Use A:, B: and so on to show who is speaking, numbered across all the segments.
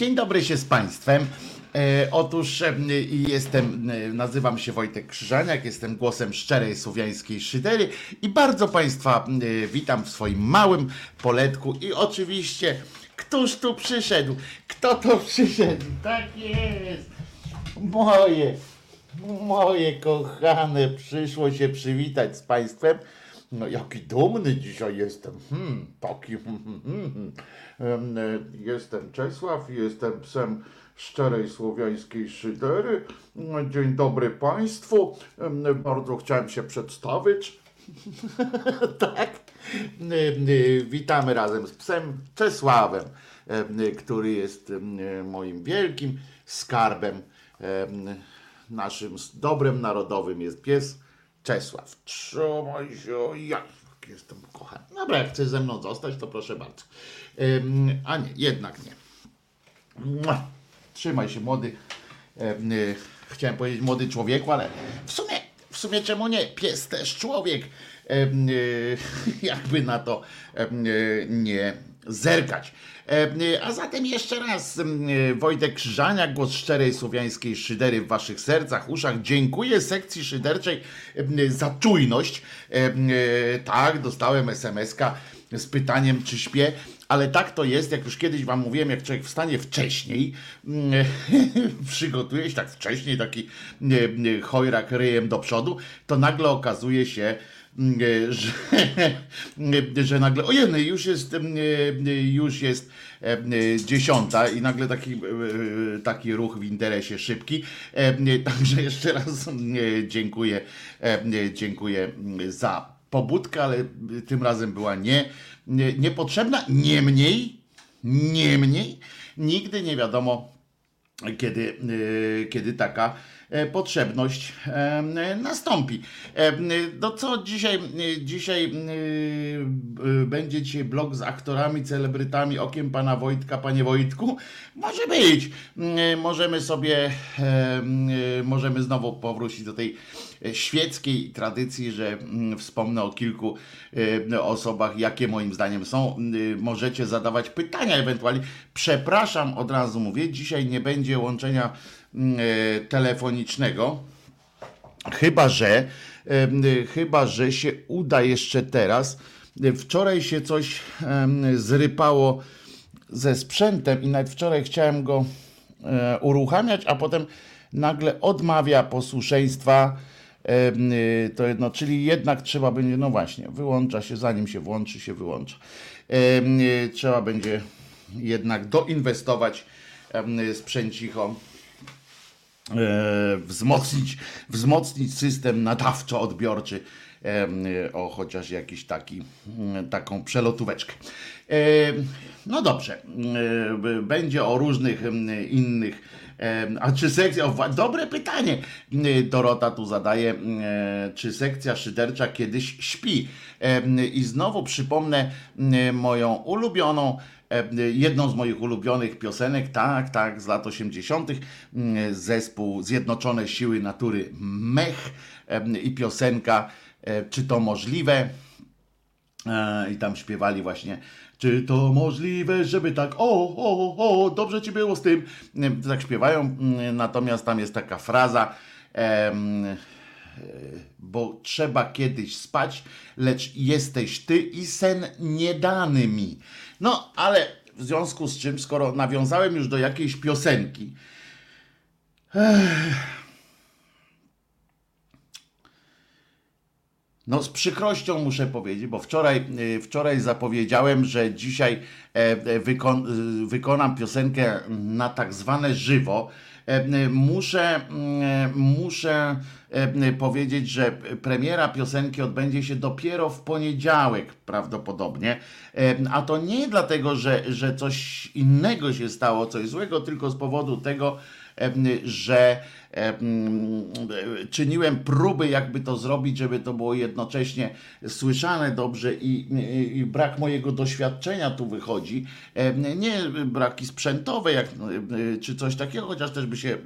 A: Dzień dobry się z Państwem. E, otóż e, jestem, e, nazywam się Wojtek Krzyżaniak, jestem głosem szczerej słowiańskiej szydery i bardzo Państwa witam w swoim małym poletku i oczywiście, któż tu przyszedł? Kto to przyszedł? Tak jest! Moje, moje kochane, przyszło się przywitać z Państwem. No jaki dumny dzisiaj jestem. Hmm, taki. Hmm, hmm, hmm. Em, e, Jestem Czesław, jestem psem szczerej słowiańskiej szydery. No, Dzień dobry Państwu. Bardzo chciałem się przedstawić. tak. E, Witamy razem z psem Czesławem, e, który jest moim wielkim skarbem. Naszym dobrem narodowym jest pies Czesław. Trzymaj się, ja jestem kochany. Dobra, jak chcesz ze mną zostać, to proszę bardzo. A nie, jednak nie. Trzymaj się, młody. y, Chciałem powiedzieć młody człowieku, ale w sumie, w sumie czemu nie? Pies też człowiek. Y, Jakby na to y, nie zerkać. Em, y, A zatem jeszcze raz em, y, Wojtek Krzyżaniak, głos szczerej słowiańskiej szydery w waszych sercach, uszach. Dziękuję sekcji szyderczej za czujność. Tak, dostałem SMS-ka z pytaniem, czy śpię. Ale tak to jest, jak już kiedyś wam mówiłem, jak człowiek wstanie wcześniej, mm, przygotuje się tak wcześniej, taki mm, mm, chojrak ryjem do przodu, to nagle okazuje się, mm, że, że nagle, ojej, już jest, mm, już jest mm, dziesiąta i nagle taki, taki ruch w interesie szybki. Także jeszcze raz dziękuję, dziękuję za pobudkę, ale tym razem była nie, nie, niepotrzebna. Niemniej, niemniej, nigdy nie wiadomo, kiedy, kiedy taka e, potrzebność em, nastąpi. Em, No co dzisiaj, dzisiaj będzie dzisiaj blog z aktorami, celebrytami, okiem pana Wojtka, panie Wojtku? Może być. Możemy sobie, em, możemy znowu powrócić do tej świeckiej tradycji, że mm, wspomnę o kilku osobach, jakie moim zdaniem są. Możecie zadawać pytania ewentualnie. Przepraszam, od razu mówię, dzisiaj nie będzie łączenia telefonicznego. Chyba, że y, chyba, że się uda jeszcze teraz. Wczoraj się coś zrypało ze sprzętem i nawet wczoraj chciałem go e, uruchamiać, a potem nagle odmawia posłuszeństwa. To jedno, czyli jednak trzeba będzie, no właśnie, wyłącza się, zanim się włączy, się wyłącza. Trzeba będzie jednak doinwestować sprzęcicho e, wzmocnić, wzmocnić system nadawczo-odbiorczy o chociaż jakiś taki, mm, taką przelotóweczkę. E, No dobrze, e, będzie o różnych innych, a czy sekcja, dobre pytanie e, Dorota tu zadaje, e, czy sekcja szydercza kiedyś śpi? I znowu przypomnę moją ulubioną E, jedną z moich ulubionych piosenek, tak, tak, z lat 80., mm, zespół Zjednoczone Siły Natury Mech e, i piosenka e, Czy to możliwe? E, I tam śpiewali właśnie, czy to możliwe, żeby tak, o, o, o, dobrze ci było z tym. E, Tak śpiewają, mm, natomiast tam jest taka fraza, em, e, bo trzeba kiedyś spać, lecz jesteś ty i sen nie dany mi. No, ale w związku z czym, skoro nawiązałem już do jakiejś piosenki, No z przykrością muszę powiedzieć, bo wczoraj, y, wczoraj zapowiedziałem, że dzisiaj e, e, wykon, y, wykonam piosenkę na tak zwane żywo. Muszę, mm, muszę powiedzieć, że premiera piosenki odbędzie się dopiero w poniedziałek prawdopodobnie. A to nie dlatego, że, że coś innego się stało, coś złego, tylko z powodu tego, że em, czyniłem próby, jakby to zrobić, żeby to było jednocześnie słyszane dobrze i, i, brak mojego doświadczenia tu wychodzi. Nie braki sprzętowe jak, czy coś takiego, chociaż też by się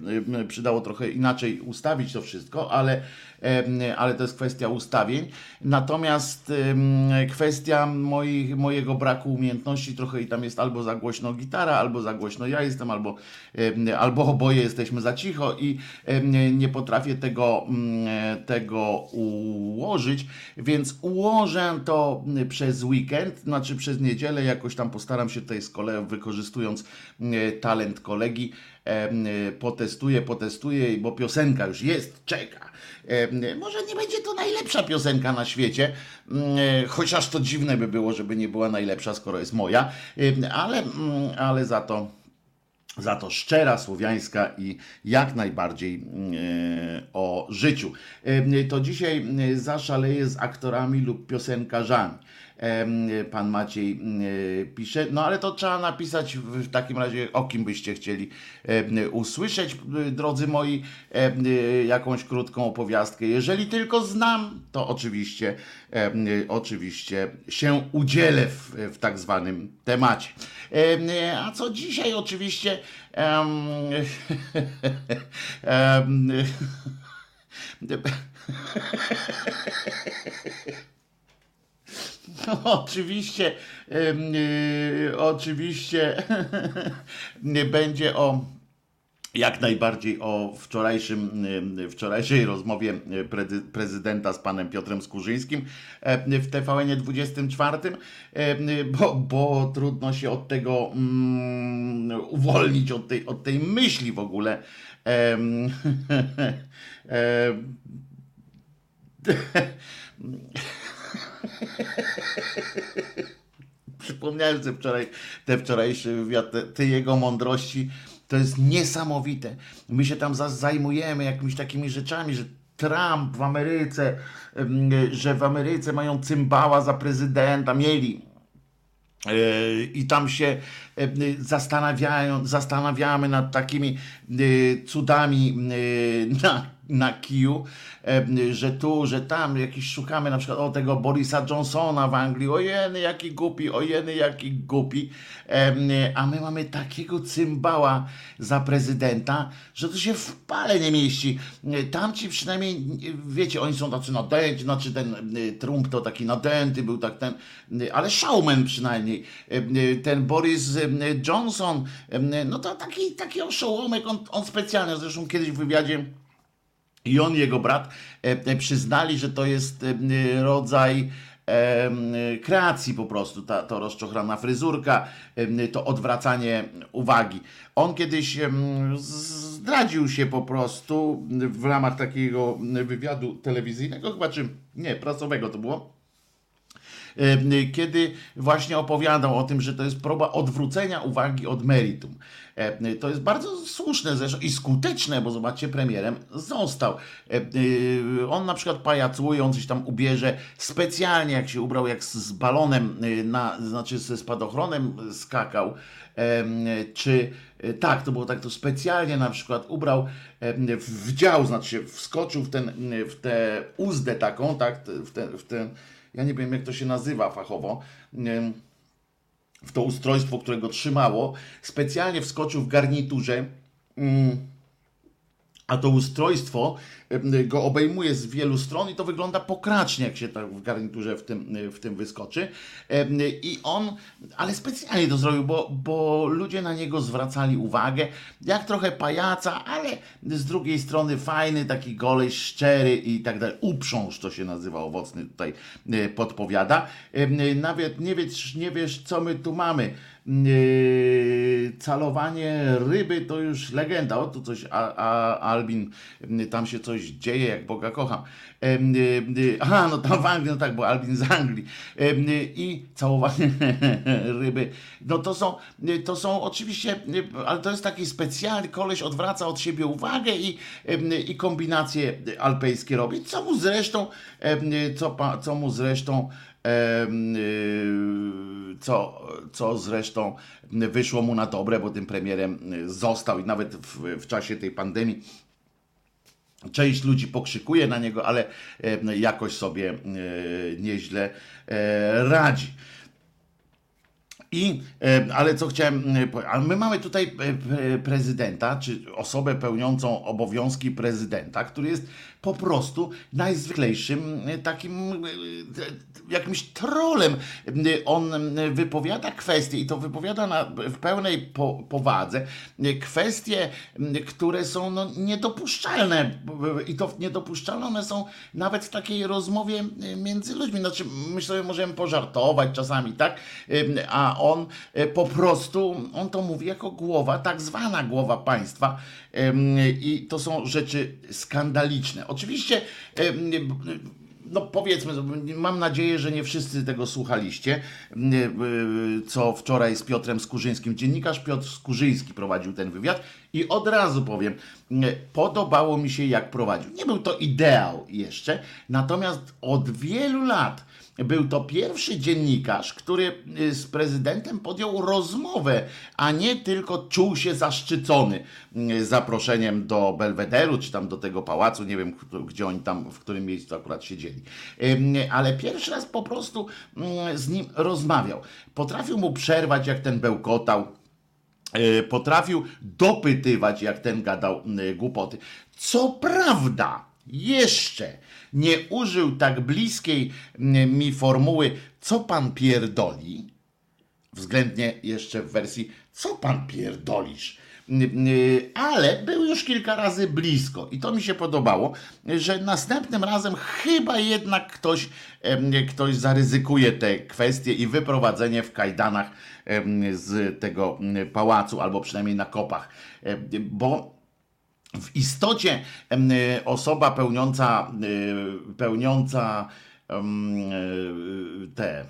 A: przydało trochę inaczej ustawić to wszystko, ale, ale to jest kwestia ustawień. Natomiast kwestia moich, mojego braku umiejętności, trochę i tam jest albo za głośno gitara, albo za głośno ja jestem, albo, albo oboje jesteśmy za cicho i nie potrafię tego, tego ułożyć, więc ułożę to przez weekend, znaczy przez niedzielę, jakoś tam postaram się tutaj z kolegą, wykorzystując talent kolegi, potestuję, potestuję, bo piosenka już jest, czeka. Może nie będzie to najlepsza piosenka na świecie, chociaż to dziwne by było, żeby nie była najlepsza, skoro jest moja, ale, ale za to za to szczera, słowiańska i jak najbardziej o życiu. To dzisiaj zaszaleję z aktorami lub piosenkarzami pan Maciej e, pisze. No ale to trzeba napisać w takim razie, o kim byście chcieli usłyszeć, drodzy moi, jakąś krótką opowiastkę. Jeżeli tylko znam, to oczywiście, oczywiście się udzielę w, w tak zwanym temacie. A co dzisiaj oczywiście No, oczywiście, yy, oczywiście będzie o jak najbardziej o wczorajszym, wczorajszej rozmowie prezydenta z panem Piotrem Skurzyńskim w TVN 24, bo, bo trudno się od tego um, uwolnić, od tej, od tej myśli w ogóle. Um, Przypomniałem sobie wczoraj te wczorajsze wywiad, te, te, jego mądrości. To jest niesamowite. My się tam zajmujemy jakimiś takimi rzeczami, że Trump w Ameryce, że w Ameryce mają cymbała za prezydenta, mieli. E, I tam się zastanawiają, zastanawiamy nad takimi e, cudami na na kiju, że tu, że tam, jakiś szukamy na przykład o tego Borisa Johnsona w Anglii, ojeny jaki głupi, ojeny jaki głupi, a my mamy takiego cymbała za prezydenta, że to się w pale nie mieści. Tamci przynajmniej, wiecie, oni są tacy nadęci, znaczy ten Trump to taki nadęty był, tak ten, ale showman przynajmniej. Ten Boris Johnson, no to taki, taki oszołomek, on, on specjalnie, zresztą kiedyś w wywiadzie i on, jego brat, e, e, przyznali, że to jest e, rodzaj kreacji po prostu, ta, to rozczochrana fryzurka, to odwracanie uwagi. On kiedyś zdradził się po prostu w ramach takiego wywiadu telewizyjnego, chyba czy nie, prasowego to było, kiedy właśnie opowiadał o tym, że to jest próba odwrócenia uwagi od meritum. To jest bardzo słuszne zresztą i skuteczne, bo zobaczcie, premierem został. E, on na przykład pajacuje, on coś tam ubierze specjalnie, jak się ubrał, jak z balonem, na, znaczy ze spadochronem skakał, czy tak, to było tak, to specjalnie na przykład ubrał w dział, znaczy wskoczył w, ten, w tę uzdę taką, tak, w ten, w ten, ja nie wiem jak to się nazywa fachowo, w to ustrojstwo, które go trzymało, specjalnie wskoczył w garniturze. Mm, a to ustrojstwo go obejmuje z wielu stron i to wygląda pokracznie, jak się tak w garniturze w tym, w tym wyskoczy. I on, ale specjalnie to zrobił, bo, bo ludzie na niego zwracali uwagę, jak trochę pajaca, ale z drugiej strony fajny, taki goleś, szczery i tak dalej. Uprząż to się nazywa, owocny tutaj e, podpowiada. Nawet nie wiesz, nie wiesz co my tu mamy calowanie ryby to już legenda. O, tu coś, a, a Albin, yy, tam się coś dzieje, jak Boga kocham. Yy, aha, no tam w Anglii, no tak, bo Albin z Anglii. I całowanie ryby. No to są, to są oczywiście, ale to jest taki specjalny, koleś odwraca od siebie uwagę i, i kombinacje alpejskie robi, co mu zresztą, co, co mu zresztą co, co zresztą wyszło mu na dobre, bo tym premierem został i nawet w, w czasie tej pandemii Część ludzi pokrzykuje na niego, ale jakoś sobie nieźle e, radzi. I, e, ale co chciałem, ale my mamy tutaj prezydenta, czy osobę pełniącą obowiązki prezydenta, który jest po prostu najzwyklejszym takim jakimś trolem. On wypowiada kwestie i to wypowiada na, w pełnej po, powadze kwestie, które są no, niedopuszczalne i to niedopuszczalne one są nawet w takiej rozmowie między ludźmi. Znaczy, my sobie możemy pożartować czasami, tak? A on e, po prostu, on to mówi jako głowa, tak zwana głowa państwa i to są rzeczy skandaliczne. Oczywiście no powiedzmy, mam nadzieję, że nie wszyscy tego słuchaliście, co wczoraj z Piotrem Skurzyńskim. Dziennikarz Piotr Skurzyński prowadził ten wywiad i od razu powiem, podobało mi się jak prowadził. Nie był to ideał jeszcze, natomiast od wielu lat był to pierwszy dziennikarz, który y, z prezydentem podjął rozmowę, a nie tylko czuł się zaszczycony y, zaproszeniem do Belwederu, czy tam do tego pałacu, nie wiem, gdzie oni tam, w którym miejscu akurat siedzieli. Ale pierwszy raz po prostu z nim rozmawiał. Potrafił mu przerwać, jak ten bełkotał y, potrafił dopytywać, jak ten gadał głupoty. Co prawda, jeszcze nie użył tak bliskiej mm, mi formuły, co pan pierdoli, względnie jeszcze w wersji, co pan pierdolisz. Mm, mm, ale był już kilka razy blisko i to mi się podobało, że następnym razem chyba jednak ktoś, ktoś zaryzykuje te kwestie i wyprowadzenie w kajdanach z tego pałacu, albo przynajmniej na kopach, bo w istocie y, osoba pełniąca, y, pełniąca y, te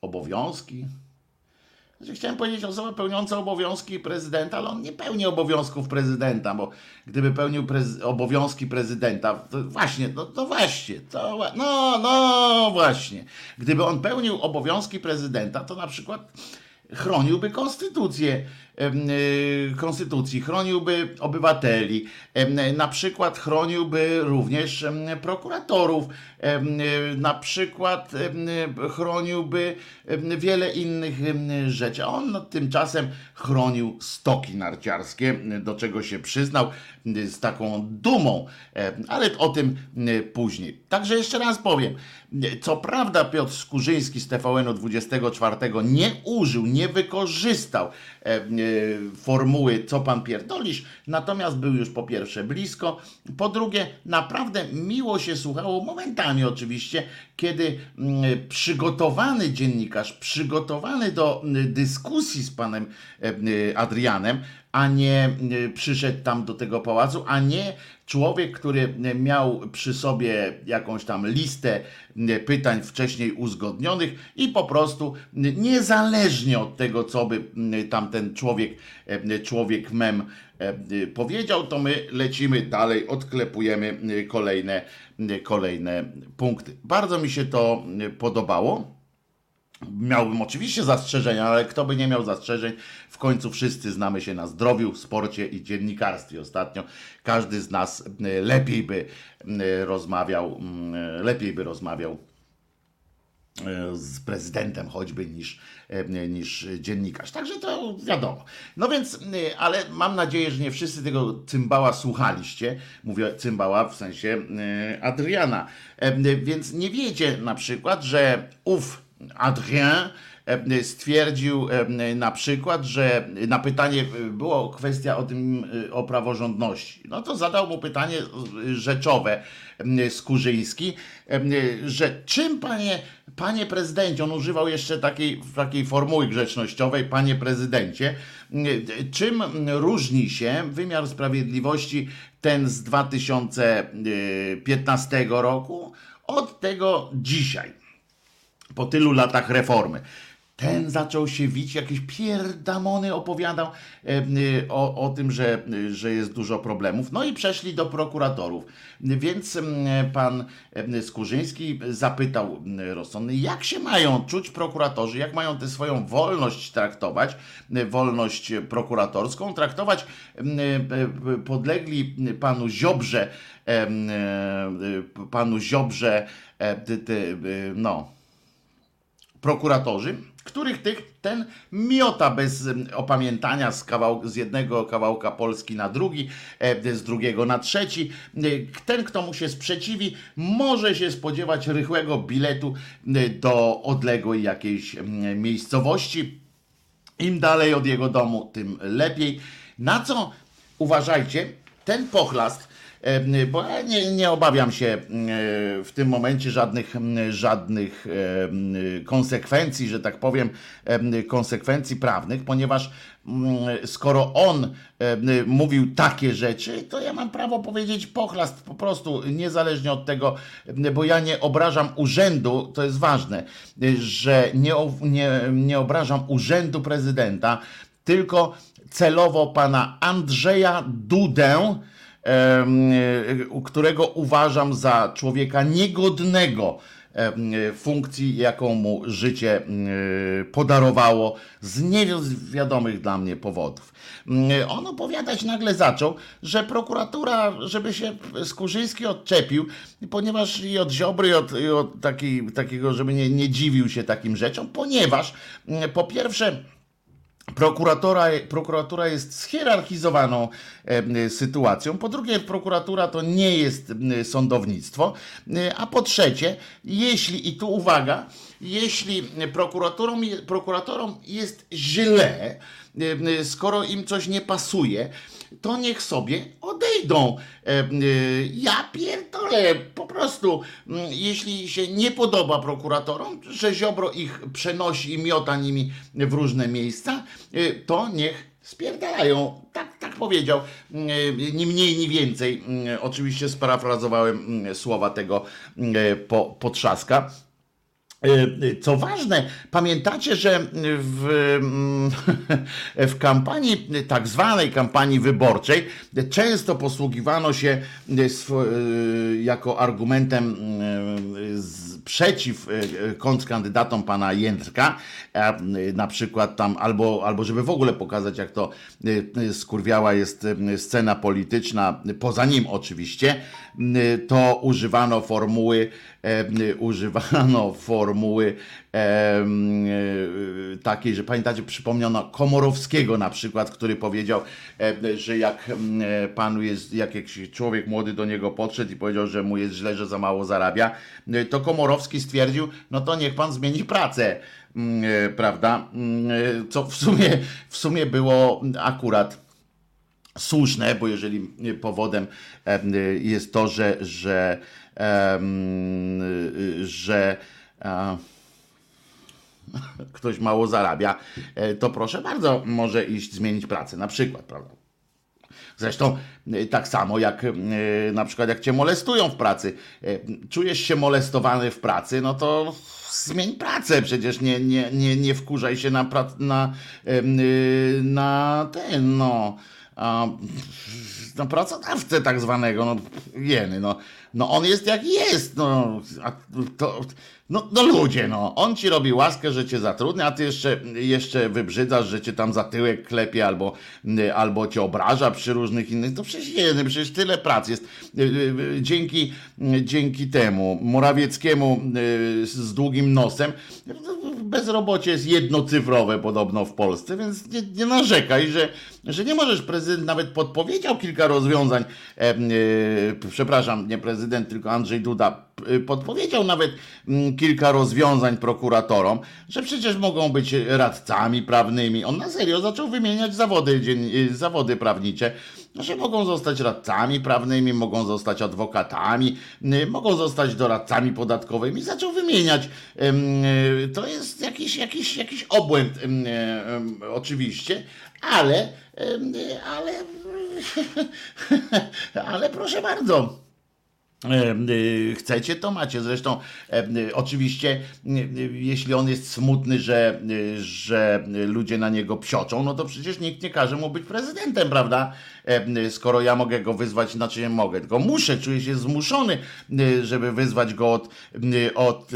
A: obowiązki, znaczy, chciałem powiedzieć osoba pełniąca obowiązki prezydenta, ale on nie pełni obowiązków prezydenta, bo gdyby pełnił prez obowiązki prezydenta, to właśnie, no, to właśnie, to, no, no właśnie. Gdyby on pełnił obowiązki prezydenta, to na przykład chroniłby konstytucję konstytucji, chroniłby obywateli, na przykład chroniłby również prokuratorów, y, na przykład chroniłby wiele innych rzeczy. A on tymczasem chronił stoki narciarskie, do czego się przyznał z taką dumą, ale o tym później. Także jeszcze raz powiem, co prawda Piotr Skurzyński z TVN-u 24 nie użył, nie wykorzystał formuły, co pan pierdolisz, natomiast był już po pierwsze blisko, po drugie naprawdę miło się słuchało, momentami oczywiście, kiedy mm, przygotowany dziennikarz, przygotowany do mm, dyskusji z panem Adrianem, a nie przyszedł tam do tego pałacu, a nie człowiek, który miał przy sobie jakąś tam listę pytań wcześniej uzgodnionych i po prostu niezależnie od tego, co by tamten człowiek, człowiek mem powiedział, to my lecimy dalej, odklepujemy kolejne, kolejne punkty. Bardzo mi się to podobało. Miałbym oczywiście zastrzeżenia, ale kto by nie miał zastrzeżeń, w końcu wszyscy znamy się na zdrowiu, sporcie i dziennikarstwie. Ostatnio każdy z nas e, lepiej by e, rozmawiał, e, lepiej by rozmawiał z prezydentem choćby niż, niż dziennikarz. Także to wiadomo. No więc, ale mam nadzieję, że nie wszyscy tego cymbała słuchaliście. Mówię cymbała w sensie Adriana. Więc nie wiecie na przykład, że ów Adrien e, stwierdził e, na przykład, że na pytanie e, było kwestia o tym, o praworządności. No to zadał mu pytanie rzeczowe Skurzyński, że czym panie, panie prezydencie, on używał jeszcze takiej, takiej formuły grzecznościowej, panie prezydencie, czym różni się wymiar sprawiedliwości ten z 2015 roku od tego dzisiaj? Po tylu latach reformy. Ten zaczął się wić, jakieś pierdamony opowiadał e, e, o, o tym, że, że jest dużo problemów. No i przeszli do prokuratorów. Więc pan Skurzyński zapytał rozsądny, jak się mają czuć prokuratorzy, jak mają tę swoją wolność traktować, wolność prokuratorską, traktować e, podlegli panu Ziobrze, panu Ziobrze, no prokuratorzy, których tych ten miota bez opamiętania z, kawał, z jednego kawałka Polski na drugi, e, z drugiego na trzeci. E, ten, kto mu się sprzeciwi, może się spodziewać rychłego biletu e, do odległej jakiejś miejscowości. Im dalej od jego domu, tym lepiej. Na co uważajcie, ten pochlast bo ja nie, nie obawiam się e, w tym momencie żadnych, żadnych konsekwencji, że tak powiem, konsekwencji prawnych, ponieważ skoro on mówił takie rzeczy, to ja mam prawo powiedzieć pochlast po prostu, niezależnie od tego, bo ja nie obrażam urzędu, to jest ważne, że nie, nie, nie obrażam urzędu prezydenta, tylko celowo pana Andrzeja Dudę, którego uważam za człowieka niegodnego funkcji, jaką mu życie podarowało z niewiadomych dla mnie powodów. On opowiadać nagle zaczął, że prokuratura, żeby się Skurzyński odczepił, ponieważ i od Ziobry, i od, i od taki, takiego, żeby nie, nie dziwił się takim rzeczom, ponieważ po pierwsze Prokuratora, prokuratura jest schierarchizowaną e, sytuacją. Po drugie, prokuratura to nie jest e, sądownictwo. E, a po trzecie, jeśli, i tu uwaga, jeśli prokuratorom, prokuratorom jest źle, skoro im coś nie pasuje, to niech sobie odejdą. E, e, ja pierdolę, po prostu, jeśli się nie podoba prokuratorom, że Ziobro ich przenosi i miota nimi w różne miejsca, e, to niech spierdalają. Tak, tak powiedział. Ni mniej, ni więcej. Oczywiście sparafrazowałem słowa tego po, potrzaska. E, co ważne, pamiętacie, że w, mm, w kampanii, tak zwanej kampanii wyborczej, często posługiwano się e, jako argumentem przeciw kontrkandydatom pana Jędrka, na przykład tam, albo, albo żeby w ogóle pokazać, jak to skurwiała jest scena polityczna, poza nim oczywiście, to używano formuły, używano formuły e, takiej, że pamiętacie, przypomniano Komorowskiego na przykład, który powiedział, że jak panu jest, jak jakiś człowiek młody do niego podszedł i powiedział, że mu jest źle, że za mało zarabia, to Komorowski stwierdził, no to niech pan zmieni pracę, prawda? Co w sumie, w sumie było akurat słuszne, bo jeżeli powodem jest to, że, że, że ktoś mało zarabia, e, to proszę bardzo, może iść zmienić pracę, na przykład, prawda? Zresztą e, tak samo jak e, na przykład jak cię molestują w pracy, czujesz się molestowany w pracy, no to zmień pracę, przecież nie, nie, nie, nie wkurzaj się na, na, na ten, no no, pracodawcę tak zwanego, no jeny, no, no on jest jak jest, no, to, no, no ludzie, no, on ci robi łaskę, że cię zatrudnia, a ty jeszcze, jeszcze wybrzydzasz, że cię tam za tyłek klepie albo, albo cię obraża przy różnych innych, to przecież jeny, przecież tyle prac jest. Y, y, y, dzięki, dzięki temu Morawieckiemu z długim nosem bezrobocie jest jednocyfrowe podobno w Polsce, więc nie, nie narzekaj, że, że nie możesz. Prezydent nawet podpowiedział kilka rozwiązań. E, e, przepraszam, nie prezydent, tylko Andrzej Duda e, podpowiedział nawet mm, kilka rozwiązań prokuratorom, że przecież mogą być radcami prawnymi. On na serio zaczął wymieniać zawody, e, zawody prawnicze że mogą zostać radcami prawnymi, mogą zostać adwokatami, y, mogą zostać doradcami podatkowymi. Zaczął wymieniać. Y, to jest jakiś, jakiś, jakiś obłęd y, oczywiście, ale, ale, ale proszę bardzo. Y, chcecie, to macie. Zresztą, y, oczywiście, jeśli on jest smutny, że, że ludzie na niego psioczą, no to przecież nikt nie każe mu być prezydentem, prawda? Skoro ja mogę go wyzwać, znaczy nie mogę, tylko muszę, czuję się zmuszony, żeby wyzwać go od, od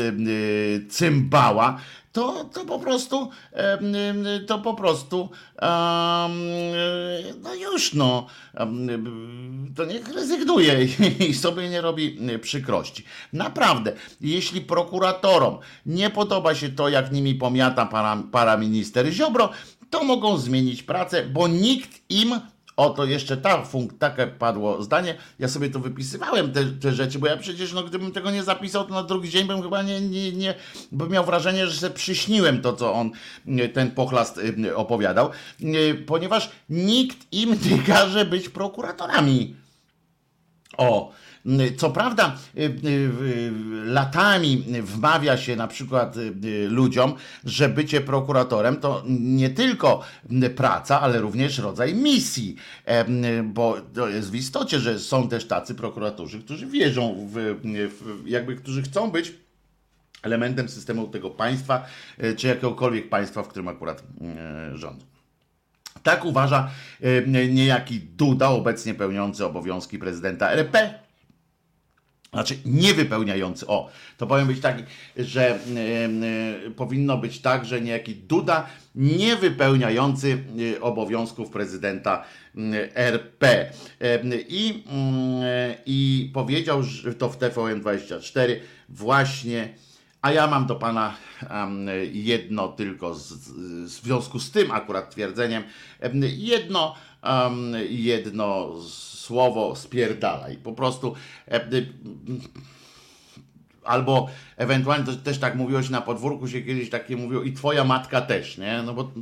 A: cymbała, to, to po prostu, to po prostu, no już no, to niech rezygnuje i sobie nie robi przykrości. Naprawdę, jeśli prokuratorom nie podoba się to, jak nimi pomiata para, paraminister Ziobro, to mogą zmienić pracę, bo nikt im Oto jeszcze ta funk, takie padło zdanie. Ja sobie to wypisywałem, te, te, rzeczy, bo ja przecież, no, gdybym tego nie zapisał, to na drugi dzień bym chyba nie, nie, nie bym miał wrażenie, że sobie przyśniłem to, co on, ten pochlast opowiadał, ponieważ nikt im nie każe być prokuratorami. O, co prawda, y, y, y, latami wmawia się na przykład ludziom, że bycie prokuratorem to nie tylko praca, ale również rodzaj misji, bo to jest w istocie, że są też tacy prokuratorzy, którzy wierzą w, jakby, którzy chcą być elementem systemu tego państwa, czy jakiegokolwiek państwa, w którym akurat rządzą. Tak uważa niejaki Duda, obecnie pełniący obowiązki prezydenta RP, znaczy niewypełniający. O, to powinien być tak, że y, y, powinno być tak, że niejaki Duda niewypełniający y, obowiązków prezydenta RP. I, I powiedział że to w TVN24 właśnie, a ja mam do pana jedno tylko z, w związku z tym akurat twierdzeniem, jedno, jedno z słowo spierdalaj. Po prostu e, e, albo ewentualnie to, też tak mówiło się na podwórku, się kiedyś takie mówiło i twoja matka też, nie? No bo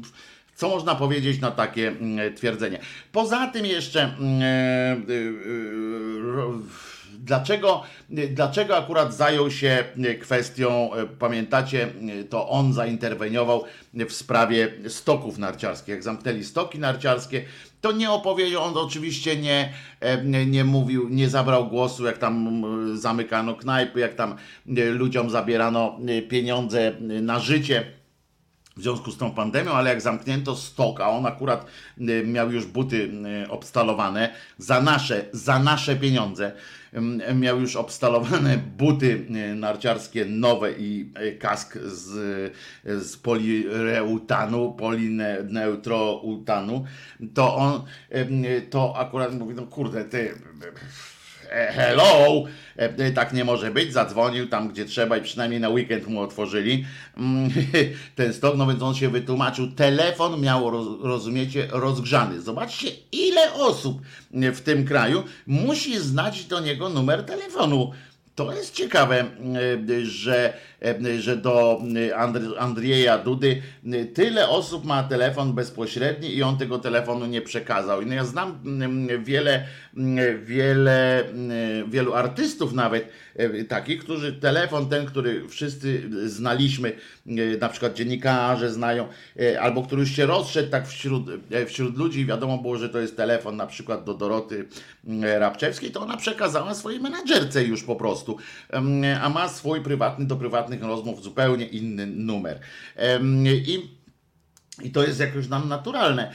A: co można powiedzieć na takie mm, twierdzenie? Poza tym jeszcze mm, e, dlaczego, dlaczego akurat zajął się kwestią, pamiętacie, to on zainterweniował w sprawie stoków narciarskich. Jak zamknęli stoki narciarskie, to nie opowiedział, on oczywiście nie, nie, mówił, nie zabrał głosu, jak tam zamykano knajpy, jak tam ludziom zabierano pieniądze na życie w związku z tą pandemią, ale jak zamknięto stok, a on akurat miał już buty obstalowane za nasze, za nasze pieniądze, miał już obstalowane buty narciarskie nowe i e, kask z, z polireutanu, polineutroutanu, to on to akurat mówi, no kurde, ty E, hello, e, tak nie może być, zadzwonił tam gdzie trzeba i przynajmniej na weekend mu otworzyli mm, ten stok, no więc on się wytłumaczył, telefon miał, rozumiecie, rozgrzany. Zobaczcie ile osób w tym kraju musi znać do niego numer telefonu. To jest ciekawe, e, że, że do Andrzeja Dudy tyle osób ma telefon bezpośredni i on tego telefonu nie przekazał. I no ja znam wiele wiele, wielu artystów nawet e, takich, którzy telefon ten, który wszyscy znaliśmy, e, na przykład dziennikarze znają, e, albo który już się rozszedł tak wśród, wśród ludzi, wiadomo było, że to jest telefon na przykład do Doroty Rabczewskiej, to ona przekazała swojej menadżerce już po prostu, a ma swój prywatny do rozmów zupełnie inny numer. I i to jest jakoś nam naturalne.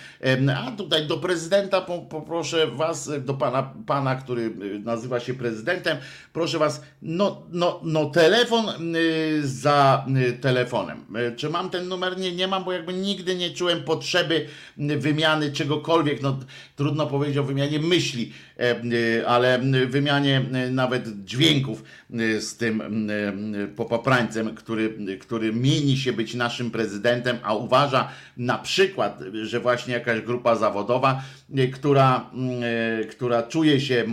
A: A tutaj do prezydenta poproszę was, do pana, pana, który y, nazywa się prezydentem, proszę was, no, no, no telefon y, za y, telefonem. Czy mam ten numer? Nie, nie mam, bo jakby nigdy nie czułem potrzeby wymiany czegokolwiek. No, trudno powiedzieć o wymianie myśli, ale wymianie nawet dźwięków z tym popaprańcem, który, który mieni się być naszym prezydentem, a uważa, na przykład, że właśnie jakaś grupa zawodowa, e, która, e, która czuje się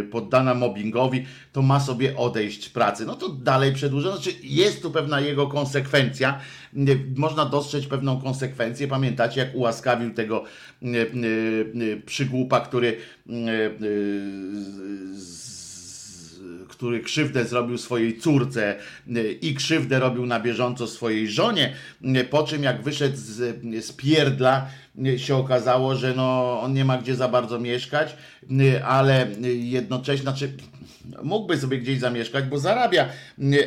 A: e, poddana mobbingowi, to ma sobie odejść z pracy. No to dalej przedłuża. Znaczy jest tu pewna jego konsekwencja. Można dostrzec pewną konsekwencję. Pamiętacie, jak ułaskawił tego przygłupa, który który krzywdę zrobił swojej córce i krzywdę robił na bieżąco swojej żonie, po czym jak wyszedł z, z pierdla, się okazało, że no, on nie ma gdzie za bardzo mieszkać, ale jednocześnie, znaczy mógłby sobie gdzieś zamieszkać, bo zarabia,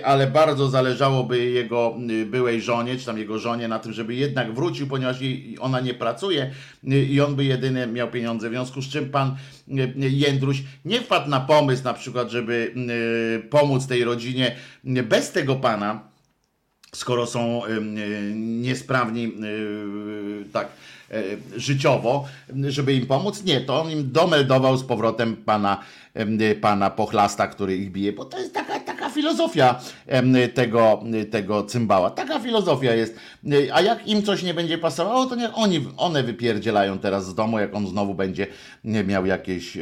A: ale bardzo zależałoby jego byłej żonie, czy tam jego żonie na tym, żeby jednak wrócił, ponieważ ona nie pracuje i on by jedyny miał pieniądze, w związku z czym pan Jędruś nie wpadł na pomysł na przykład, żeby pomóc tej rodzinie bez tego pana, skoro są niesprawni tak życiowo, żeby im pomóc. Nie, to on im domeldował z powrotem pana, pana Pochlasta, który ich bije, bo to jest taka filozofia tego, tego cymbała. Taka filozofia jest. A jak im coś nie będzie pasowało, to niech oni, one wypierdzielają teraz z domu, jak on znowu będzie miał jakieś,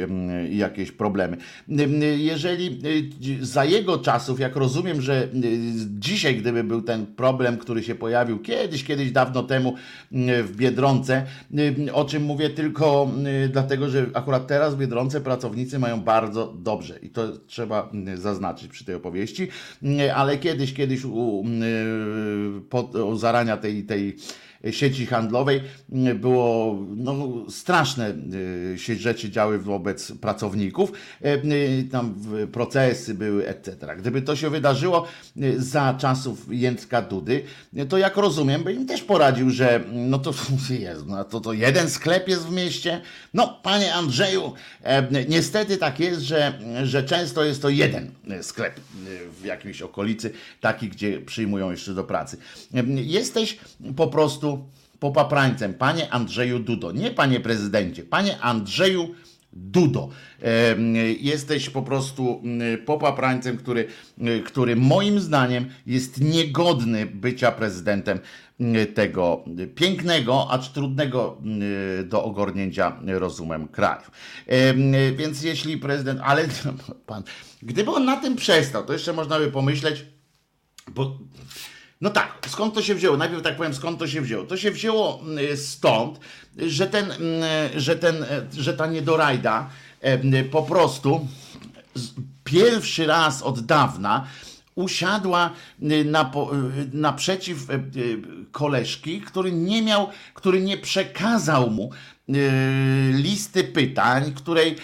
A: jakieś problemy. Jeżeli za jego czasów, jak rozumiem, że dzisiaj, gdyby był ten problem, który się pojawił kiedyś, kiedyś dawno temu w Biedronce, o czym mówię tylko dlatego, że akurat teraz w Biedronce pracownicy mają bardzo dobrze i to trzeba zaznaczyć przy tej opowieści, ale kiedyś, kiedyś u, po, u zarania tej, tej sieci handlowej było no, straszne y, się rzeczy działy wobec pracowników, e, y, tam procesy były, etc. Gdyby to się wydarzyło y, za czasów Jędrka Dudy, to jak rozumiem, by im też poradził, że no to jest, no to, to jeden sklep jest w mieście. No, panie Andrzeju, e, niestety tak jest, że, że często jest to jeden sklep w jakiejś okolicy, taki, gdzie przyjmują jeszcze do pracy. E, jesteś po prostu popaprańcem, panie Andrzeju Dudo, nie panie prezydencie, panie Andrzeju Dudo. Jesteś po prostu popaprańcem, który, który moim zdaniem jest niegodny bycia prezydentem tego pięknego, acz trudnego do ogarnięcia rozumem kraju. Więc jeśli prezydent, ale pan, gdyby on na tym przestał, to jeszcze można by pomyśleć, bo no tak, skąd to się wzięło? Najpierw tak powiem, skąd to się wzięło? To się wzięło mm, stąd, że, ten, mm, że, ten, e, że ta niedorajda e, po prostu pierwszy raz od dawna usiadła na, naprzeciw e, koleżki, który nie miał, który nie przekazał mu listy pytań, której,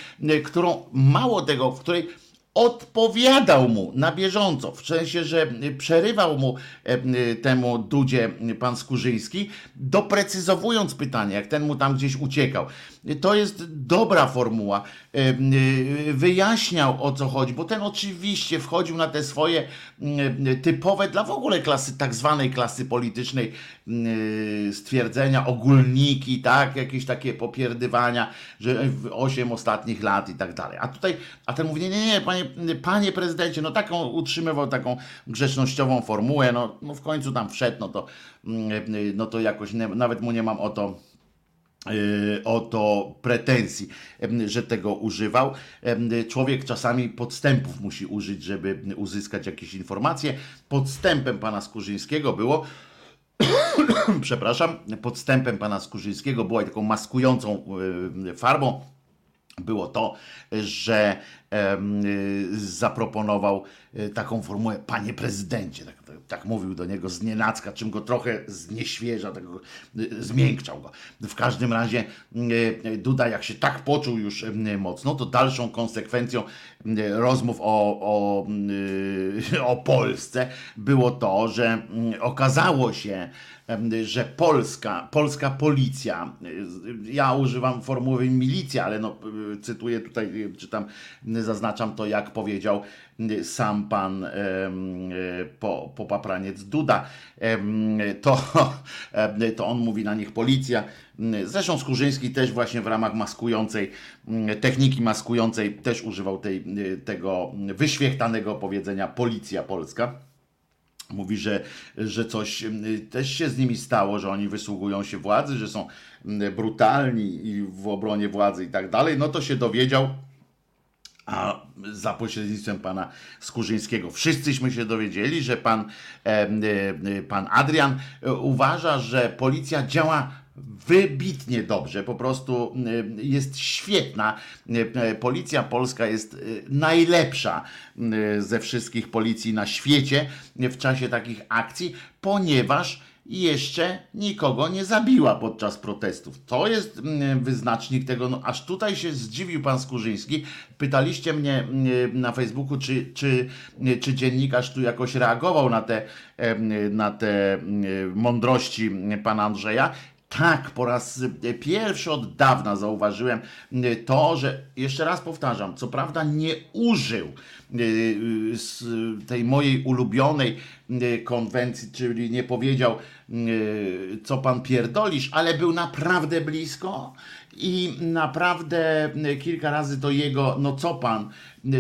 A: którą mało tego, w której odpowiadał mu na bieżąco, w sensie, że przerywał mu e, temu Dudzie pan Skurzyński, doprecyzowując pytanie, jak ten mu tam gdzieś uciekał. To jest dobra formuła. E, e, wyjaśniał o co chodzi, bo ten oczywiście wchodził na te swoje typowe dla w ogóle klasy, tak zwanej klasy politycznej stwierdzenia, ogólniki, tak, jakieś takie popierdywania, że osiem ostatnich lat i tak dalej. A tutaj, a ten mówi, nie, nie, nie, panie panie, panie prezydencie, no taką utrzymywał taką grzecznościową formułę, no, no w końcu tam wszedł, no to, mm, no to jakoś nie, nawet mu nie mam o to y, o to pretensji, że tego używał. Człowiek czasami podstępów musi użyć, żeby uzyskać jakieś informacje. Podstępem pana Skurzyńskiego było, przepraszam, podstępem pana Skurzyńskiego była taką maskującą y, farbą, było to, że zaproponował e, taką formułę panie prezydencie, tak, tak, tak, mówił do niego z nienacka, czym go trochę znieświeża, tak go, e, zmiękczał go. W każdym razie e, Duda jak się tak poczuł już mocno, to dalszą konsekwencją rozmów o, o, o Polsce było to, że okazało się, że polska, polska policja, ja używam formuły milicja, ale no, cytuję tutaj, czytam, zaznaczam to, jak powiedział sam pan po, popapraniec Duda, to, to on mówi na nich policja. Zresztą Skurzyński też właśnie w ramach maskującej, techniki maskującej też używał tej, tego wyświechtanego powiedzenia policja polska. Mówi, że, że coś też się z nimi stało, że oni wysługują się władzy, że są brutalni w obronie władzy i tak dalej. No to się dowiedział a za pośrednictwem pana Skurzyńskiego. Wszyscyśmy się dowiedzieli, że pan, e, e, pan Adrian e, uważa, że policja działa wybitnie dobrze, po prostu jest świetna. Policja polska jest najlepsza ze wszystkich policji na świecie w czasie takich akcji, ponieważ jeszcze nikogo nie zabiła podczas protestów. To jest wyznacznik tego, no aż tutaj się zdziwił pan Skurzyński. Pytaliście mnie na Facebooku, czy, czy, czy dziennikarz tu jakoś reagował na te, na te mądrości pana Andrzeja. Tak, po raz pierwszy od dawna zauważyłem to, że jeszcze raz powtarzam, co prawda nie użył z tej mojej ulubionej konwencji, czyli nie powiedział, co pan pierdolisz, ale był naprawdę blisko i naprawdę kilka razy to jego, no co pan,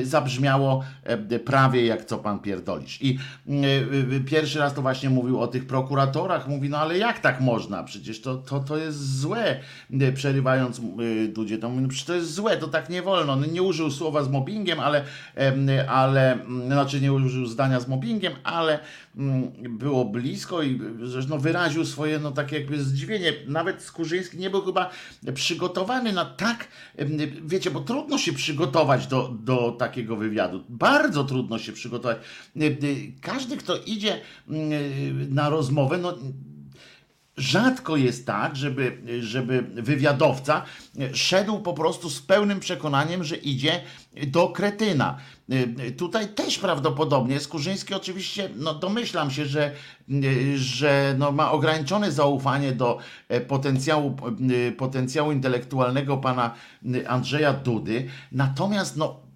A: zabrzmiało e, prawie jak co pan pierdolisz. I e, pierwszy raz to właśnie mówił o tych prokuratorach, mówi, no ale jak tak można? Przecież to, to, to jest złe. Przerywając Dudzie, to mówi, no przecież to jest złe, to tak nie wolno. No, nie użył słowa z mobbingiem, ale, ale znaczy nie użył zdania z mobbingiem, ale było blisko i zresztą wyraził swoje no takie jakby zdziwienie. Nawet Skurzyński nie był chyba przygotowany na tak, wiecie, bo trudno się przygotować do, do takiego wywiadu. Bardzo trudno się przygotować. E, e, każdy, kto idzie mm, na rozmowę, no rzadko jest tak, żeby, żeby wywiadowca szedł po prostu z pełnym przekonaniem, że idzie do kretyna. E, tutaj też prawdopodobnie Skurzyński oczywiście, no domyślam się, że, że no ma ograniczone zaufanie do potencjału, potencjału intelektualnego pana Andrzeja Dudy, natomiast no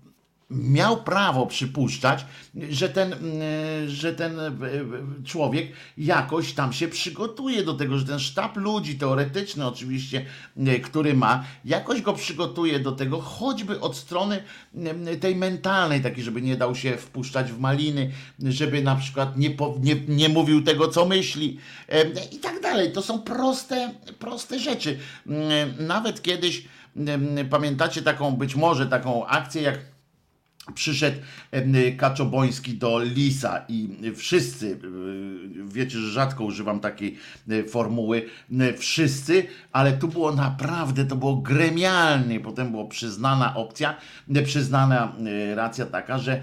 A: miał prawo przypuszczać, że ten, mm, że ten e, człowiek jakoś tam się przygotuje do tego, że ten sztab ludzi teoretyczny oczywiście, e, który ma, jakoś go przygotuje do tego, choćby od strony mm, tej mentalnej, takiej, żeby nie dał się wpuszczać w maliny, żeby na przykład nie, nie, nie mówił tego, co myśli e, i tak dalej. To są proste, proste rzeczy. Mm, nawet kiedyś pamiętacie taką, być może taką akcję, jak przyszedł Kaczoboński do Lisa i wszyscy, e, wiecie, że rzadko używam takiej e, formuły, wszyscy, ale tu było naprawdę, to było gremialnie, potem była przyznana opcja, przyznana e, racja taka, że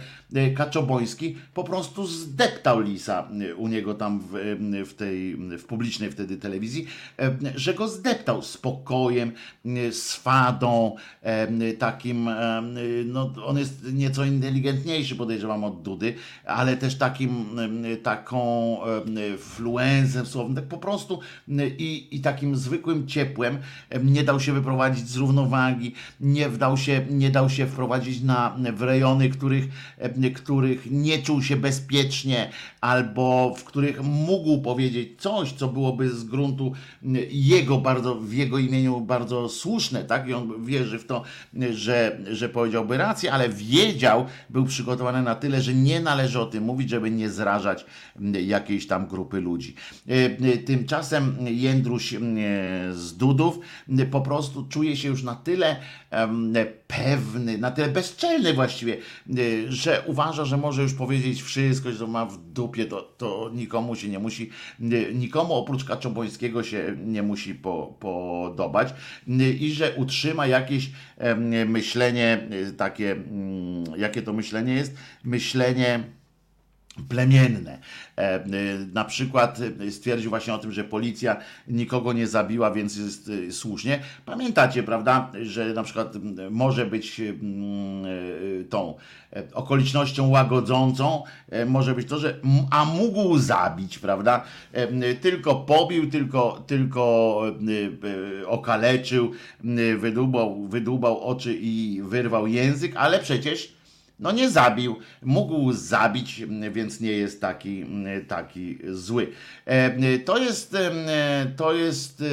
A: Kaczoboński po prostu zdeptał Lisa u niego tam w, w tej, w publicznej wtedy telewizji, że go zdeptał spokojem, swadą, takim, no on jest nie nieco inteligentniejszy, podejrzewam, od Dudy, ale też takim, taką fluenzem słownym, tak po prostu i, i takim zwykłym ciepłem nie dał się wyprowadzić z równowagi, nie dał się, nie dał się wprowadzić na, w rejony, których, których nie czuł się bezpiecznie, albo w których mógł powiedzieć coś, co byłoby z gruntu jego bardzo, w jego imieniu bardzo słuszne, tak? I on wierzy w to, że, że powiedziałby rację, ale wiedział, był przygotowany na tyle, że nie należy o tym mówić, żeby nie zrażać jakiejś tam grupy ludzi. E, e, tymczasem Jędruś z Dudów po prostu czuje się już na tyle pewny, na tyle bezczelny właściwie, e, że uważa, że może już powiedzieć wszystko, że ma w dupie, to, to nikomu się nie musi, nikomu oprócz Kaczobońskiego się nie musi po, podobać i że utrzyma jakieś myślenie takie mm, jakie to myślenie jest? Myślenie plemienne. E, e, na przykład e, stwierdził właśnie o tym, że policja nikogo nie zabiła, więc jest słusznie. Pamiętacie, prawda, że na przykład może być tą okolicznością łagodzącą, może być to, że a mógł zabić, prawda? Tylko pobił, tylko, tylko okaleczył, wydubał, wydubał oczy i wyrwał język, ale przecież no nie zabił, mógł zabić, więc nie jest taki, taki zły. E, to jest, e, to jest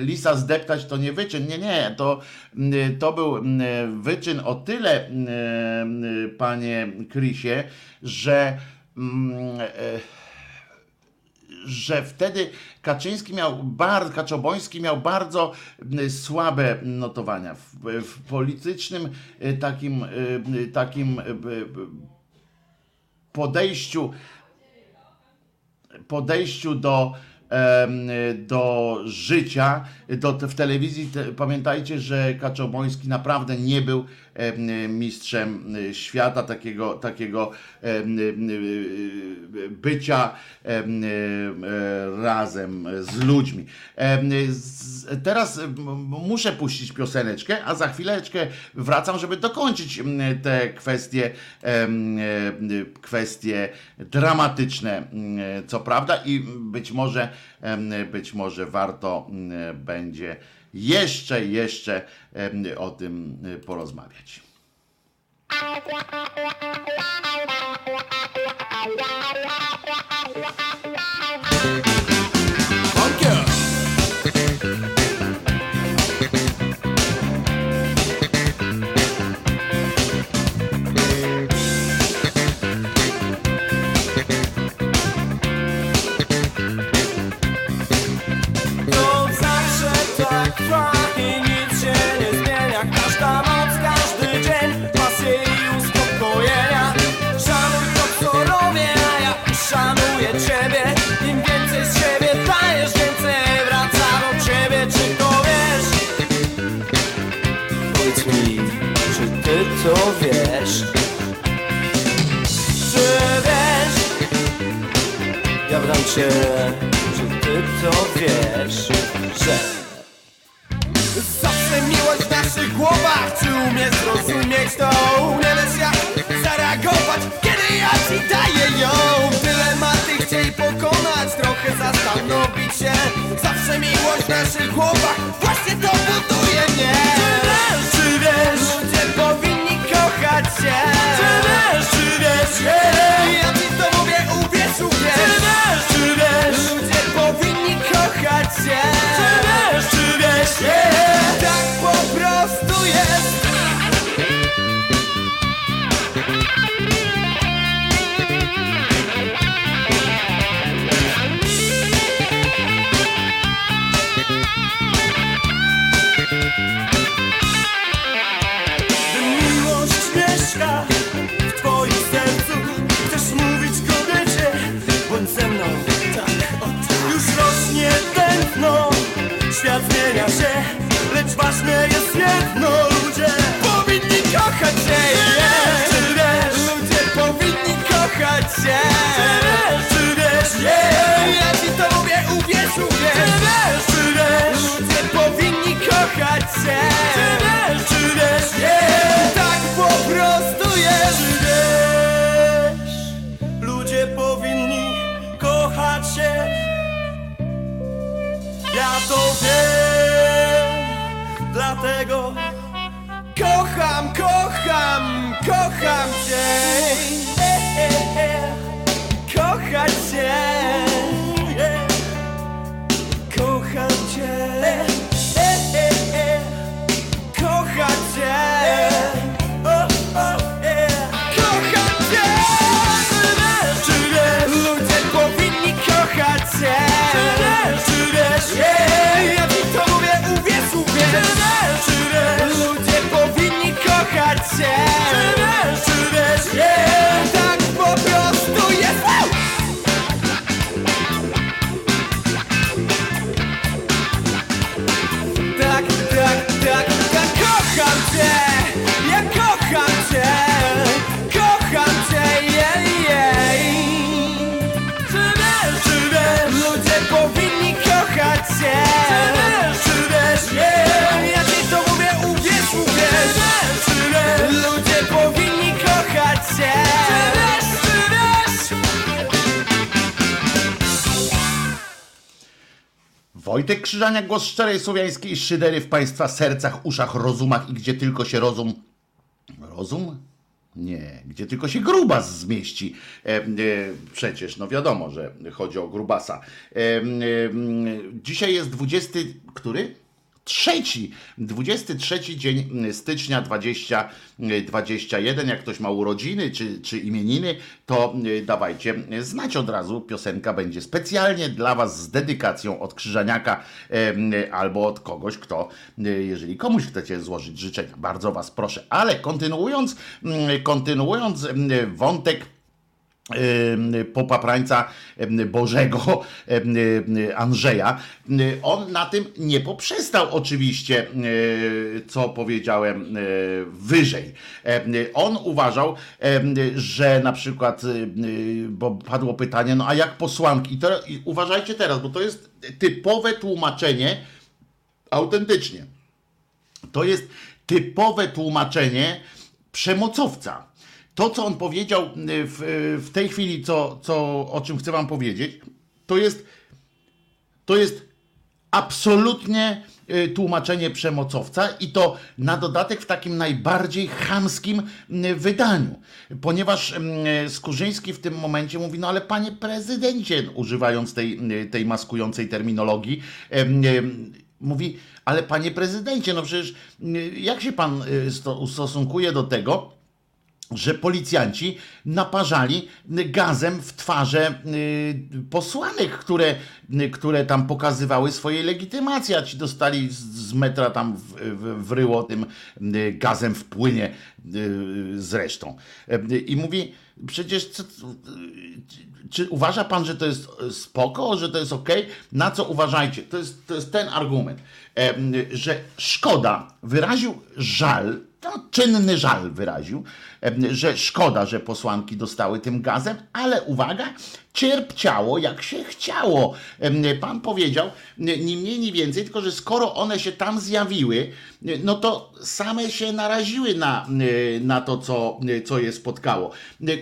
A: lisa zdeptać, to nie wyczyn. Nie, nie, to, to był wyczyn o tyle, panie Krysie, że mm, e, że wtedy Kaczyński miał Kaczoboński miał bardzo słabe notowania w, w politycznym e, takim, e, takim e, podejściu podejściu do do życia do, w telewizji. Pamiętajcie, że Kaczoboński naprawdę nie był mistrzem świata, takiego, takiego bycia razem z ludźmi. Teraz muszę puścić pioseneczkę, a za chwileczkę wracam, żeby dokończyć te kwestie, kwestie dramatyczne, co prawda, i być może być może warto będzie jeszcze, jeszcze o tym y, porozmawiać.
B: Cię, czy ty to wiesz, że Zawsze miłość w naszych głowach Czy umiesz zrozumieć to? Nie wiesz jak zareagować Kiedy ja ci daję ją? Dylematy chciej pokonać Trochę zastanowić się. Zawsze miłość w naszych głowach Właśnie to buduje mnie Ważne jest jedno, ludzie powinni kochać się. Yeah. Czy wiesz, ludzie powinni kochać się. Czy wiesz, czy wiesz, yeah. Ja ci to mówię, uwierz, uwierz. Czy wiesz, czy wiesz, ludzie powinni kochać się ludzie powinni kochać cię.
A: Wojtek Krzyżania, głos szczerej słowiańskiej szydery w Państwa sercach, uszach, rozumach i gdzie tylko się rozum... Rozum? Nie, gdzie tylko się grubas zmieści. E, e, przecież, no wiadomo, że chodzi o grubasa. E, e, dzisiaj jest 20... Który? Trzeci, 23 dzień stycznia 2021. Jak ktoś ma urodziny czy, czy imieniny, to y, dawajcie znać od razu. Piosenka będzie specjalnie dla Was z dedykacją od Krzyżaniaka albo od kogoś, kto, y, jeżeli komuś chcecie złożyć życzenia, bardzo Was proszę. Ale kontynuując, mm, kontynuując mm, wątek popaprańca Bożego Andrzeja. On na tym nie poprzestał oczywiście, e, co powiedziałem e, wyżej. On uważał, że na przykład, e, bo padło pytanie, no a jak posłanki? I to, i uważajcie teraz, bo to jest typowe tłumaczenie autentycznie. To jest typowe tłumaczenie przemocowca. To, co on powiedział y, w, w tej chwili, co, co, o czym chcę wam powiedzieć, to jest to jest absolutnie y, tłumaczenie przemocowca i to na dodatek w takim najbardziej chamskim y, wydaniu. Ponieważ Skurzyński w tym momencie mówi, no ale panie prezydencie, używając tej, tej maskującej terminologii, mówi, ale panie prezydencie, no przecież jak się pan sto- ustosunkuje do tego, że policjanci naparzali gazem w twarze y, posłanek, które, y, które tam pokazywały swoje legitymacje, a ci dostali z, metra tam w, w, wryło tym y, gazem w płynie zresztą. I mówi, przecież co, czy uważa pan, że to jest spoko, że to jest ok? Na co uważajcie? To jest, to jest ten argument, że szkoda, wyraził żal, no, czynny żal wyraził, że szkoda, że posłanki dostały tym gazem, ale uwaga, cierpciało jak się chciało. Pan powiedział, ni mniej, ni więcej, tylko że skoro one się tam zjawiły, no to same się naraziły na, na to, co, co je spotkało.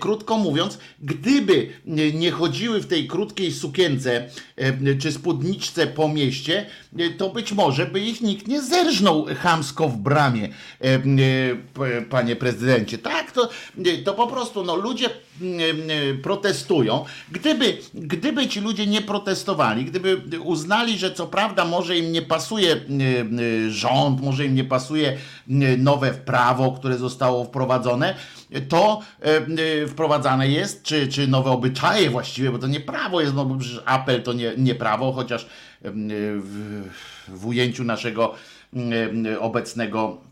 A: Krótko mówiąc, gdyby nie chodziły w tej krótkiej sukience e, czy spódniczce po mieście, e, to być może by ich nikt nie zerżnął chamsko w bramie, e, e, panie prezydencie. Tak, to, to po prostu no, ludzie mm, e, protestują. Gdyby, gdyby ci ludzie nie protestowali, gdyby uznali, że co prawda może im nie pasuje e, rząd, może im nie pasuje nowe prawo, które zostało wprowadzone, to wprowadzane jest, czy, czy nowe obyczaje właściwie, bo to nie prawo jest, no bo przecież apel to nie, nie prawo, chociaż w, w ujęciu naszego obecnego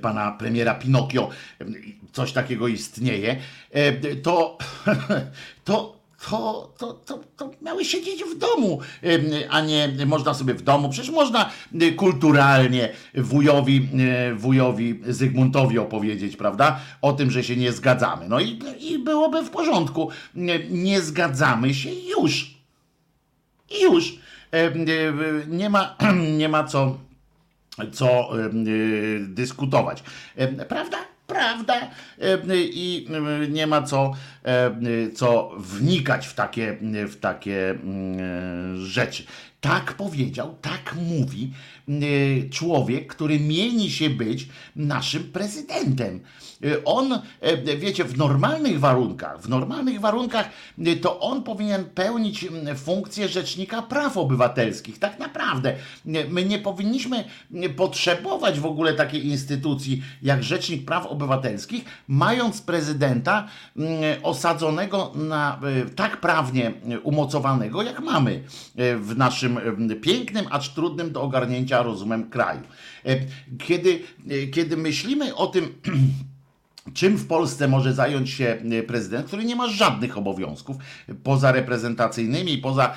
A: pana premiera Pinokio, e, coś takiego istnieje, e, to, to, to, to, to, to miały siedzieć w domu, e, a nie można sobie w domu. Przecież można e, kulturalnie wujowi, e, wujowi Zygmuntowi opowiedzieć, prawda? O tym, że się nie zgadzamy. No i, i byłoby w porządku. Nie, zgadzamy się już. Już. E, e, Nie ma, nie ma co co e, dyskutować. Prawda? Prawda. I nie ma co, co wnikać w takie, w takie mm, rzeczy. Tak powiedział, tak mówi człowiek, który mieni się być naszym prezydentem. E, On, e, wiecie, w normalnych warunkach, w normalnych warunkach to on powinien pełnić funkcję rzecznika praw obywatelskich. Tak naprawdę. My nie powinniśmy potrzebować w ogóle takiej instytucji jak Rzecznik Praw Obywatelskich, mając prezydenta osadzonego na tak prawnie umocowanego, jak mamy w naszym pięknym, acz trudnym do ogarnięcia rozumem kraju. E, Kiedy, e, kiedy myślimy o tym, Czym w Polsce może zająć się e, prezydent, który nie ma żadnych obowiązków poza reprezentacyjnymi, poza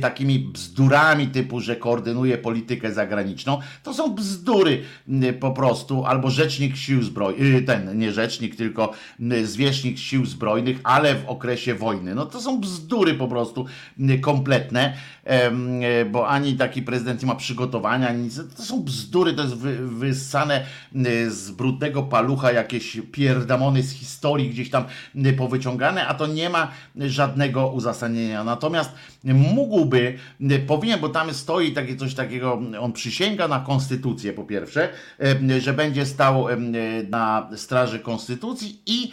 A: takimi bzdurami typu, że koordynuje politykę zagraniczną? To są bzdury po prostu, albo rzecznik sił zbrojnych, ten nie rzecznik, tylko zwierzchnik sił zbrojnych, ale w okresie wojny. No to są bzdury po prostu kompletne, bo ani taki prezydent nie ma przygotowania, ani nic. To są bzdury, to jest wy, wyssane e, z brudnego palucha jakieś pierdamony z historii gdzieś tam y, powyciągane, a to nie ma żadnego uzasadnienia. Natomiast mógłby, powinien, bo tam stoi takie coś takiego, on przysięga na konstytucję po pierwsze, że będzie stał na straży konstytucji i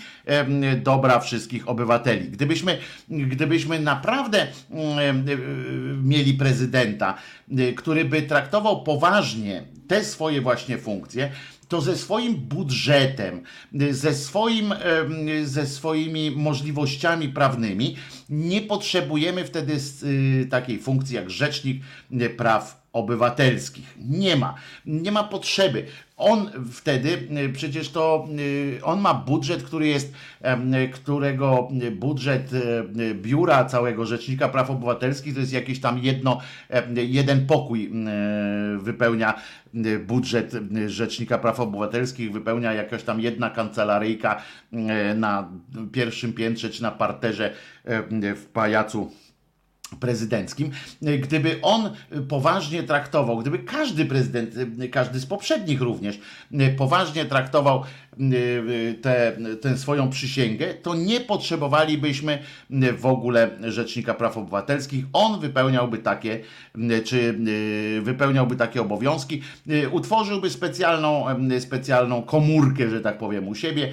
A: dobra wszystkich obywateli. Gdybyśmy, gdybyśmy naprawdę mieli prezydenta, który by traktował poważnie te swoje właśnie funkcje, to ze swoim budżetem, ze, swoim, ze swoimi możliwościami prawnymi nie potrzebujemy wtedy y, takiej funkcji jak rzecznik y, praw obywatelskich. Nie ma. Nie ma potrzeby. On wtedy y, przecież to y, on ma budżet, który jest, którego budżet y, biura całego Rzecznika Praw Obywatelskich to jest jakieś tam jedno, jeden pokój wypełnia budżet Rzecznika Praw Obywatelskich, wypełnia jakaś tam jedna kancelaryjka na pierwszym piętrze czy na parterze w pajacu prezydenckim, gdyby on poważnie traktował, gdyby każdy prezydent, każdy z poprzednich również poważnie traktował tę tę swoją przysięgę, to nie potrzebowalibyśmy w ogóle Rzecznika Praw Obywatelskich. On wypełniałby takie, czy wypełniałby takie obowiązki, utworzyłby specjalną, specjalną komórkę, że tak powiem, u siebie,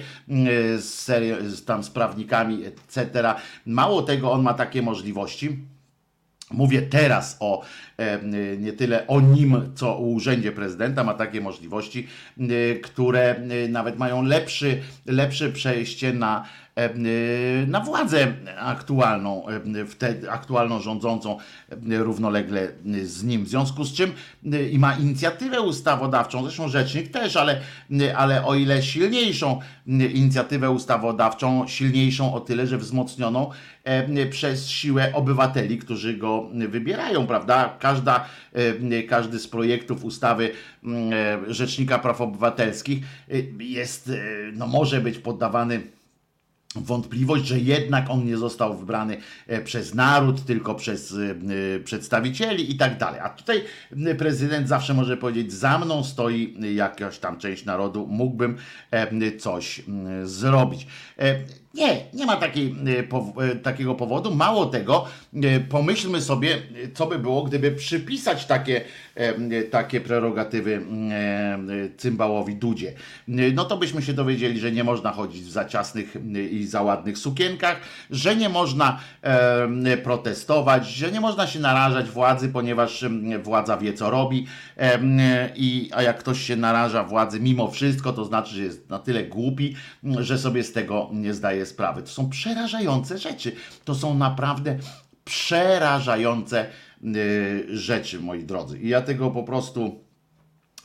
A: z tam z prawnikami, etc. Mało tego, on ma takie możliwości Mówię teraz o nie tyle o nim, co o urzędzie prezydenta, ma takie możliwości, e, które e, nawet mają lepszy, lepsze przejście na, na władzę aktualną, wtedy aktualną rządzącą równolegle z nim. W związku z czym i ma inicjatywę ustawodawczą, zresztą rzecznik też, ale, ale o ile silniejszą inicjatywę ustawodawczą, silniejszą o tyle, że wzmocnioną przez siłę obywateli, którzy go wybierają, prawda? Każda, każdy z projektów ustawy Rzecznika Praw Obywatelskich jest, no może być poddawany wątpliwość, że jednak on nie został wybrany przez naród, tylko przez przedstawicieli i tak dalej. A tutaj prezydent zawsze może powiedzieć, za mną stoi jakaś tam część narodu, mógłbym coś zrobić. Nie, nie ma takiej, e, e, takiego powodu. Mało tego, e, pomyślmy sobie, co by było, gdyby przypisać takie, takie prerogatywy cymbałowi Dudzie. No to byśmy się dowiedzieli, że nie można chodzić w za ciasnych i za ładnych sukienkach, że nie można protestować, że nie można się narażać władzy, ponieważ władza wie, co robi. I, a jak ktoś się naraża władzy mimo wszystko, to znaczy, że jest na tyle głupi, że sobie z tego nie zdaje sprawy. To są przerażające rzeczy. To są naprawdę przerażające y, rzeczy, moi drodzy. I ja tego po prostu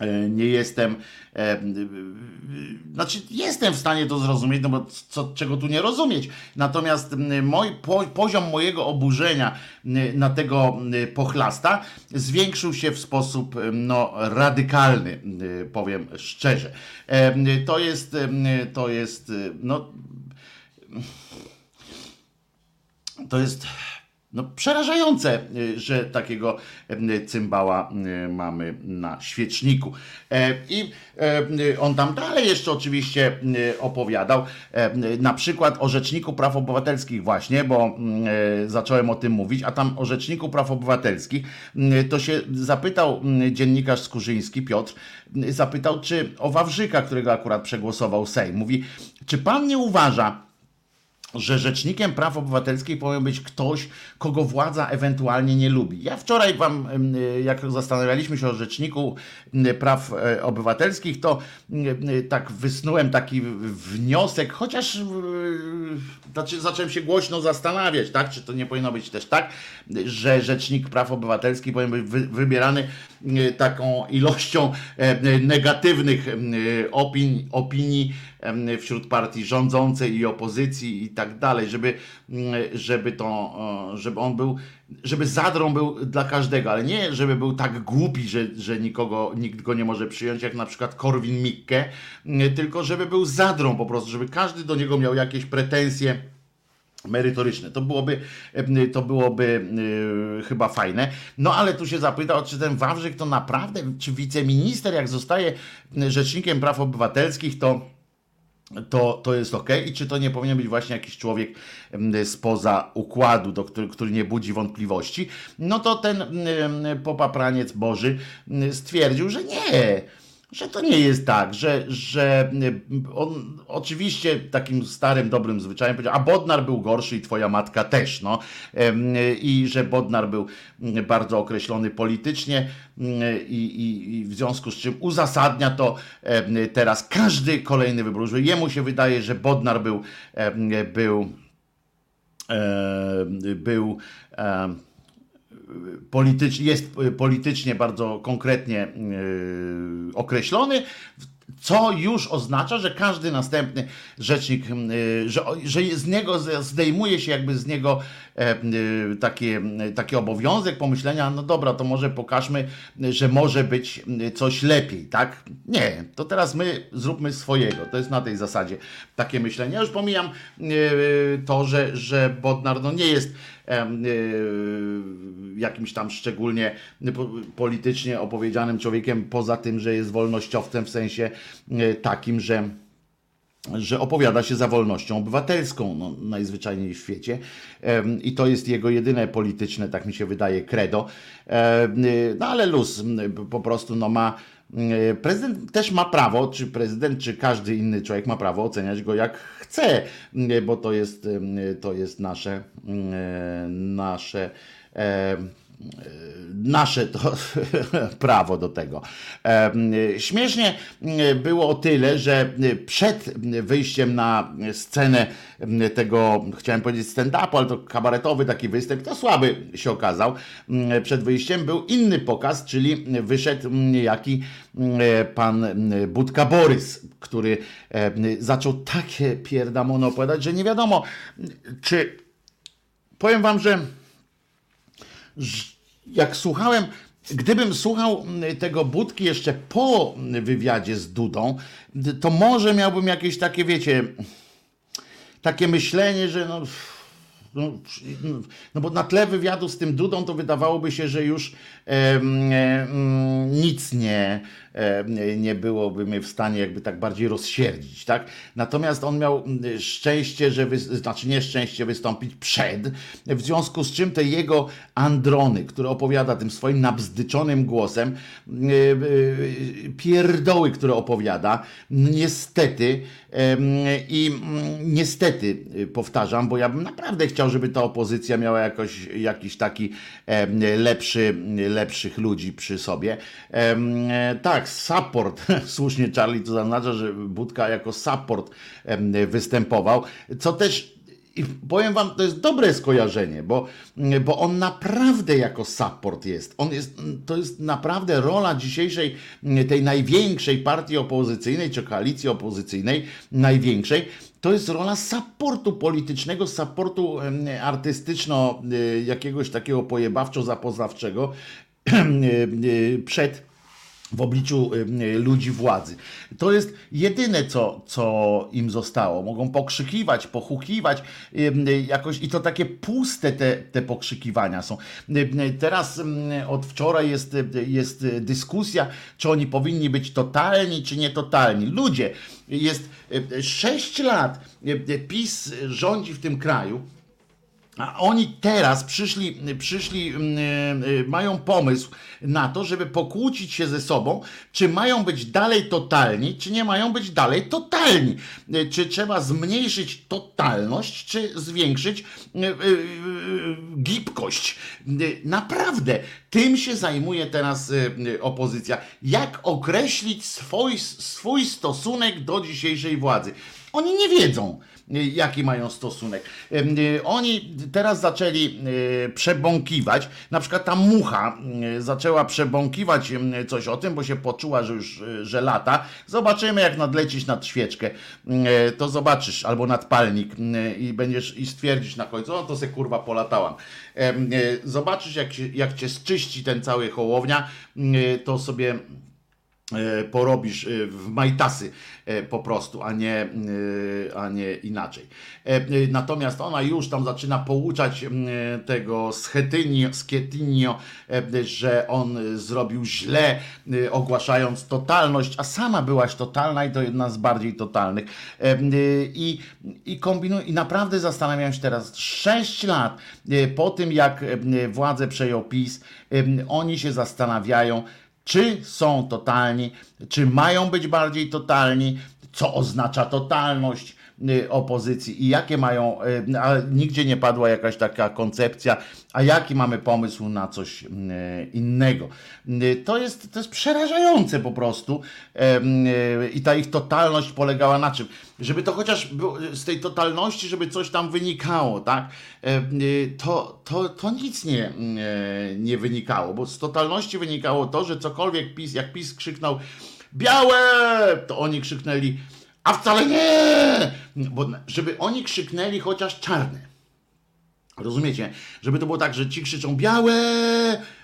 A: y, nie jestem, y, znaczy jestem w stanie to zrozumieć, no bo co, czego tu nie rozumieć. Natomiast mój, po, poziom mojego oburzenia na tego pochlasta zwiększył się w sposób no, radykalny, powiem szczerze. E, to jest, to jest, no to jest no, przerażające, y, że takiego y, cymbała y, mamy na świeczniku. E, I e, on tam dalej jeszcze oczywiście opowiadał, e, na przykład o Rzeczniku Praw Obywatelskich właśnie, bo zacząłem o tym mówić, a tam o Rzeczniku Praw Obywatelskich to się zapytał dziennikarz Skurzyński, Piotr, zapytał, czy o Wawrzyka, którego akurat przegłosował Sejm. Mówi, czy pan nie uważa, że rzecznikiem praw obywatelskich powinien być ktoś, kogo władza ewentualnie nie lubi. Ja wczoraj wam, jak zastanawialiśmy się o rzeczniku praw e, obywatelskich, to tak wysnułem taki wniosek, chociaż znaczy, zacząłem się głośno zastanawiać, tak, czy to nie powinno być też tak, że rzecznik praw obywatelskich powinien być wybierany taką ilością e, negatywnych opinii, opinii wśród partii rządzącej i opozycji i tak dalej, żeby, mm, żeby to, żeby on był, żeby zadrą był dla każdego, ale nie, żeby był tak głupi, że, że nikogo, nikt go nie może przyjąć, jak na przykład Korwin Mikke, mm, tylko żeby był zadrą po prostu, żeby każdy do niego miał jakieś pretensje merytoryczne. To byłoby, to byłoby yy, chyba fajne. No ale tu się zapytał, czy ten Wawrzyk to naprawdę, czy wiceminister, jak zostaje rzecznikiem praw obywatelskich, to to, to jest ok. I czy to nie powinien być właśnie jakiś człowiek spoza układu, do który, który nie budzi wątpliwości? No to ten popapraniec Boży stwierdził, że nie że to nie jest tak, że, że on oczywiście takim starym, dobrym zwyczajem powiedział, a Bodnar był gorszy i twoja matka też, no. I że Bodnar był bardzo określony politycznie i, i, i w związku z czym uzasadnia to teraz każdy kolejny wybór, że jemu się wydaje, że Bodnar był, był, był, był politycznie, jest politycznie bardzo konkretnie yy, określony. co już oznacza, że każdy następny rzecznik, y, że, że z niego zdejmuje się jakby z niego e, y, taki, taki obowiązek pomyślenia, no dobra, to może pokażmy, że może być coś lepiej, tak? Nie, to teraz my zróbmy swojego. To jest na tej zasadzie takie myślenie. Ja już pomijam y, to, że, że Bodnar no nie jest jakimś tam szczególnie politycznie opowiedzianym człowiekiem, poza tym, że jest wolnościowcem w sensie takim, że że opowiada się za wolnością obywatelską no, najzwyczajniej w świecie i to jest jego jedyne polityczne, tak mi się wydaje, credo. No ale luz po prostu no, ma Prezydent też ma prawo, czy prezydent, czy każdy inny człowiek ma prawo oceniać go jak chce, bo to jest, to jest nasze, nasze nasze to prawo do tego. Śmiesznie było o tyle, że przed wyjściem na scenę tego, chciałem powiedzieć stand-upu, ale to kabaretowy taki występ, to słaby się okazał. Przed wyjściem był inny pokaz, czyli wyszedł niejaki pan Budka Borys, który zaczął takie pierdamono opowiadać, że nie wiadomo, czy powiem wam, że jak słuchałem, gdybym słuchał mm, tego Budki jeszcze po wywiadzie z Dudą, to może miałbym jakieś takie, wiecie, takie myślenie, że no, no, no bo na tle wywiadu z tym Dudą to wydawałoby się, że już nic nie, nie byłoby mnie w stanie jakby tak bardziej rozsierdzić, tak? Natomiast on miał mm, szczęście, że, wy, znaczy nieszczęście wystąpić przed, w związku z czym te jego androny, które opowiada tym swoim nabzdyczonym głosem, mm, e, e, pierdoły, które opowiada, niestety i mm, niestety y, powtarzam, bo ja bym naprawdę chciał, żeby ta opozycja miała jakoś, jakiś taki lepszy, lepszych ludzi przy sobie. Tak, tak, support, słusznie Charlie to zaznacza, że Budka jako support występował, co też i powiem wam, to jest dobre skojarzenie, bo, bo on naprawdę jako support jest. On jest. To jest naprawdę rola dzisiejszej, tej największej partii opozycyjnej, czy koalicji opozycyjnej, największej. To jest rola supportu politycznego, supportu artystyczno, e, jakiegoś takiego pojebawczo-zapoznawczego e, e, przed w obliczu y, ludzi władzy. To jest jedyne, co, co im zostało. Mogą pokrzykiwać, pochukiwać y, jakoś i to takie puste te, te pokrzykiwania są. Y, teraz od wczoraj jest, jest dyskusja, czy oni powinni być totalni, czy nietotalni. Ludzie, jest 6 lat PiS rządzi w tym kraju a oni teraz przyszli, przyszli, mm, e, e, mają pomysł na to, żeby pokłócić się ze sobą, czy mają być dalej totalni, czy nie mają być dalej totalni. E, czy trzeba zmniejszyć totalność, czy zwiększyć gibkość. Naprawdę, tym się zajmuje teraz opozycja. Jak określić swój, swój stosunek do dzisiejszej władzy? Oni nie wiedzą jaki mają stosunek. Y, oni teraz zaczęli przebąkiwać, na przykład ta mucha zaczęła przebąkiwać coś o tym, bo się poczuła, że już że lata. Zobaczymy, jak nadlecisz nad świeczkę, to zobaczysz, albo nad palnik i będziesz i stwierdzisz na końcu, no to se kurwa polatałam. Zobaczysz, jak, jak cię zczyści ten cały hołownia, to sobie E, porobisz e, w majtasy e, po prostu, a nie, a nie inaczej. Natomiast ona już tam zaczyna pouczać tego Schetinio, że on zrobił źle, ogłaszając totalność, a sama byłaś totalna i to jedna z bardziej totalnych. I, i kombinuję, i naprawdę zastanawiam się teraz, 6 lat po tym, jak władzę przejął PiS, oni się zastanawiają, czy są totalni, czy mają być bardziej totalni, co oznacza totalność opozycji i jakie mają, y, a nigdzie nie padła jakaś taka koncepcja, a jaki mamy pomysł na coś y, innego. To jest, to jest przerażające po prostu i ta ich totalność polegała na czym? żeby to chociaż z tej totalności, żeby coś tam wynikało, tak? To, to, to nic nie, nie wynikało, bo z totalności wynikało to, że cokolwiek PiS, jak PiS krzyknął białe, to oni krzyknęli, a wcale nie, bo żeby oni krzyknęli chociaż czarne. Rozumiecie? Żeby to było tak, że ci krzyczą białe,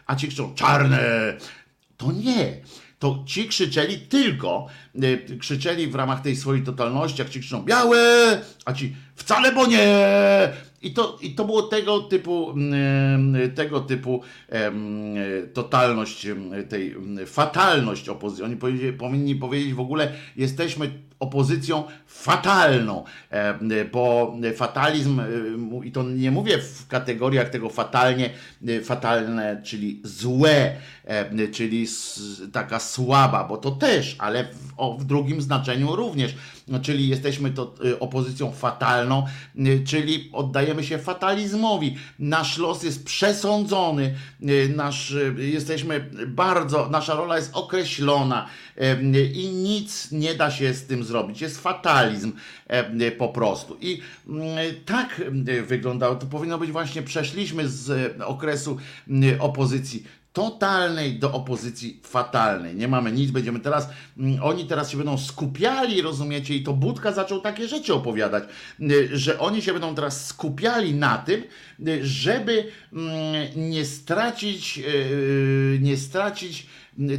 A: a ci krzyczą czarne. To nie. To ci krzyczeli tylko, y, krzyczeli w ramach tej swojej totalności, jak ci krzyczą białe, a ci wcale bo nie. I to, I to było tego typu, mm, tego typu em, totalność, em, tej em, fatalność opozycji. Oni powinni powiedzieć w ogóle, jesteśmy opozycją fatalną, em, bo fatalizm, em, i to nie mówię w kategoriach tego fatalnie, e, fatalne, czyli złe, czyli taka słaba, bo to też, ale w, o, w drugim znaczeniu również. No, czyli jesteśmy to opozycją fatalną, czyli oddajemy się fatalizmowi. Nasz los jest przesądzony, nasz, jesteśmy bardzo, nasza rola jest określona i nic nie da się z tym zrobić. Jest fatalizm po prostu. I y, tak wyglądało. To powinno być właśnie, przeszliśmy z okresu y, opozycji totalnej do opozycji fatalnej. Nie mamy nic, będziemy teraz, mm, oni teraz się będą skupiali, rozumiecie, i to Budka zaczął takie rzeczy opowiadać, że oni się będą teraz skupiali na tym, żeby mm, nie stracić, y, nie stracić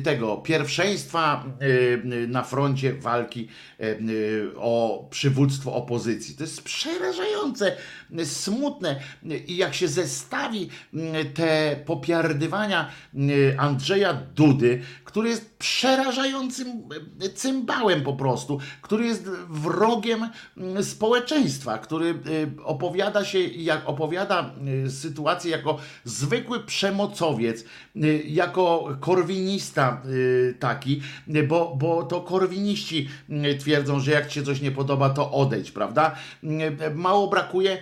A: tego pierwszeństwa y, na froncie walki y, y, o przywództwo opozycji. To jest przerażające, y, smutne i jak się zestawi y, te popiardywania y, Andrzeja Dudy, który jest przerażającym y, cymbałem po prostu, który jest wrogiem społeczeństwa, który y, opowiada się, jak opowiada y, sytuację jako zwykły przemocowiec, y, jako korwinista taki, bo, bo to korwiniści twierdzą, że jak ci się coś nie podoba, to odejdź, prawda? Mało brakuje,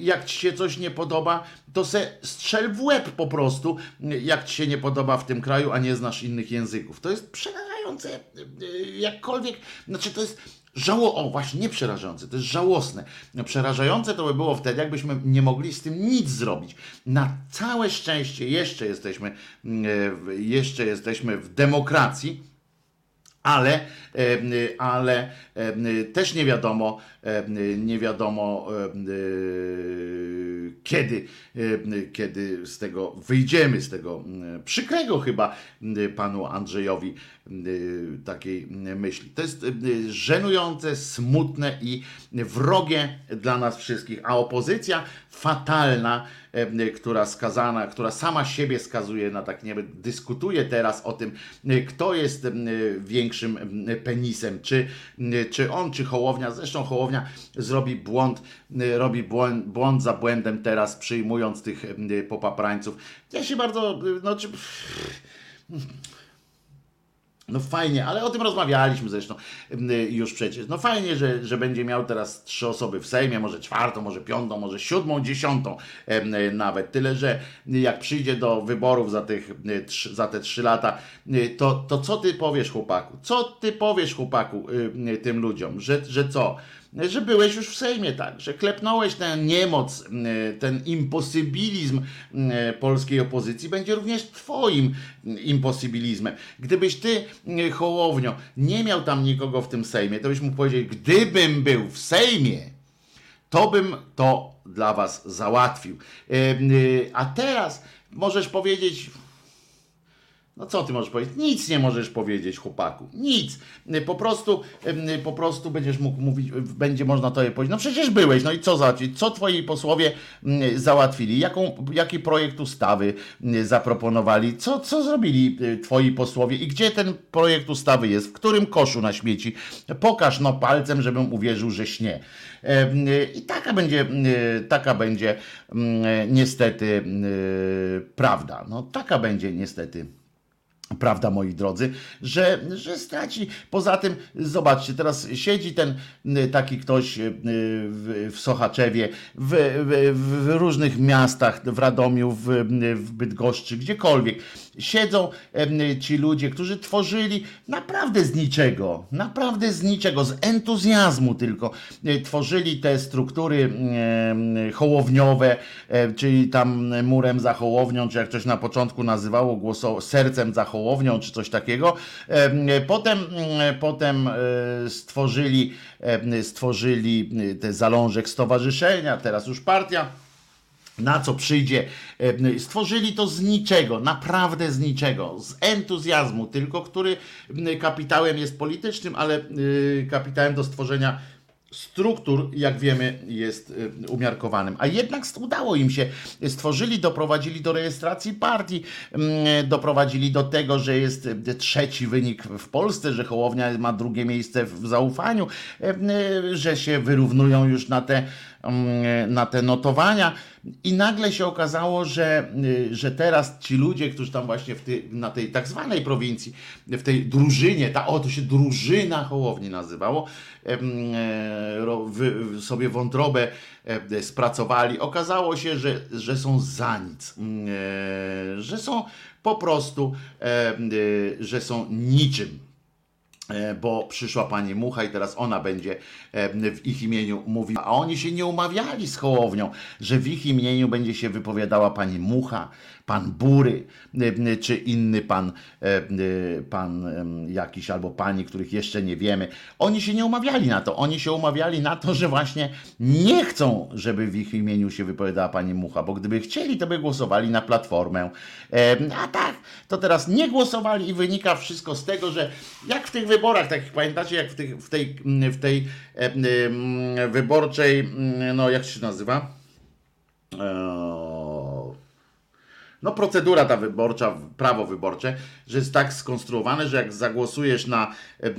A: jak ci się coś nie podoba, to se strzel w łeb po prostu, jak ci się nie podoba w tym kraju, a nie znasz innych języków. To jest przerażające, y, y, jakkolwiek, znaczy to jest Żało, o właśnie, nie przerażające, to jest żałosne. Przerażające to by było wtedy, jakbyśmy nie mogli z tym nic zrobić. Na całe szczęście jeszcze jesteśmy, e, jeszcze jesteśmy w demokracji, ale, e, ale e, też nie wiadomo, e, nie wiadomo kiedy, kiedy z tego wyjdziemy, z tego przykrego chyba panu Andrzejowi takiej myśli. To jest żenujące, smutne i wrogie dla nas wszystkich, a opozycja fatalna, która skazana, która sama siebie skazuje na tak, nie dyskutuje teraz o tym, e, kto jest e, większym e, penisem, czy, e, czy on, czy Hołownia. Zresztą Hołownia zrobi błąd, e, robi błąd, błąd za błędem teraz, przyjmując tych e, popaprańców. Ja się bardzo, e, no czy... No fajnie, ale o tym rozmawialiśmy zresztą y, już przecież. No fajnie, że, że będzie miał teraz trzy osoby w Sejmie, może czwartą, może piątą, może siódmą, dziesiątą y, nawet. Tyle, że jak przyjdzie do wyborów za, tych, y, za te trzy lata, to, to co ty powiesz chłopaku? Co ty powiesz chłopaku tym ludziom? Że, że co? Że byłeś już w Sejmie, tak, że klepnąłeś ten niemoc, ten imposybilizm polskiej opozycji będzie również twoim imposybilizmem. Gdybyś ty, Hołownio, nie miał tam nikogo w tym Sejmie, to byś mógł powiedzieć, gdybym był w Sejmie, to bym to dla was załatwił. Y, A teraz możesz powiedzieć, no co ty możesz powiedzieć? Nic nie możesz powiedzieć, chłopaku. Nic. Po prostu, po prostu będziesz mógł mówić, będzie można tobie powiedzieć, no przecież byłeś, no i co załatwić? Co twoi posłowie mm, załatwili? Jaką, jaki projekt ustawy mm, zaproponowali? Co, co zrobili y, twoi posłowie? I gdzie ten projekt ustawy jest? W którym koszu na śmieci? Pokaż no palcem, żebym uwierzył, że śnie. Y, I taka będzie, y, taka będzie mm, niestety prawda. No taka będzie niestety Prawda, moi drodzy, że, że straci. Poza tym, zobaczcie, teraz siedzi ten y, taki ktoś y, w, w Sochaczewie, w, w, w różnych miastach, w Radomiu, w, w Bydgoszczy, gdziekolwiek. Siedzą ci ludzie, którzy tworzyli naprawdę z niczego, naprawdę z niczego, z entuzjazmu tylko, e, tworzyli te struktury hołowniowe, e, czyli tam murem za hołownią, czy jak ktoś na początku nazywało głoso sercem za hołownią, czy coś takiego. Em, Potem, potem e, stworzyli, stworzyli e, te zalążek stowarzyszenia, teraz już partia na co przyjdzie. e, Stworzyli to z niczego, naprawdę z niczego, z entuzjazmu, tylko który kapitałem jest politycznym, ale y, kapitałem do stworzenia struktur, jak wiemy, jest y, umiarkowanym. A jednak udało im się. Stworzyli, doprowadzili do rejestracji partii, doprowadzili do tego, że jest trzeci wynik w Polsce, że Hołownia ma drugie miejsce w zaufaniu, że się wyrównują już na te, na te notowania. I nagle się okazało, że, y, że teraz ci ludzie, którzy tam właśnie na tej tak zwanej prowincji, w tej drużynie, ta, o to się drużyna Hołowni nazywało, e, sobie wątrobę e, spracowali. Okazało się, że, że są za nic, mm, e, że są po prostu, e, e, że są niczym e, bo przyszła pani Mucha i teraz ona będzie e, w ich imieniu mówiła. A oni się nie umawiali z Hołownią, że w ich imieniu będzie się wypowiadała pani Mucha, pan Bury, e, czy inny pan, e, e, pan jakiś albo pani, których jeszcze nie wiemy. Oni się nie umawiali na to. Oni się umawiali na to, że właśnie nie chcą, żeby w ich imieniu się wypowiadała pani Mucha, bo gdyby chcieli, to by głosowali na Platformę. E, A tak, to teraz nie głosowali i wynika wszystko z tego, że jak w tych wyborach, tak jak pamiętacie, jak w, w tej, w tej e, wyborczej, no jak się nazywa? Eee, no procedura ta wyborcza, prawo wyborcze, że jest tak skonstruowane, że jak zagłosujesz na, e,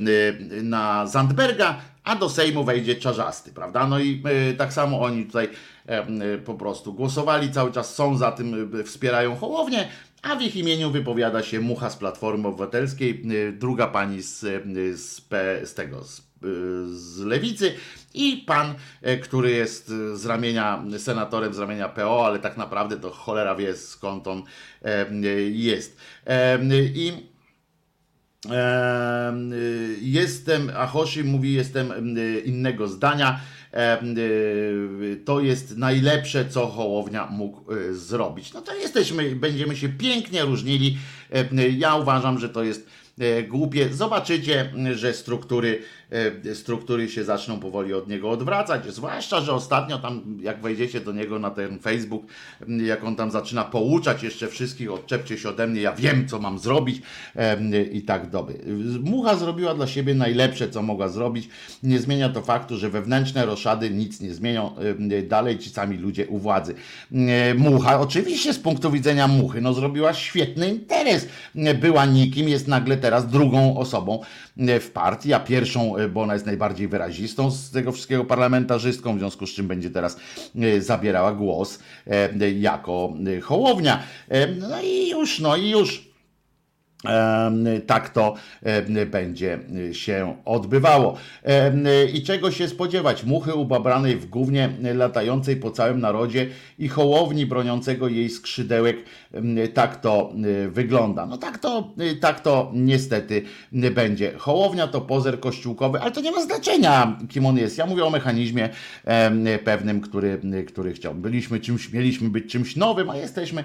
A: na Zandberga, a do Sejmu wejdzie Czarzasty, prawda? No i e, tak samo oni tutaj e, po prostu głosowali, cały czas są za tym, wspierają Hołownię, a w ich imieniu wypowiada się Mucha z Platformy Obywatelskiej, druga pani z, z, P, z tego, z, z Lewicy i pan, e, który jest e, z ramienia, senatorem z ramienia PO, ale tak naprawdę to cholera wie skąd on e, jest. I jestem, a Hoshi mówi, jestem innego zdania. To jest najlepsze, co Hołownia mógł zrobić. No to jesteśmy, będziemy się pięknie różnili. Ja uważam, że to jest głupie. Zobaczycie, że struktury, struktury się zaczną powoli od niego odwracać. Zwłaszcza, że ostatnio tam, jak wejdziecie do niego na ten Facebook, m, jak on tam zaczyna pouczać jeszcze wszystkich, odczepcie się ode mnie, ja wiem, co mam zrobić i tak doby. Mucha zrobiła dla siebie najlepsze, co mogła zrobić. Nie zmienia to faktu, że wewnętrzne roszady nic nie zmienią. Dalej ci sami ludzie u władzy. E, Mucha, oczywiście z punktu widzenia Muchy, no zrobiła świetny interes. E, Była nikim, jest nagle teraz drugą osobą e, w partii, a pierwszą, e, bo ona jest najbardziej wyrazistą z tego wszystkiego parlamentarzystką, w związku z czym będzie teraz e, zabierała głos e, jako e, Hołownia. No i już, no i już. Tak to będzie się odbywało. I czego się spodziewać? Muchy ubabranej w gównie latającej po całym narodzie i hołowni broniącego jej skrzydełek. Tak to wygląda. No tak to, tak to niestety będzie. Hołownia to pozer kościółkowy, ale to nie ma znaczenia, kim on jest. Ja mówię o mechanizmie pewnym, który, który chciał. Byliśmy czymś, mieliśmy być czymś nowym, a jesteśmy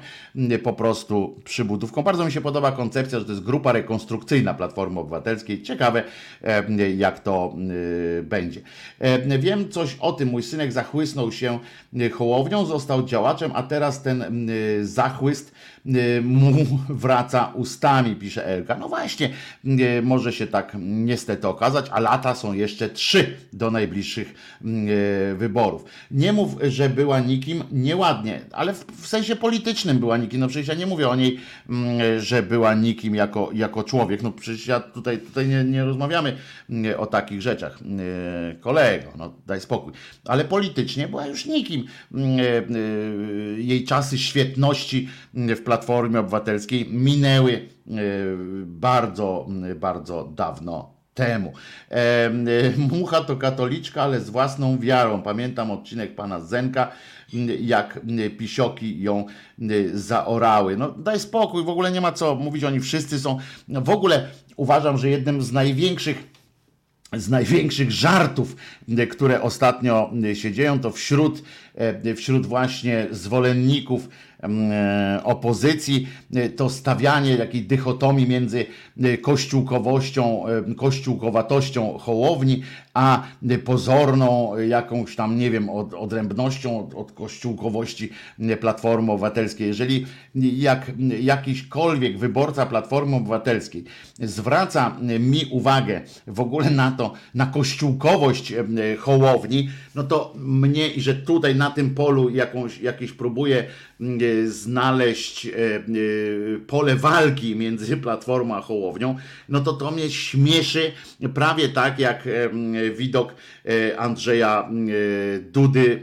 A: po prostu przybudówką. Bardzo mi się podoba koncepcja, to jest grupa rekonstrukcyjna Platformy Obywatelskiej. Ciekawe, jak to y, będzie. Em, Wiem coś o tym. Mój synek zachłysnął się y, hołownią, został działaczem, a teraz ten y, zachłyst mu wraca ustami, pisze Elka. No właśnie, y, może się tak niestety okazać, a lata są jeszcze trzy do najbliższych y, wyborów. Nie mów, że była nikim nieładnie, ale w, sensie politycznym była nikim. No przecież ja nie mówię o niej, mm, że była nikim jako, jako człowiek. No przecież ja tutaj, tutaj nie, nie rozmawiamy o takich rzeczach. Y, Kolego, no daj spokój. Ale politycznie była już nikim. Y, y, Jej czasy świetności w Platformie Obywatelskiej minęły y, bardzo, bardzo dawno temu. E, mucha to katoliczka, ale z własną wiarą. Pamiętam odcinek pana Zenka, jak pisioki ją zaorały. No daj spokój, w ogóle nie ma co mówić, oni wszyscy są, w ogóle uważam, że jednym z największych z największych żartów, które ostatnio się dzieją, to wśród, wśród właśnie zwolenników E, opozycji, e, to stawianie takiej dychotomii między e, kościółkowością, kościółkowatością Hołowni, a pozorną jakąś tam, nie wiem, od, odrębnością od, od kościółkowości Platformy Obywatelskiej. Jeżeli jak jakiśkolwiek wyborca Platformy Obywatelskiej zwraca mi uwagę w ogóle na to, na kościółkowość Hołowni, no to mnie i że tutaj na tym polu jakąś, jakieś próbuje znaleźć e, e, pole walki między Platformą a Hołownią, no to to mnie śmieszy prawie tak jak widok Andrzeja Dudy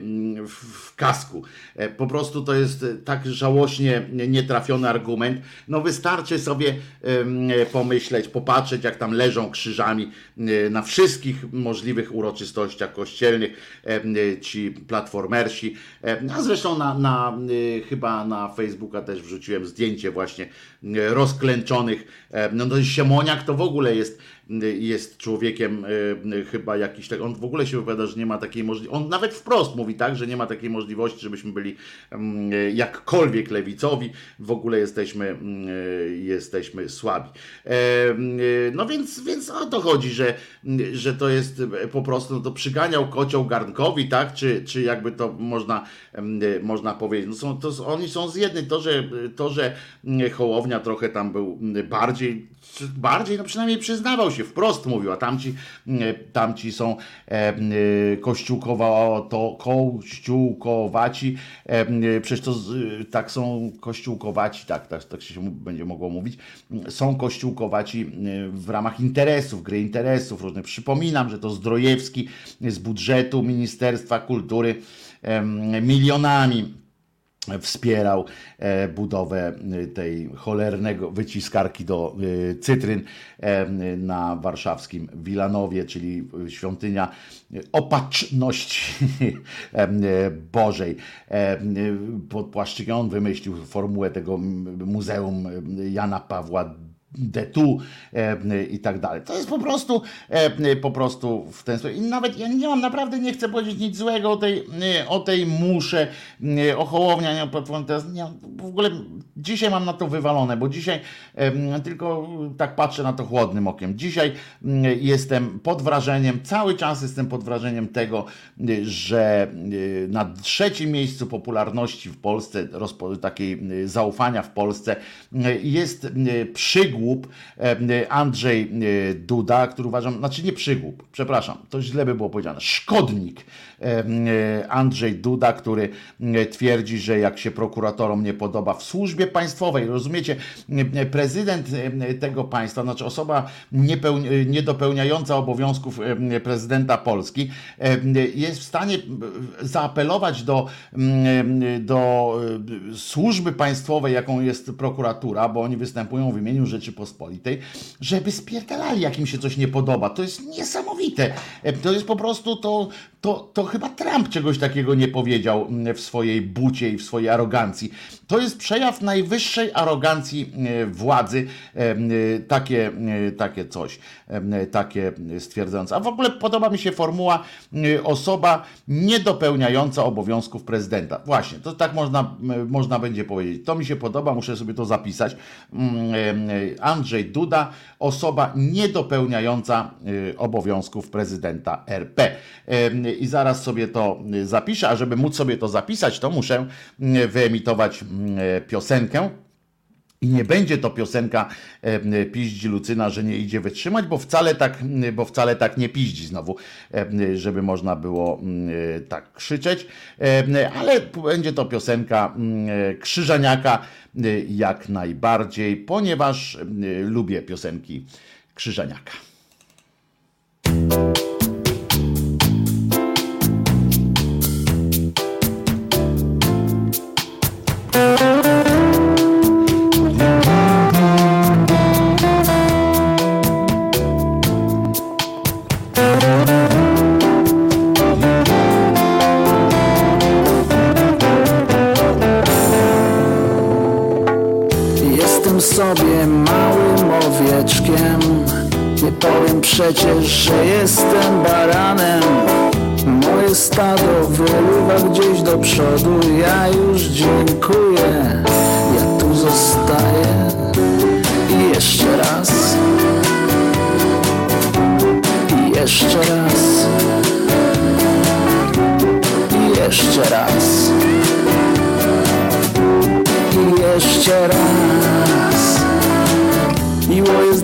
A: w kasku. Po prostu to jest tak żałośnie nietrafiony argument. No wystarczy sobie pomyśleć, popatrzeć jak tam leżą krzyżami na wszystkich możliwych uroczystościach kościelnych ci platformersi, a zresztą na, na chyba na Facebooka też wrzuciłem zdjęcie właśnie e, rozklęczonych. E, no to Siemoniak to w ogóle jest jest człowiekiem e, chyba jakiś tak, on w ogóle się wypowiada, że nie ma takiej możliwości, on nawet wprost mówi tak, że nie ma takiej możliwości, żebyśmy byli mm, e, jakkolwiek lewicowi, w ogóle jesteśmy, mm, e, jesteśmy słabi. No więc, więc o to chodzi, że, że to jest po prostu, no to przyganiał kocioł garnkowi, tak, czy, czy jakby to można, można powiedzieć, no są, to, oni są z jednej, to, że, to, że Hołownia trochę tam był bardziej, bardziej, no przynajmniej przyznawał się, wprost mówił, a tamci, e, tamci są e, e, kościółkowa, to kościółkowaci, przecież to tak są kościółkowaci, tak, tak, tak się będzie mogło mówić, są kościółkowaci w ramach interesów, gry interesów różnych. Przypominam, że to Zdrojewski z budżetu Ministerstwa Kultury milionami wspierał e, budowę e, tej cholernego wyciskarki do e, cytryn na warszawskim Wilanowie, czyli świątynia opatrzności Bożej. Pod płaszczykiem on wymyślił formułę tego Muzeum Jana Pawła detu e, i tak dalej. To jest po prostu e, po prostu w ten sposób. I nawet ja nie mam, naprawdę nie chcę powiedzieć nic złego o tej, e, o tej musze, o Hołownia, nie, nie, w ogóle dzisiaj mam na to wywalone, bo dzisiaj tylko tak patrzę na to chłodnym okiem. Dzisiaj jestem pod wrażeniem, cały czas jestem pod wrażeniem tego, że na trzecim miejscu popularności w Polsce, takiej zaufania w Polsce jest przygód przygłup Andrzej Duda, który uważam, znaczy nie przygłup, przepraszam, to źle by było powiedziane, szkodnik Andrzej Duda, który twierdzi, że jak się prokuratorom nie podoba w służbie państwowej, rozumiecie, prezydent tego państwa, znaczy osoba niedopełniająca obowiązków prezydenta Polski jest w stanie zaapelować do, do e, służby państwowej, jaką jest prokuratura, bo oni występują w imieniu Rzeczy Rzeczypospolitej, żeby spierdalali, jak im się coś nie podoba. To jest niesamowite. E, to jest po prostu to, to, to chyba Trump czegoś takiego nie powiedział mm, w swojej bucie i w swojej arogancji. To jest przejaw najwyższej arogancji e, władzy, e, takie, takie coś, takie stwierdzające. A w ogóle podoba mi się formuła osoba niedopełniająca obowiązków prezydenta. Właśnie, to tak można, można będzie powiedzieć. To mi się podoba, muszę sobie to zapisać. Mm, Andrzej Duda, osoba niedopełniająca obowiązków prezydenta RP. I zaraz sobie to zapiszę, a żeby móc sobie to zapisać, to muszę wyemitować piosenkę. I nie będzie to piosenka e, piździ Lucyna, że nie idzie wytrzymać, bo wcale tak, bo wcale tak nie piździ znowu, e, żeby można było e, tak krzyczeć, e, ale będzie to piosenka e, Krzyżaniaka e, jak najbardziej, ponieważ lubię piosenki Krzyżaniaka.
C: że jestem baranem. Moje stado wyruwa gdzieś do przodu. Ja już dziękuję, ja tu zostaję. I jeszcze raz. I jeszcze raz. I jeszcze raz. I jeszcze raz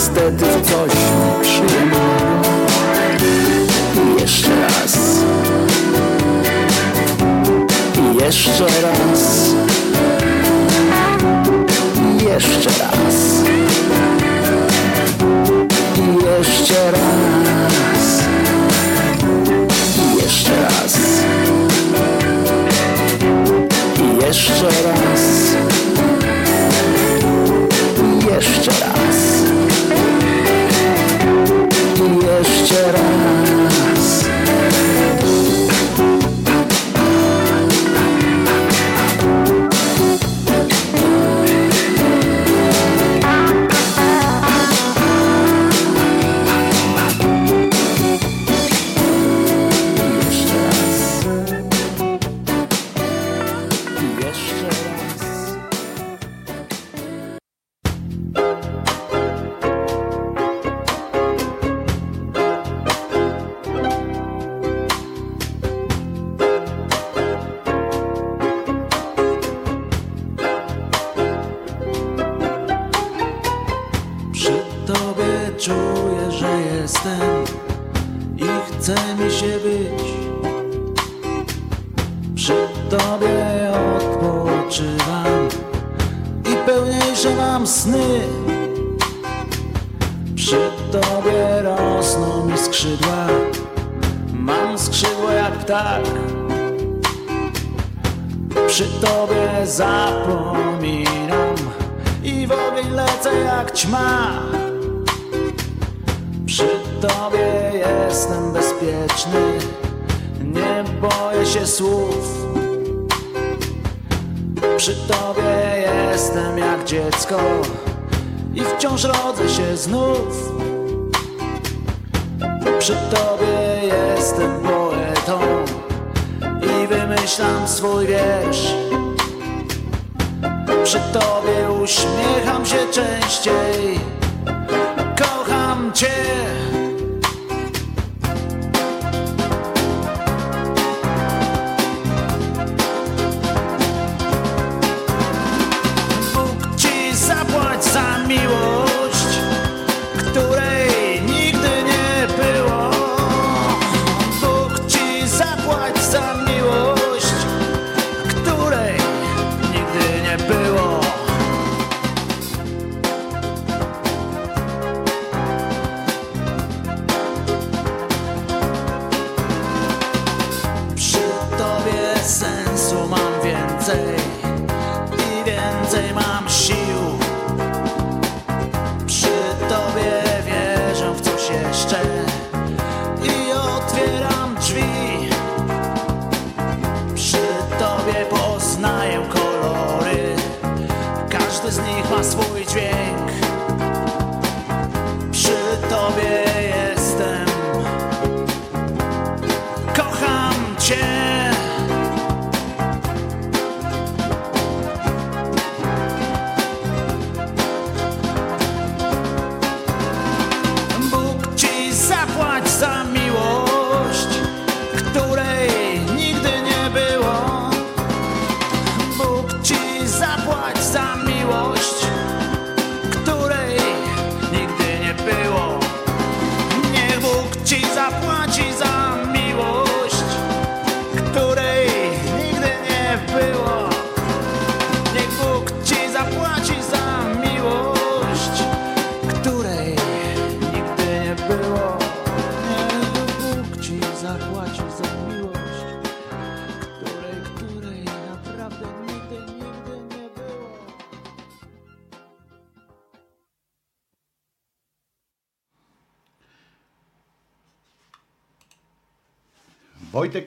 A: Aesthetics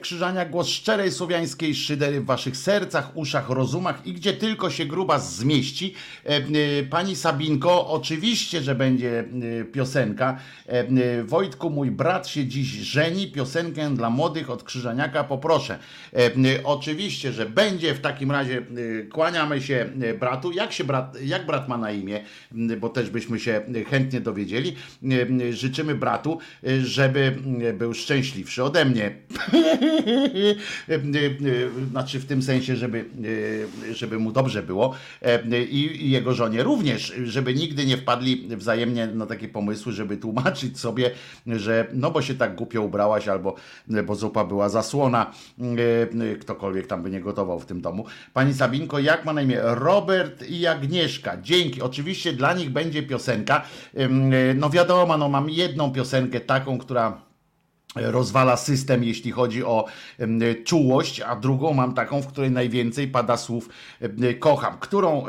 A: Krzyżania, głos szczerej słowiańskiej szydery w waszych sercach, uszach, rozumach i gdzie tylko się gruba zmieści. E, e, Pani Sabinko, oczywiście, że będzie e, piosenka. Wojtku, mój brat się dziś żeni, piosenkę dla młodych od Krzyżaniaka poproszę. Oczywiście, że będzie, w takim razie kłaniamy się bratu. Jak się brat, jak brat ma na imię, M, bo też byśmy się chętnie dowiedzieli. Życzymy bratu, żeby był szczęśliwszy ode mnie. Znaczy w tym sensie, żeby, żeby mu dobrze było i i jego żonie również, żeby nigdy nie wpadli wzajemnie na takie pomysły, żeby tłumaczyć sobie, że no bo się tak głupio ubrałaś albo bo zupa była zasłona, ktokolwiek tam by nie gotował w tym domu. Pani Sabinko, jak ma na imię? Robert i Agnieszka. Dzięki. Oczywiście dla nich będzie piosenka. No wiadomo, no mam jedną piosenkę taką, która rozwala system, jeśli chodzi o czułość, a drugą mam taką, w której najwięcej pada słów kocham, którą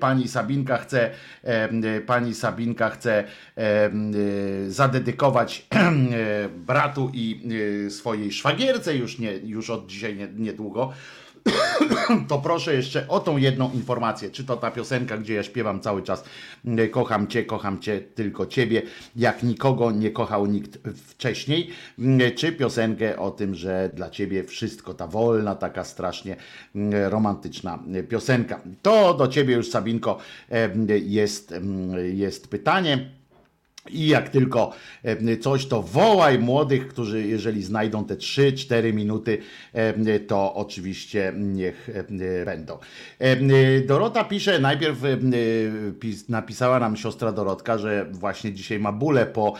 A: pani Sabinka chce pani Sabinka chce zadedykować bratu i e, swojej szwagierce już nie już od dzisiaj nie, niedługo to proszę jeszcze o tą jedną informację. Czy to ta piosenka, gdzie ja śpiewam cały czas mm, kocham cię, kocham cię, tylko ciebie, jak nikogo nie kochał nikt wcześniej, Mm, czy piosenkę o tym, że dla ciebie wszystko, ta wolna, taka strasznie mm, romantyczna piosenka. To do ciebie już, Sabinko, jest, jest pytanie. I jak tylko e, coś, to wołaj młodych, którzy jeżeli znajdą te 3-4 minuty, e, to oczywiście niech e, będą. Dorota pisze, najpierw pis- napisała nam siostra Dorotka, że właśnie dzisiaj ma bóle po,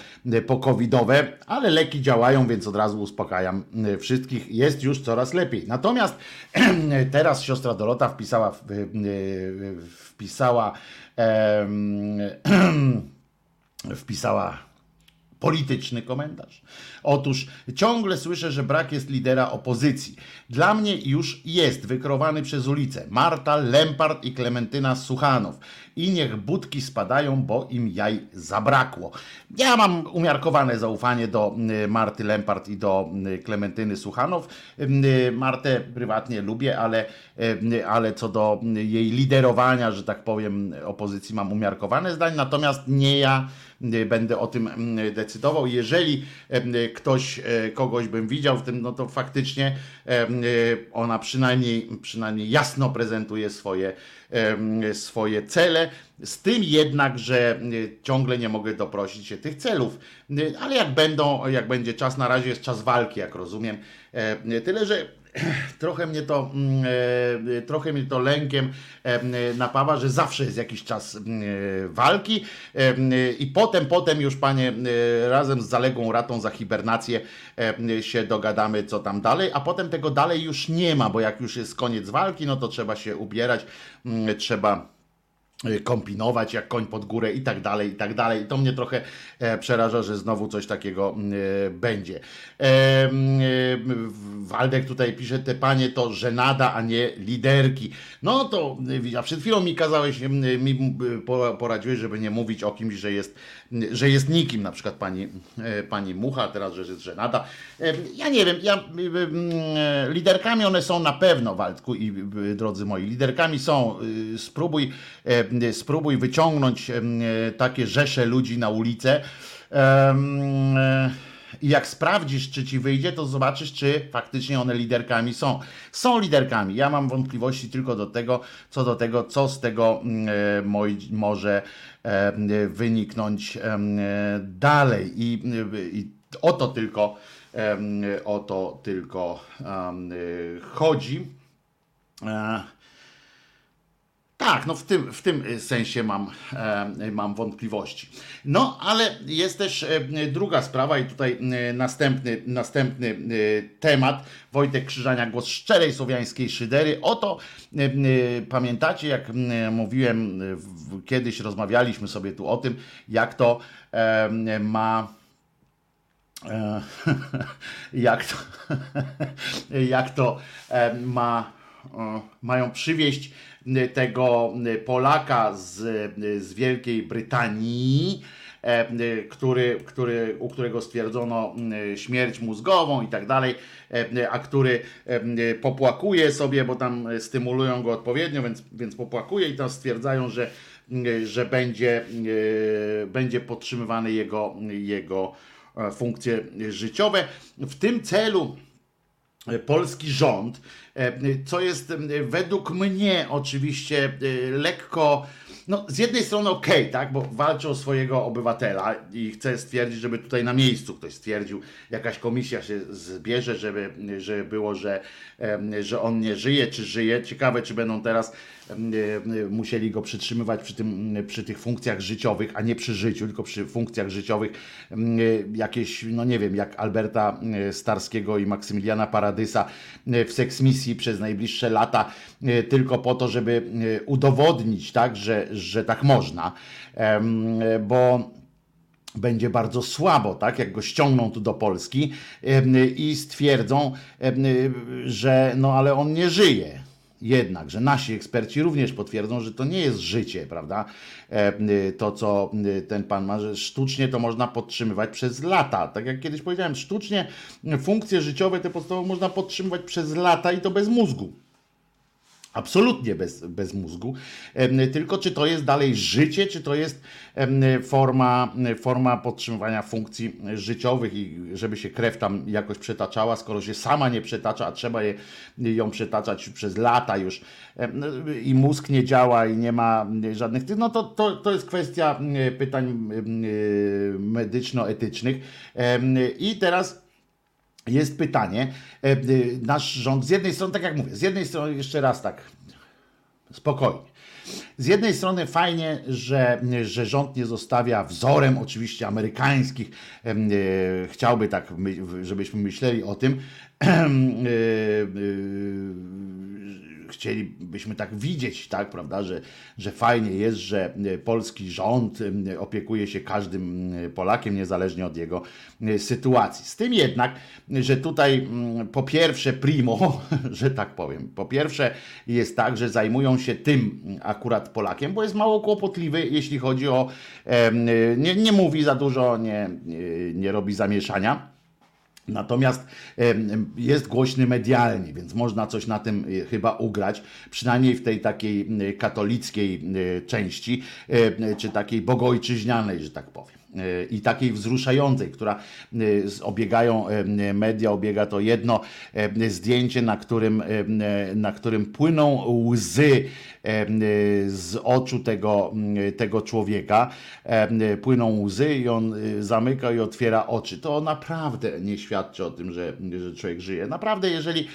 A: po covidowe, ale leki działają, więc od razu uspokajam wszystkich, jest już coraz lepiej. Natomiast teraz siostra Dorota wpisała, wpisała em, wpisała polityczny komentarz. Otóż ciągle słyszę, że brak jest lidera opozycji. Dla mnie już jest wykrowany przez ulicę Marta Lempart i Klementyna Suchanow. I niech budki spadają, bo im jaj zabrakło. Ja mam umiarkowane zaufanie do y, Marty Lempart i do y, Klementyny Suchanow. Y, Martę prywatnie lubię, ale, ale co do jej liderowania, że tak powiem, opozycji mam umiarkowane zdanie. Natomiast nie ja będę o tym decydował. Jeżeli ktoś, kogoś bym widział w tym, no to faktycznie ona przynajmniej, przynajmniej jasno prezentuje swoje, swoje cele. Z tym jednak, że y, ciągle nie mogę doprosić się tych celów. Y, Ale jak będą, jak będzie czas, na razie jest czas walki, jak rozumiem. Y, Tyle, że trochę mnie to mm, e, trochę mnie to lękiem e, napawa, że zawsze jest jakiś czas e, walki e, i potem, potem już panie e, razem z zaległą ratą za hibernację e, się dogadamy co tam dalej, a potem tego dalej już nie ma, bo jak już jest koniec walki, no to trzeba się ubierać, trzeba y, kombinować jak koń pod górę i tak dalej, i tak dalej. I to mnie trochę e, przeraża, że znowu coś takiego e, będzie. E, e, w Waldek tutaj pisze, te panie to żenada, a nie liderki. No to, y, a przed chwilą mi kazałeś, y, mi y, po- poradziłeś, żeby nie mówić o kimś, że jest, y, że jest nikim, na przykład pani, y, pani Mucha, teraz, że jest żenada. Y, Ja nie wiem, ja, y, y, y, liderkami one są na pewno, Waldku i y, drodzy moi, liderkami są. Y, Spróbuj, y, spróbuj wyciągnąć y, takie rzesze ludzi na ulicę. E, I jak sprawdzisz, czy ci wyjdzie, to zobaczysz, czy faktycznie one liderkami są. Są liderkami. Ja mam wątpliwości tylko do tego, co do tego, co z tego e, może e, wyniknąć e, dalej. I, i o to tylko, o to tylko e, chodzi. Tak, no w tym, w tym sensie mam, e, mam wątpliwości. No, ale jest też e, druga sprawa i tutaj e, następny, następny temat. Wojtek Krzyżania, głos szczerej słowiańskiej szydery. Oto pamiętacie, jak mówiłem, kiedyś rozmawialiśmy sobie tu o tym, jak to ma jak to, jak to ma, mają przywieźć e, tego e, Polaka z, e, z Wielkiej Brytanii, e, który, który, u którego stwierdzono śmierć mózgową i tak dalej, a który popłakuje sobie, bo tam stymulują go odpowiednio, więc, więc popłakuje i tam stwierdzają, że, że będzie, będzie podtrzymywany jego, jego funkcje życiowe. W tym celu polski rząd, e, co jest e, według mnie oczywiście e, lekko, no z jednej strony okej, tak, bo walczy o swojego obywatela i chce stwierdzić, żeby tutaj na miejscu ktoś stwierdził, jakaś komisja się zbierze, żeby, żeby było, że, że on nie żyje, czy żyje. Ciekawe, czy będą teraz e, musieli go przytrzymywać przy, tym, przy tych funkcjach życiowych, a nie przy życiu, tylko przy funkcjach życiowych jakieś, no nie wiem, jak Alberta e, Starskiego i Maksymiliana Paradysa e, w seksmisji przez najbliższe lata, e, tylko po to, żeby udowodnić, tak, że, że tak można, bo będzie bardzo słabo, tak? Jak go ściągną tu do Polski i stwierdzą, że no ale on nie żyje. Jednak, że nasi eksperci również potwierdzą, że to nie jest życie, prawda? Em, To, co ten pan ma, że sztucznie to można podtrzymywać przez lata. Tak jak kiedyś powiedziałem, sztucznie funkcje życiowe, te podstawowe można podtrzymywać przez lata i to bez mózgu. Absolutnie bez, bez mózgu. Tylko czy to jest dalej życie, czy to jest forma, forma podtrzymywania funkcji życiowych i żeby się krew tam jakoś przetaczała, skoro się sama nie przetacza, a trzeba je, ją przetaczać przez lata już i mózg nie działa i nie ma żadnych tych, no to, to, to jest kwestia pytań medyczno-etycznych. I teraz jest pytanie. e, y, Nasz rząd, z jednej strony, tak jak mówię, z jednej strony, jeszcze raz tak, spokojnie. Z jednej strony fajnie, że, że rząd nie zostawia wzorem oczywiście amerykańskich, e, chciałby tak, my, żebyśmy myśleli o tym, e, e, chcielibyśmy tak widzieć, tak, prawda, że, że fajnie jest, że e, polski rząd em, opiekuje się każdym e, Polakiem, niezależnie od jego e, sytuacji. Z tym jednak, że tutaj mm, po pierwsze primo, że tak powiem, po pierwsze jest tak, że zajmują się tym akurat Polakiem, bo jest mało kłopotliwy, jeśli chodzi o, nie, nie mówi za dużo, nie, nie robi zamieszania. Natomiast jest głośny medialnie, więc można coś na tym e, chyba ugrać, przynajmniej w tej takiej katolickiej e, części, e, czy takiej bogojczyźnianej, że tak powiem. I takiej wzruszającej, która z- obiegają e, media, obiega to jedno e, zdjęcie, na którym, na którym płyną łzy z oczu tego, tego człowieka. Płyną łzy i on zamyka i otwiera oczy. To naprawdę nie świadczy o tym, że, że człowiek żyje. Naprawdę, jeżeli,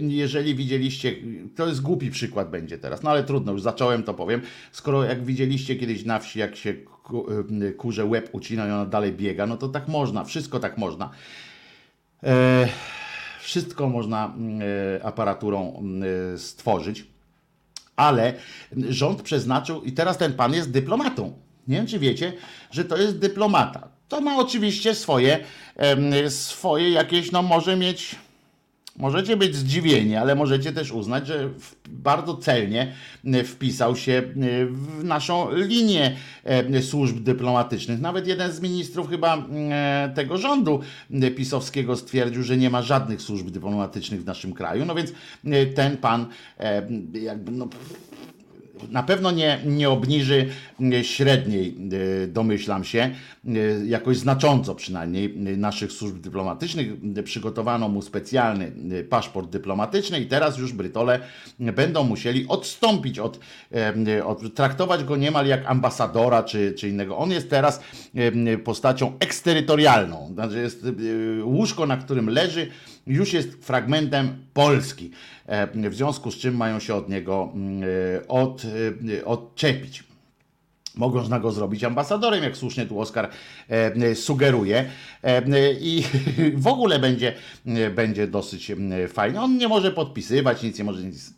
A: jeżeli widzieliście, to jest głupi przykład będzie teraz, no ale trudno, już zacząłem, to powiem. Skoro jak widzieliście kiedyś na wsi, jak się kurze łeb ucina i ona dalej biega, no to tak można, wszystko tak można. E, wszystko można e, aparaturą e, stworzyć ale rząd przeznaczył, i teraz ten pan jest dyplomatą. Nie wiem, czy wiecie, że to jest dyplomata. To ma oczywiście swoje, swoje jakieś, no może mieć Możecie być zdziwieni, ale możecie też uznać, że bardzo celnie e, wpisał się e, w naszą linię e, służb dyplomatycznych. Nawet jeden z ministrów chyba tego rządu pisowskiego stwierdził, że nie ma żadnych służb dyplomatycznych w naszym kraju. No więc ten pan jakby no, na pewno nie, nie obniży e, średniej, e, domyślam się, e, jakoś znacząco przynajmniej e, naszych służb dyplomatycznych. Przygotowano mu specjalny paszport dyplomatyczny i teraz już Brytole będą musieli odstąpić od, od traktować go niemal jak ambasadora czy, czy innego. On jest teraz postacią eksterytorialną, znaczy jest łóżko, na którym leży, już jest fragmentem Polski, e, w związku z czym mają się od niego e, od, e, odczepić. Można go zrobić ambasadorem, jak słusznie tu Oskar sugeruje. I w ogóle będzie, będzie dosyć fajnie. On nie może podpisywać, nic nie może. Nic.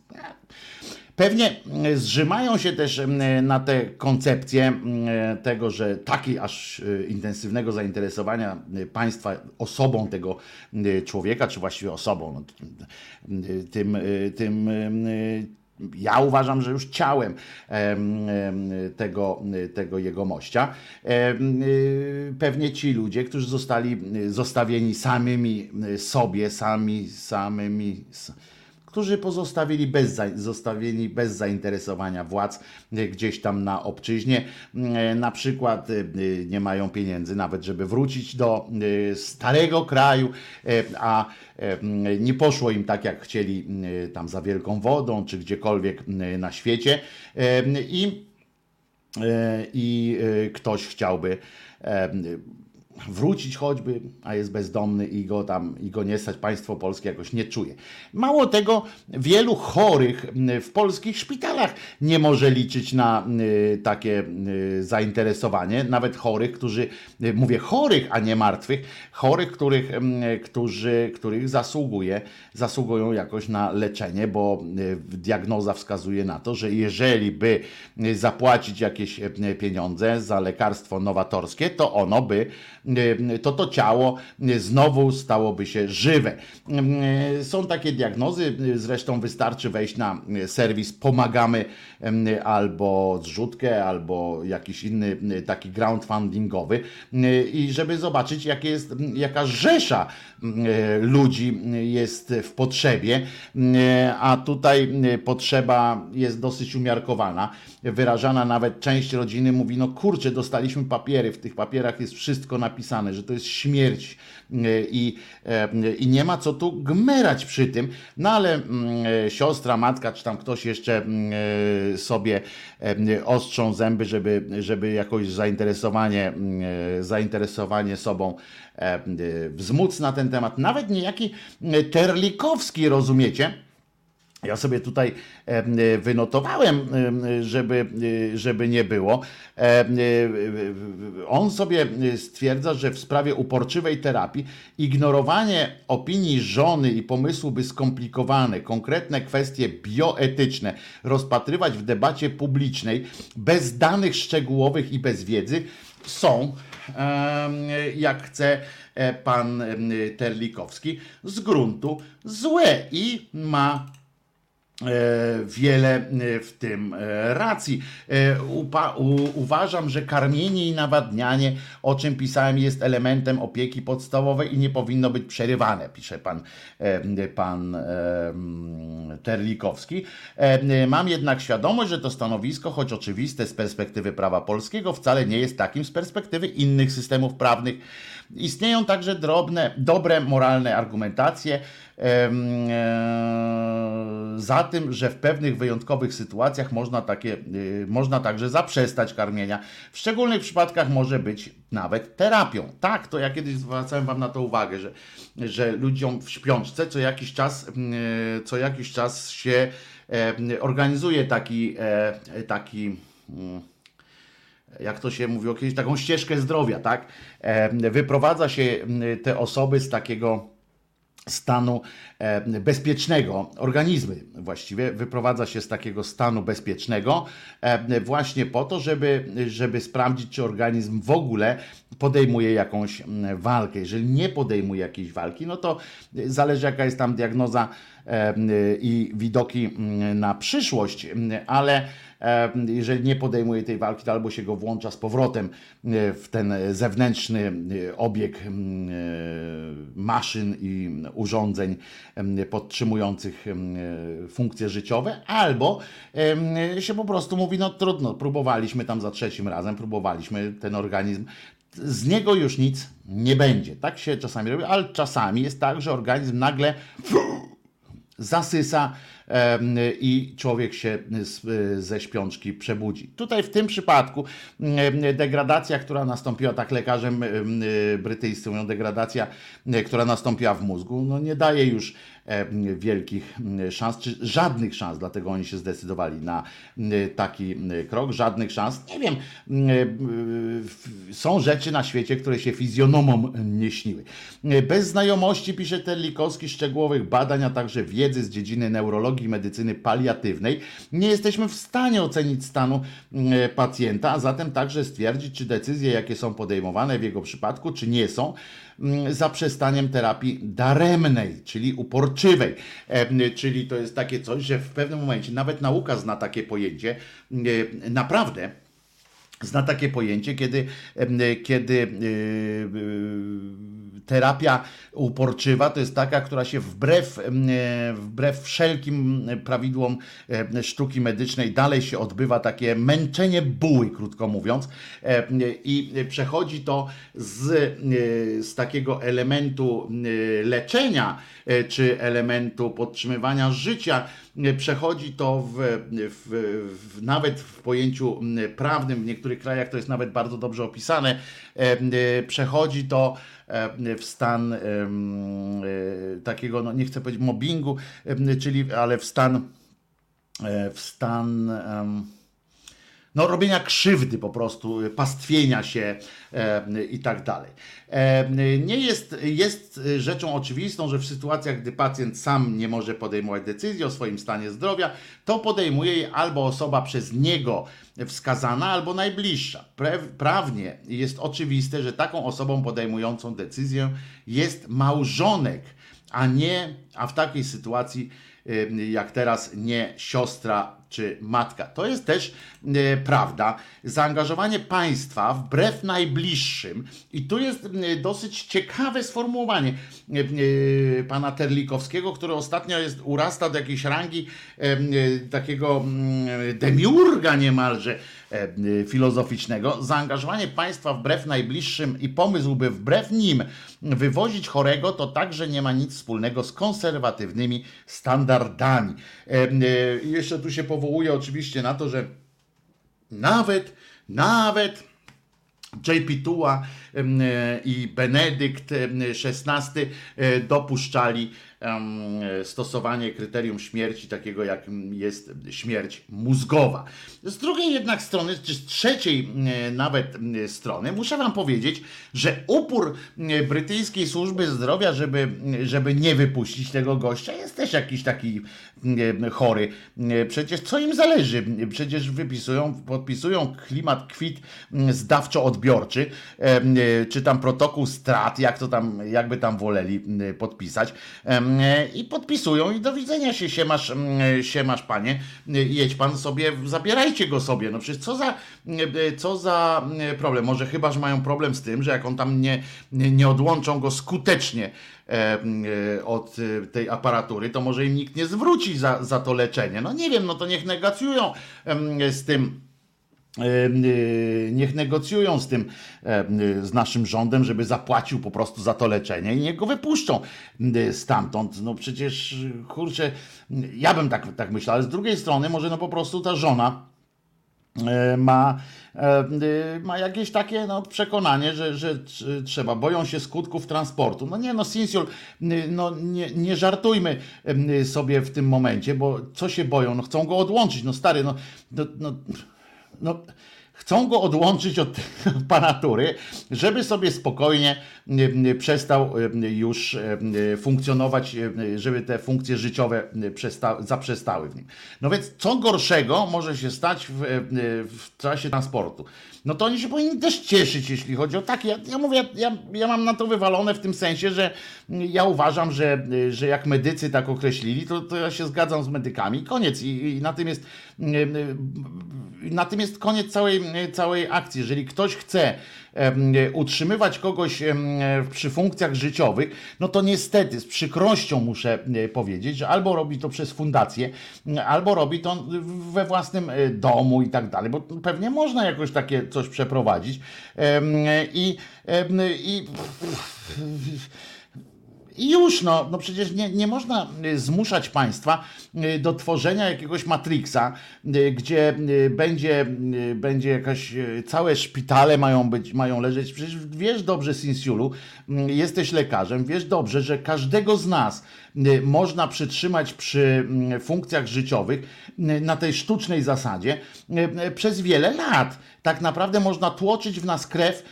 A: Pewnie mm, zrzymają się też mm, na tę koncepcję mm, tego, że taki aż y, intensywnego zainteresowania y, państwa osobą tego y, człowieka, czy właściwie osobą, no, tym, tym ja uważam, że już ciałem em, em, tego, tego jego mościa. Em, y, Pewnie ci ludzie, którzy zostali zostawieni samymi sobie, sami, samymi. s- którzy pozostawili bez, zostawieni bez zainteresowania władz y, gdzieś tam na obczyźnie. Y, Na przykład y, nie mają pieniędzy nawet, żeby wrócić do starego kraju, a nie poszło im tak, jak chcieli tam za wielką wodą, czy gdziekolwiek na świecie. I e, i e, ktoś chciałby e, wrócić choćby, a jest bezdomny i go tam, i go nie stać, państwo polskie jakoś nie czuje. Mało tego, wielu chorych w polskich szpitalach nie może liczyć na takie zainteresowanie, nawet chorych, którzy, mówię chorych, a nie martwych, chorych, których, którzy, których zasługuje, zasługują jakoś na leczenie, bo diagnoza wskazuje na to, że jeżeli by zapłacić jakieś pieniądze za lekarstwo nowatorskie, to ono by, to to ciało y, znowu stałoby się żywe. Y, Są takie diagnozy, y, zresztą wystarczy wejść na y, serwis Pomagamy y, albo zrzutkę, albo jakiś inny y, taki crowdfundingowy y, i żeby zobaczyć, jakie jest, jaka rzesza y, ludzi jest w potrzebie, y, a tutaj y, potrzeba jest dosyć umiarkowana, wyrażana nawet część rodziny mówi, no kurczę, dostaliśmy papiery, w tych papierach jest wszystko napisane, że to jest śmierć y, i, i nie ma co tu gmerać przy tym, no ale mm, siostra, matka, czy tam ktoś jeszcze y, sobie y, ostrzą zęby, żeby, żeby jakoś zainteresowanie, y, zainteresowanie sobą e, wzmóc na ten temat. Nawet niejaki Terlikowski, rozumiecie? Ja sobie tutaj em, wynotowałem, em, żeby, żeby nie było. Y, On sobie stwierdza, że w sprawie uporczywej terapii ignorowanie opinii żony i pomysłu, by skomplikowane, konkretne kwestie bioetyczne rozpatrywać w debacie publicznej bez danych szczegółowych i bez wiedzy są, jak chce e, pan Terlikowski, z gruntu złe i ma e, wiele e, w tym e, racji. E, Upa, u, uważam, że karmienie i nawadnianie, o czym pisałem, jest elementem opieki podstawowej i nie powinno być przerywane, pisze pan, e, pan e, Terlikowski. E, Mam jednak świadomość, że to stanowisko, choć oczywiste z perspektywy prawa polskiego, wcale nie jest takim z perspektywy innych systemów prawnych. Istnieją także drobne, dobre moralne argumentacje e, za tym, że w pewnych wyjątkowych sytuacjach można, takie, y, można także zaprzestać karmienia. W szczególnych przypadkach może być nawet terapią. Tak, to ja kiedyś zwracałem Wam na to uwagę, że, że ludziom w śpiączce co jakiś czas, y, co jakiś czas się e, organizuje taki, e, taki jak to się mówiło kiedyś, taką ścieżkę zdrowia, tak? E, Wyprowadza się te osoby z takiego stanu e, bezpiecznego. Organizmy właściwie wyprowadza się z takiego stanu bezpiecznego e, właśnie po to, żeby, żeby sprawdzić, czy organizm w ogóle podejmuje jakąś walkę. Jeżeli nie podejmuje jakiejś walki, no to zależy jaka jest tam diagnoza i widoki na przyszłość, ale jeżeli nie podejmuje tej walki, to albo się go włącza z powrotem e, w ten zewnętrzny e, obieg mm, e, maszyn i urządzeń podtrzymujących funkcje życiowe, albo się po prostu mówi, no trudno, próbowaliśmy tam za trzecim razem, próbowaliśmy ten organizm, z niego już nic nie będzie. Tak się czasami robi, ale czasami jest tak, że organizm nagle zasysa i człowiek się z, ze śpiączki przebudzi. Tutaj w tym przypadku degradacja, która nastąpiła, tak lekarzem em, brytyjscy mówią, degradacja, która nastąpiła w mózgu, no nie daje już wielkich em, szans, czy żadnych szans, dlatego oni się zdecydowali na em, taki em, krok, żadnych szans. Nie wiem, em, w- są rzeczy na świecie, które się fizjonomom nie śniły. Bez znajomości, pisze Terlikowski, szczegółowych badań, a także wiedzy z dziedziny neurologii i medycyny paliatywnej, nie jesteśmy w stanie ocenić stanu mm, pacjenta, a zatem także stwierdzić, czy decyzje, jakie są podejmowane w jego przypadku, czy nie są mm, zaprzestaniem terapii daremnej, czyli uporczywej. E, Czyli to jest takie coś, że w pewnym momencie nawet nauka zna takie pojęcie, e, naprawdę zna takie pojęcie, kiedy, em, kiedy yy, terapia uporczywa to jest taka, która się wbrew, e, wbrew wszelkim prawidłom e, sztuki medycznej dalej się odbywa takie męczenie buły, krótko mówiąc, e, i przechodzi to z, e, z takiego elementu e, leczenia e, czy elementu podtrzymywania życia, e, przechodzi to w, w, w, nawet w pojęciu prawnym, w niektórych krajach to jest nawet bardzo dobrze opisane, e, e, przechodzi to e, w stan e, takiego, no nie chcę powiedzieć mobbingu, czyli, ale w stan, e, w stan no, robienia krzywdy po prostu, pastwienia się e, i tak dalej. E, nie jest, jest rzeczą oczywistą, że w sytuacjach, gdy pacjent sam nie może podejmować decyzji o swoim stanie zdrowia, to podejmuje jej albo osoba przez niego wskazana, albo najbliższa. Prawnie jest oczywiste, że taką osobą podejmującą decyzję jest małżonek, a nie, a w takiej sytuacji jak teraz nie siostra czy matka. To jest też e, prawda. Zaangażowanie państwa wbrew najbliższym, i tu jest e, dosyć ciekawe sformułowanie pana Terlikowskiego, który ostatnio jest, urasta do jakiejś rangi takiego mm, demiurga niemalże filozoficznego. Zaangażowanie państwa wbrew najbliższym i pomysł, by wbrew nim wywozić chorego, to także nie ma nic wspólnego z konserwatywnymi standardami. E, e, Jeszcze tu się powołuje oczywiście na to, że nawet, nawet JP e, i Benedykt XVI e, dopuszczali stosowanie kryterium śmierci takiego jak jest śmierć mózgowa. Z drugiej jednak strony, czy z trzeciej e, nawet strony, muszę wam powiedzieć, że upór e, brytyjskiej służby zdrowia, żeby, żeby nie wypuścić tego gościa, jest też jakiś taki e, chory. E, Przecież co im zależy? Przecież wypisują, podpisują klimat kwit zdawczo-odbiorczy, e, e, czy tam protokół strat, jak to tam, jakby tam woleli m, podpisać. Em, e, I podpisują i do widzenia się, siemasz, m, siemasz panie, E, jedź pan sobie, zabierajcie go sobie. No przecież co za, co za problem? Może chyba, że mają problem z tym, że jak on tam nie, nie, odłączą go skutecznie od tej aparatury, to może im nikt nie zwróci za, za to leczenie. No nie wiem, no to niech negocjują em, z tym. E, Niech negocjują z tym, e, z naszym rządem, żeby zapłacił po prostu za to leczenie i niech go wypuszczą e, stamtąd. No przecież, kurczę, ja bym tak, tak myślał, ale z drugiej strony może no po prostu ta żona e, ma, e, y, ma jakieś takie no, przekonanie, że, że tr- trzeba, boją się skutków transportu. No nie, no Sinsiul, y, no nie, nie żartujmy y, sobie w tym momencie, bo co się boją? No chcą go odłączyć, no stary, no, no, no, no chcą go odłączyć od aparatury, żeby sobie spokojnie przestał y, już y, funkcjonować, y, żeby te funkcje życiowe przesta- zaprzestały w nim. No więc co gorszego może się stać w, w czasie transportu? No to oni się powinni też cieszyć, jeśli chodzi o takie. Ja, ja mówię, ja, ja mam na to wywalone w tym sensie, że ja uważam, że, że jak medycy tak określili, to, to ja się zgadzam z medykami. Koniec. I, i na tym jest na tym jest koniec całej, całej akcji. Jeżeli ktoś chce utrzymywać kogoś przy funkcjach życiowych, no to niestety z przykrością muszę powiedzieć, że albo robi to przez fundację, albo robi to we własnym e, domu i tak dalej, bo pewnie można jakoś takie coś przeprowadzić. I, em, i i już, no, no przecież nie, nie można y, zmuszać państwa y, do tworzenia jakiegoś Matrixa, y, gdzie będzie, będzie jakaś, całe szpitale mają być, mają leżeć. Przecież wiesz dobrze, Sinsiulu, jesteś lekarzem, wiesz dobrze, że każdego z nas można przytrzymać przy y, funkcjach życiowych y, na tej sztucznej zasadzie y, y, przez wiele lat. Tak naprawdę można tłoczyć w nas krew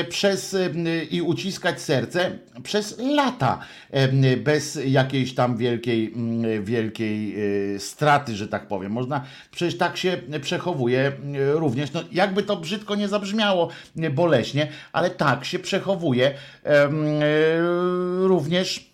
A: y, przez y, i uciskać serce przez lata y, bez jakiejś tam wielkiej, y, wielkiej y, straty, że tak powiem. Można, przecież tak się przechowuje y, również, no jakby to brzydko nie zabrzmiało y, boleśnie, ale tak się przechowuje y, również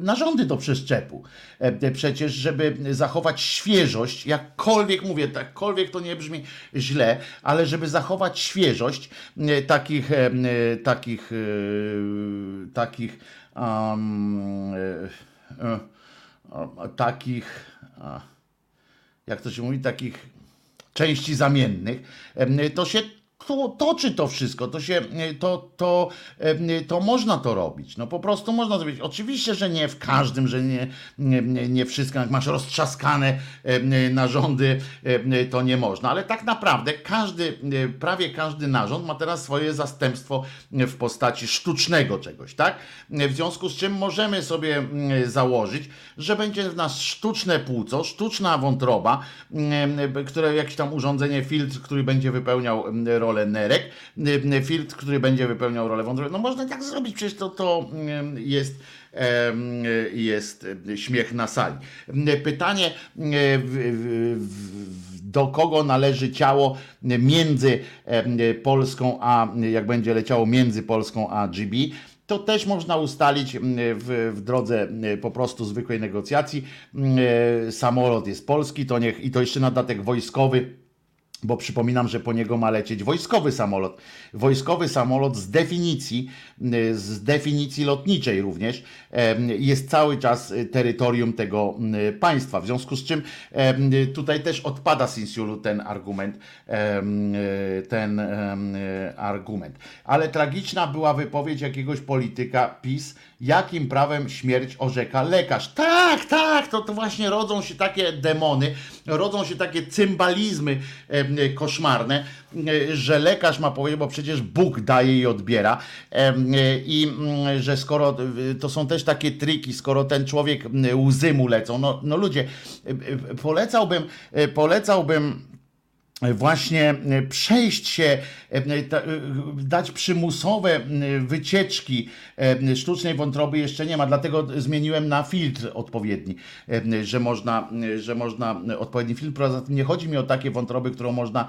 A: narządy do przeszczepu. E, Przecież, żeby zachować świeżość, jakkolwiek mówię, jakkolwiek to nie brzmi źle, ale żeby zachować świeżość e, takich, e, e, takich, e, takich, um, e, e, takich, jak to się mówi, takich części zamiennych, to się to, toczy to wszystko, to się, to, to, em, to można to robić, no po prostu można zrobić. Oczywiście, że nie w każdym, że nie, nie, nie- wszystko, jak masz roztrzaskane narządy, to nie można, ale tak naprawdę każdy, prawie każdy narząd ma teraz swoje zastępstwo w postaci sztucznego czegoś, tak? W związku z czym możemy sobie założyć, że będzie w nas sztuczne płuco, sztuczna wątroba, które jakieś tam urządzenie, filtr, który będzie wypełniał mm, rolę nerek, mm, filtr, który będzie wypełniał rolę wątroby. No można tak zrobić, przecież to, to mm, jest jest śmiech na sali. Pytanie, do kogo należy ciało między Polską a, jak będzie leciało między Polską a GB, to też można ustalić w, w drodze po prostu zwykłej negocjacji. Samolot jest polski, to niech i to jeszcze na dodatek wojskowy. Bo przypominam, że po niego ma lecieć wojskowy samolot. Wojskowy samolot z definicji, y, z definicji lotniczej również, jest cały czas y, terytorium tego y, państwa. W związku z czym tutaj też odpada Sinsiulu ten argument, ten argument. Ale tragiczna była wypowiedź jakiegoś polityka PiS, jakim prawem śmierć orzeka lekarz. Tak, tak, to, to właśnie rodzą się takie demony, rodzą się takie cymbalizmy em, koszmarne, e, że lekarz ma powiedzieć, bo przecież Bóg daje i odbiera e, i mm, że skoro, e, to są też takie triki, skoro ten człowiek łzy mu lecą, no, no ludzie, e, e, polecałbym, e, polecałbym właśnie e, przejść się, e, e, dać przymusowe wycieczki sztucznej wątroby jeszcze nie ma, dlatego zmieniłem na filtr odpowiedni, że można, że można odpowiedni filtr, poza tym nie chodzi mi o takie wątroby, którą można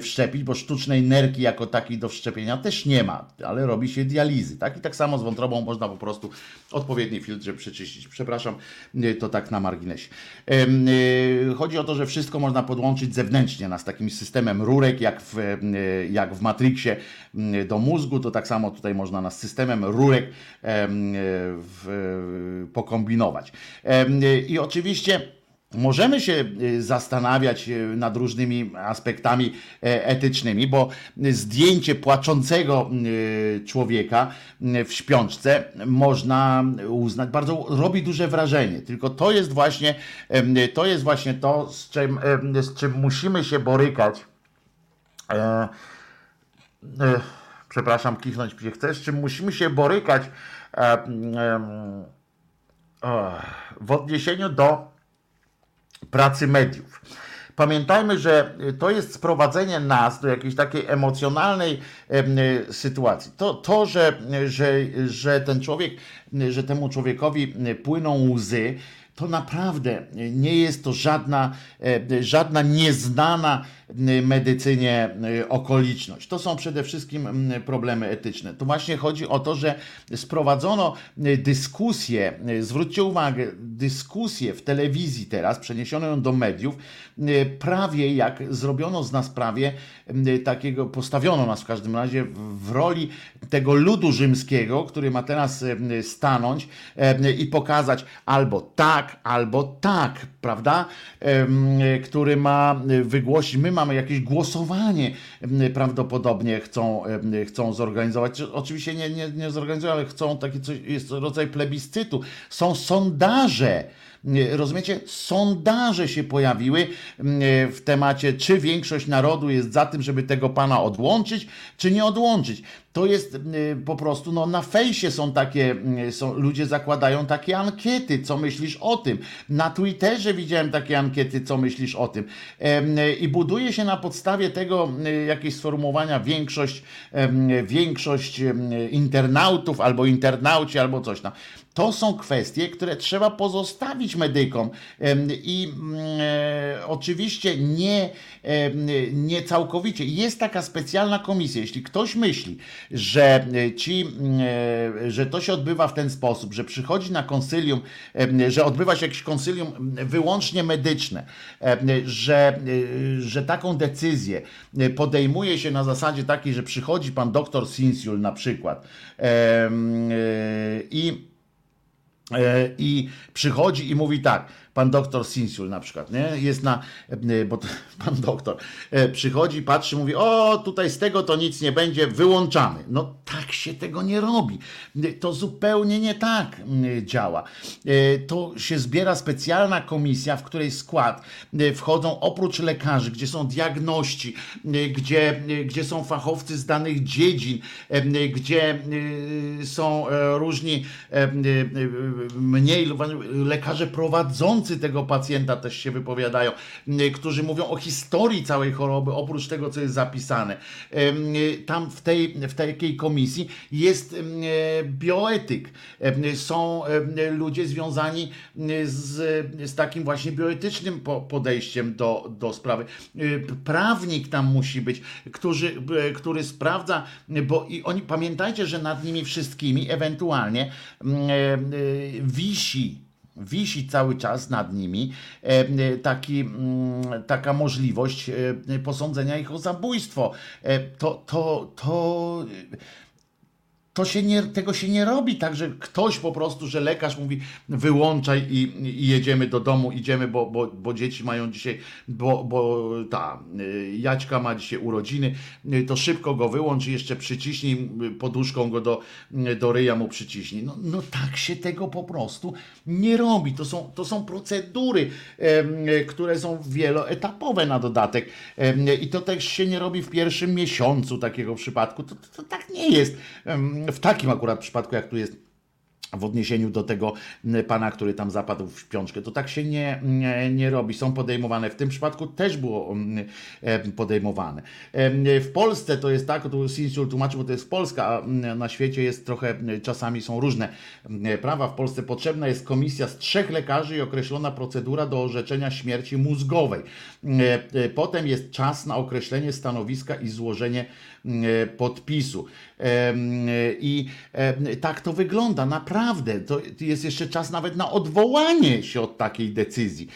A: wszczepić, bo sztucznej nerki jako takiej do wszczepienia też nie ma, ale robi się dializy, tak? I tak samo z wątrobą można po prostu odpowiedni filtr przeczyścić. Przepraszam, to tak na marginesie. Chodzi o to, że wszystko można podłączyć zewnętrznie nas takim systemem rurek, jak w, e, jak w Matrixie m, do mózgu, to tak samo tutaj można nas systemem rurek e, w, pokombinować. E, I oczywiście Możemy się y, zastanawiać y, nad różnymi aspektami e, etycznymi, bo zdjęcie płaczącego y, człowieka w śpiączce można uznać, bardzo robi duże wrażenie. Tylko to jest właśnie to, jest właśnie to z, czym, z czym musimy się borykać. E, e, przepraszam, kichnąć mnie chcę, z czym musimy się borykać w odniesieniu do pracy mediów. Pamiętajmy, że to jest sprowadzenie nas do jakiejś takiej emocjonalnej em, e, sytuacji. To, to że, że, że ten człowiek, że temu człowiekowi płyną łzy, to naprawdę nie jest to żadna, e, żadna nieznana medycynie e, okoliczność. To są przede wszystkim mm, problemy etyczne. Tu właśnie chodzi o to, że sprowadzono dyskusję, zwróćcie uwagę, dyskusję w telewizji teraz, przeniesiono ją do mediów, prawie jak zrobiono z nas prawie takiego, postawiono nas w każdym razie w, roli tego ludu rzymskiego, który ma teraz stanąć i pokazać albo tak, albo tak, prawda? Który ma wygłosić, my mamy jakieś głosowanie prawdopodobnie chcą, chcą zorganizować. Oczywiście nie, nie, nie zorganizują, ale chcą taki coś, jest rodzaj plebiscytu. Są sondaże. Rozumiecie? Sondaże się pojawiły w temacie, czy większość narodu jest za tym, żeby tego pana odłączyć, czy nie odłączyć. To jest mm, po prostu, no na fejsie są takie, mm, są, ludzie zakładają takie ankiety, co myślisz o tym. Na Twitterze widziałem takie ankiety, co myślisz o tym. I buduje się na podstawie tego mm, jakieś sformułowania większość, większość internautów, albo internauci, albo coś tam. To są kwestie, które trzeba pozostawić medykom i mm, e, oczywiście nie, em, nie całkowicie. Jest taka specjalna komisja. Jeśli ktoś myśli, że e, ci, e, że to się odbywa w ten sposób, że przychodzi na konsylium, em, że odbywa się jakieś konsylium wyłącznie medyczne, że, e, że taką decyzję e, podejmuje się na zasadzie takiej, że przychodzi pan doktor Sinsiul na przykład e, i E, i przychodzi i mówi tak, pan doktor Sinsul na przykład, nie? Jest na, e, bo pan doktor e, przychodzi, patrzy, mówi, o tutaj z tego to nic nie będzie, wyłączamy. No tak się tego nie robi. To zupełnie nie tak mm, działa. E, To się zbiera specjalna komisja, w której skład e, wchodzą oprócz lekarzy, gdzie są diagności, e, gdzie, e, gdzie są fachowcy z danych dziedzin, e, gdzie e, są e, różni e, e, mniej lekarze prowadzący tego pacjenta też się wypowiadają, którzy mówią o historii całej choroby, oprócz tego, co jest zapisane. Tam w tej, w takiej komisji jest bioetyk, są ludzie związani z, z takim właśnie bioetycznym po- podejściem do, do sprawy. E, Prawnik tam musi być, który, który sprawdza, bo i oni pamiętajcie, że nad nimi wszystkimi ewentualnie e, e, wisi wisi cały czas nad nimi e, taki, mm, taka możliwość e, posądzenia ich o zabójstwo. E, To, to, to to się nie, tego się nie robi tak, że ktoś po prostu, że lekarz mówi wyłączaj i, i jedziemy do domu, idziemy, bo, bo, bo dzieci mają dzisiaj, bo, bo ta y, Jaćka ma dzisiaj urodziny, y, to szybko go wyłącz i jeszcze przyciśnij y, poduszką go do, do ryja mu przyciśnij. No, no tak się tego po prostu nie robi. To są, to są procedury, które są wieloetapowe na dodatek i to też się nie robi w pierwszym miesiącu takiego przypadku. To, to, to tak nie jest. W takim akurat przypadku, jak tu jest w odniesieniu do tego pana, który tam zapadł w śpiączkę. To tak się nie, nie, nie robi. Są podejmowane. W tym przypadku też było em, podejmowane. W Polsce to jest tak, tu Sinsul tłumaczy, bo to jest Polska, a na świecie jest trochę, czasami są różne mm, prawa. W Polsce potrzebna jest komisja z trzech lekarzy i określona procedura do orzeczenia śmierci mózgowej. E, Potem jest czas na określenie stanowiska i złożenie podpisu. Em, I em, tak to wygląda, naprawdę. To jest jeszcze czas nawet na odwołanie się od takiej decyzji.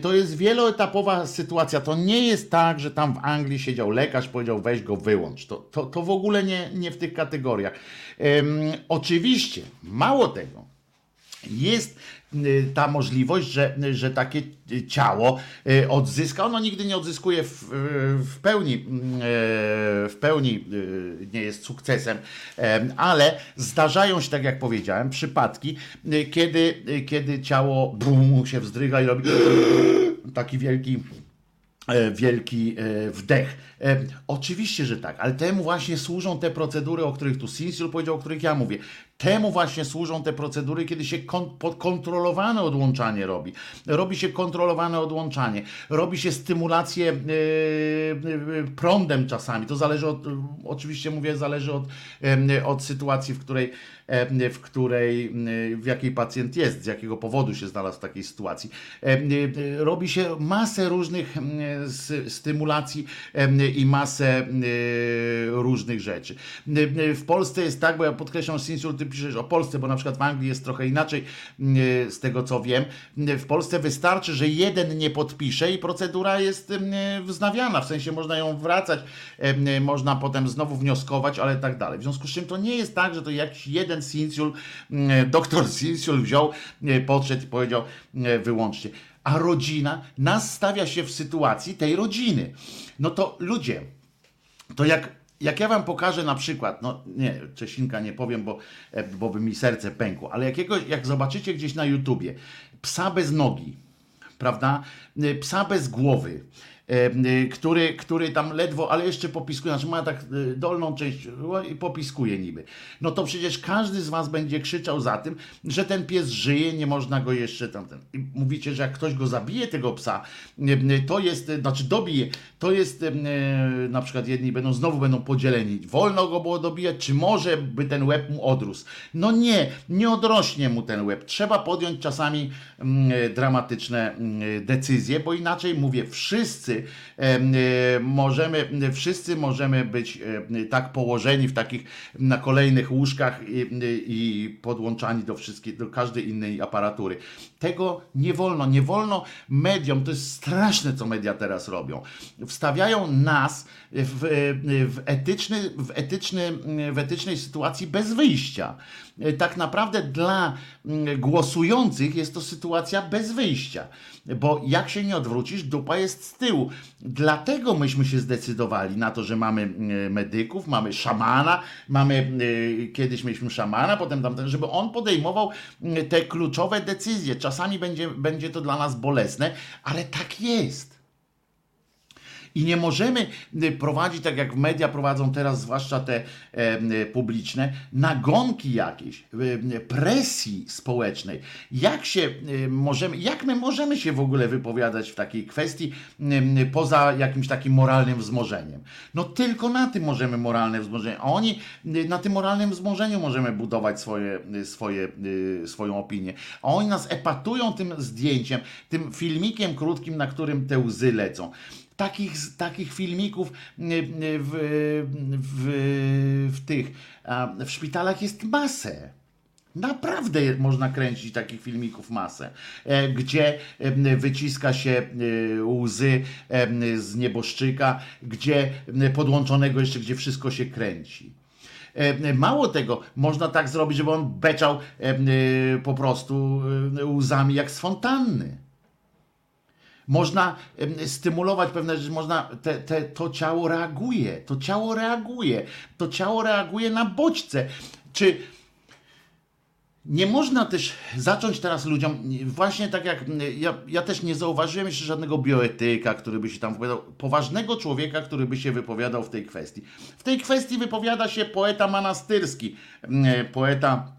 A: To jest wieloetapowa sytuacja. To nie jest tak, że tam w Anglii siedział lekarz, powiedział weź go wyłącz. To, to, to w ogóle nie, nie w tych kategoriach. Oczywiście, mało tego, jest ta możliwość, że, że takie ciało y, odzyska. Ono nigdy nie odzyskuje w, y, w pełni, e, w pełni y, nie jest sukcesem, em, ale zdarzają się, tak jak powiedziałem, przypadki, y, kiedy, y, kiedy ciało bum, się wzdryga i robi taki wielki e, wielki e, wdech. Oczywiście, że tak, ale temu właśnie służą te procedury, o których tu Sinsul powiedział, o których ja mówię. Temu właśnie służą te procedury, kiedy się kon, kontrolowane odłączanie robi. Robi się kontrolowane odłączanie, robi się stymulację yy, yy, prądem czasami. To zależy od, oczywiście mówię, zależy od, yy, od sytuacji, w której, yy, w której, yy, w jakiej pacjent jest, z jakiego powodu się znalazł w takiej sytuacji. Yy, Robi się masę różnych stymulacji i masę różnych rzeczy. W Polsce jest tak, bo ja podkreślam, Sinsul, ty piszesz o Polsce, bo na przykład w Anglii jest trochę inaczej, z tego co wiem. W Polsce wystarczy, że jeden nie podpisze i procedura jest wznawiana, w sensie można ją wracać, można potem znowu wnioskować, ale tak dalej. W związku z czym to nie jest tak, że to jakiś jeden Sinsul, yy, doktor Sinsul wziął, yy, podszedł i powiedział yy, wyłącznie. A rodzina nas stawia się w sytuacji tej rodziny. No to ludzie, to jak, jak ja wam pokażę na przykład, no nie, Czesinka nie powiem, bo, e, bo by mi serce pękło, ale jakiego, jak zobaczycie gdzieś na YouTubie psa bez nogi, prawda, E, psa bez głowy, e, e, który, który tam ledwo, ale jeszcze popiskuje, znaczy ma tak e, dolną część o, i popiskuje niby. No to przecież każdy z was będzie krzyczał za tym, że ten pies żyje, nie można go jeszcze tamten. I mówicie, że jak ktoś go zabije, tego psa, e, to jest, znaczy dobije, to jest na przykład jedni będą, znowu będą podzieleni. Wolno go było dobijać, czy może by ten łeb mu odrósł? No nie, nie odrośnie mu ten łeb. Trzeba podjąć czasami mm, dramatyczne mm, decyzje, bo inaczej mówię, wszyscy em, e, możemy, wszyscy możemy być e, tak położeni w takich na kolejnych łóżkach i, i podłączani do wszystkich, do każdej innej aparatury. Tego nie wolno, nie wolno mediom, to jest straszne, co media teraz robią. Wstawiają nas w, w, etyczny, w, etyczny, w etycznej sytuacji bez wyjścia. Tak naprawdę dla mm, głosujących jest to sytuacja bez wyjścia, bo jak się nie odwrócisz, dupa jest z tyłu. Dlatego myśmy się zdecydowali na to, że mamy mm, medyków, mamy szamana, mamy y, kiedyś mieliśmy szamana, potem tamten, żeby on podejmował mm, te kluczowe decyzje. Czasami będzie, będzie to dla nas bolesne, ale tak jest. I nie możemy y, prowadzić, tak jak media prowadzą teraz, zwłaszcza te e, publiczne, nagonki jakieś, y, presji społecznej. Jak się y, możemy, jak my możemy się w ogóle wypowiadać w takiej kwestii poza jakimś takim moralnym wzmożeniem? No tylko na tym możemy moralne wzmożenie. A oni y, na tym moralnym wzmożeniu możemy budować swoje, swoje, swoją opinię. A oni nas epatują tym zdjęciem, tym filmikiem krótkim, na którym te łzy lecą. Takich, takich filmików y, y, w, w, w tych w szpitalach jest masę. Naprawdę można kręcić takich filmików masę, e, gdzie e, wyciska się e, łzy e, z nieboszczyka, gdzie e, podłączonego jeszcze, gdzie wszystko się kręci. E, Mało tego, można tak zrobić, żeby on beczał e, e, po prostu e, łzami jak z fontanny. Można stymulować pewne rzeczy, można, te, te, to ciało reaguje, to ciało reaguje, to ciało reaguje na bodźce. Czy nie można też zacząć teraz ludziom, właśnie tak jak ja, ja też nie zauważyłem jeszcze żadnego bioetyka, który by się tam wypowiadał, poważnego człowieka, który by się wypowiadał w tej kwestii. W tej kwestii wypowiada się poeta manastyrski, poeta e,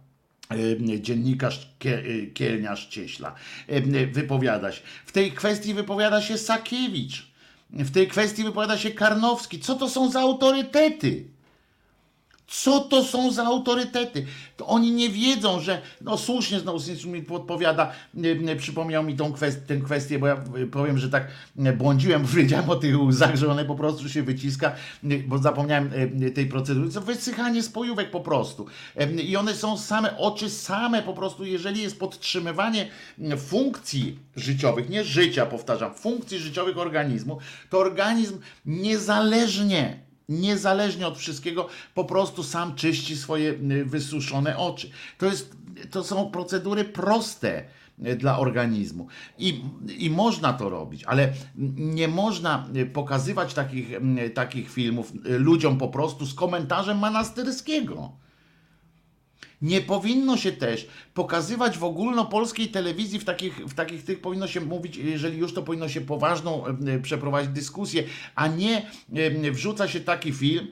A: dziennikarz e, Kielniarz Cieśla e, wypowiada się. W tej kwestii wypowiada się Sakiewicz. W tej kwestii wypowiada się Karnowski. Co to są za autorytety? Co to są za autorytety? To oni nie wiedzą, że. No słusznie znowu mi podpowiada, przypomniał mi tą tę kwestię, bo ja y, powiem, że tak błądziłem, bo wiedziałem o tych łzach, że one po prostu się wyciska, bo zapomniałem y, tej procedury. To wysychanie spojówek po prostu. Y, I one są same, oczy same po prostu, jeżeli jest podtrzymywanie funkcji życiowych, nie życia, powtarzam, funkcji życiowych organizmu, to organizm niezależnie niezależnie od wszystkiego, po prostu sam czyści swoje y, wysuszone oczy. To, jest, to są procedury proste y, dla organizmu I, i można to robić, ale nie można y, pokazywać takich, takich filmów ludziom po prostu z komentarzem manastyrskiego. Nie powinno się też pokazywać w ogólnopolskiej telewizji, w takich, w takich tych powinno się mówić, jeżeli już to powinno się poważną e, przeprowadzić dyskusję, a nie e, wrzuca się taki film,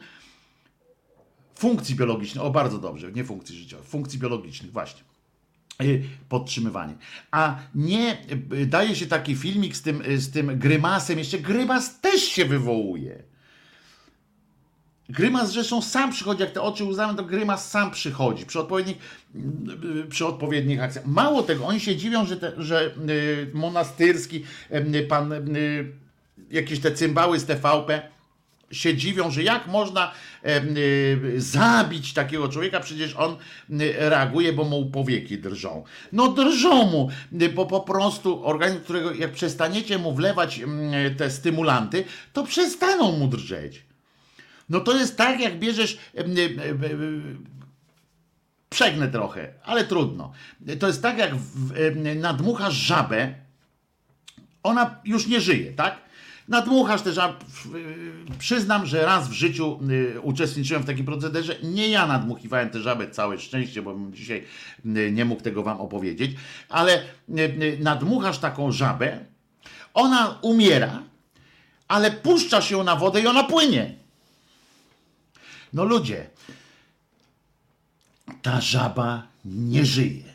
A: funkcji biologicznych, o bardzo dobrze, nie funkcji życiowych, funkcji biologicznych, właśnie podtrzymywanie. A nie daje się taki filmik z tym, z tym grymasem, jeszcze grymas też się wywołuje. Grymas zresztą sam przychodzi, jak te oczy łzami, to Grymas sam przychodzi przy odpowiednich, przy odpowiednich akcjach. Mało tego, oni się dziwią, że, te, że y, monastyrski, y, pan, y, jakieś te cymbały z TVP się dziwią, że jak można y, zabić takiego człowieka, przecież on y, reaguje, bo mu powieki drżą. No drżą mu, y, bo po prostu organizm, którego jak przestaniecie mu wlewać mm, te stymulanty, to przestaną mu drżeć. No to jest tak, jak bierzesz. Przegnę trochę, ale trudno. To jest tak, jak nadmuchasz żabę, ona już nie żyje, tak? Nadmuchasz w- y, Przyznam, że raz w życiu y, uczestniczyłem w takim procederze. Nie ja nadmuchiwałem tę żabę, całe szczęście, bo dzisiaj y, nie mógł tego wam opowiedzieć, ale y, nadmuchasz taką żabę, ona umiera, ale puszczasz ją na wodę i ona płynie. No ludzie, ta żaba nie żyje.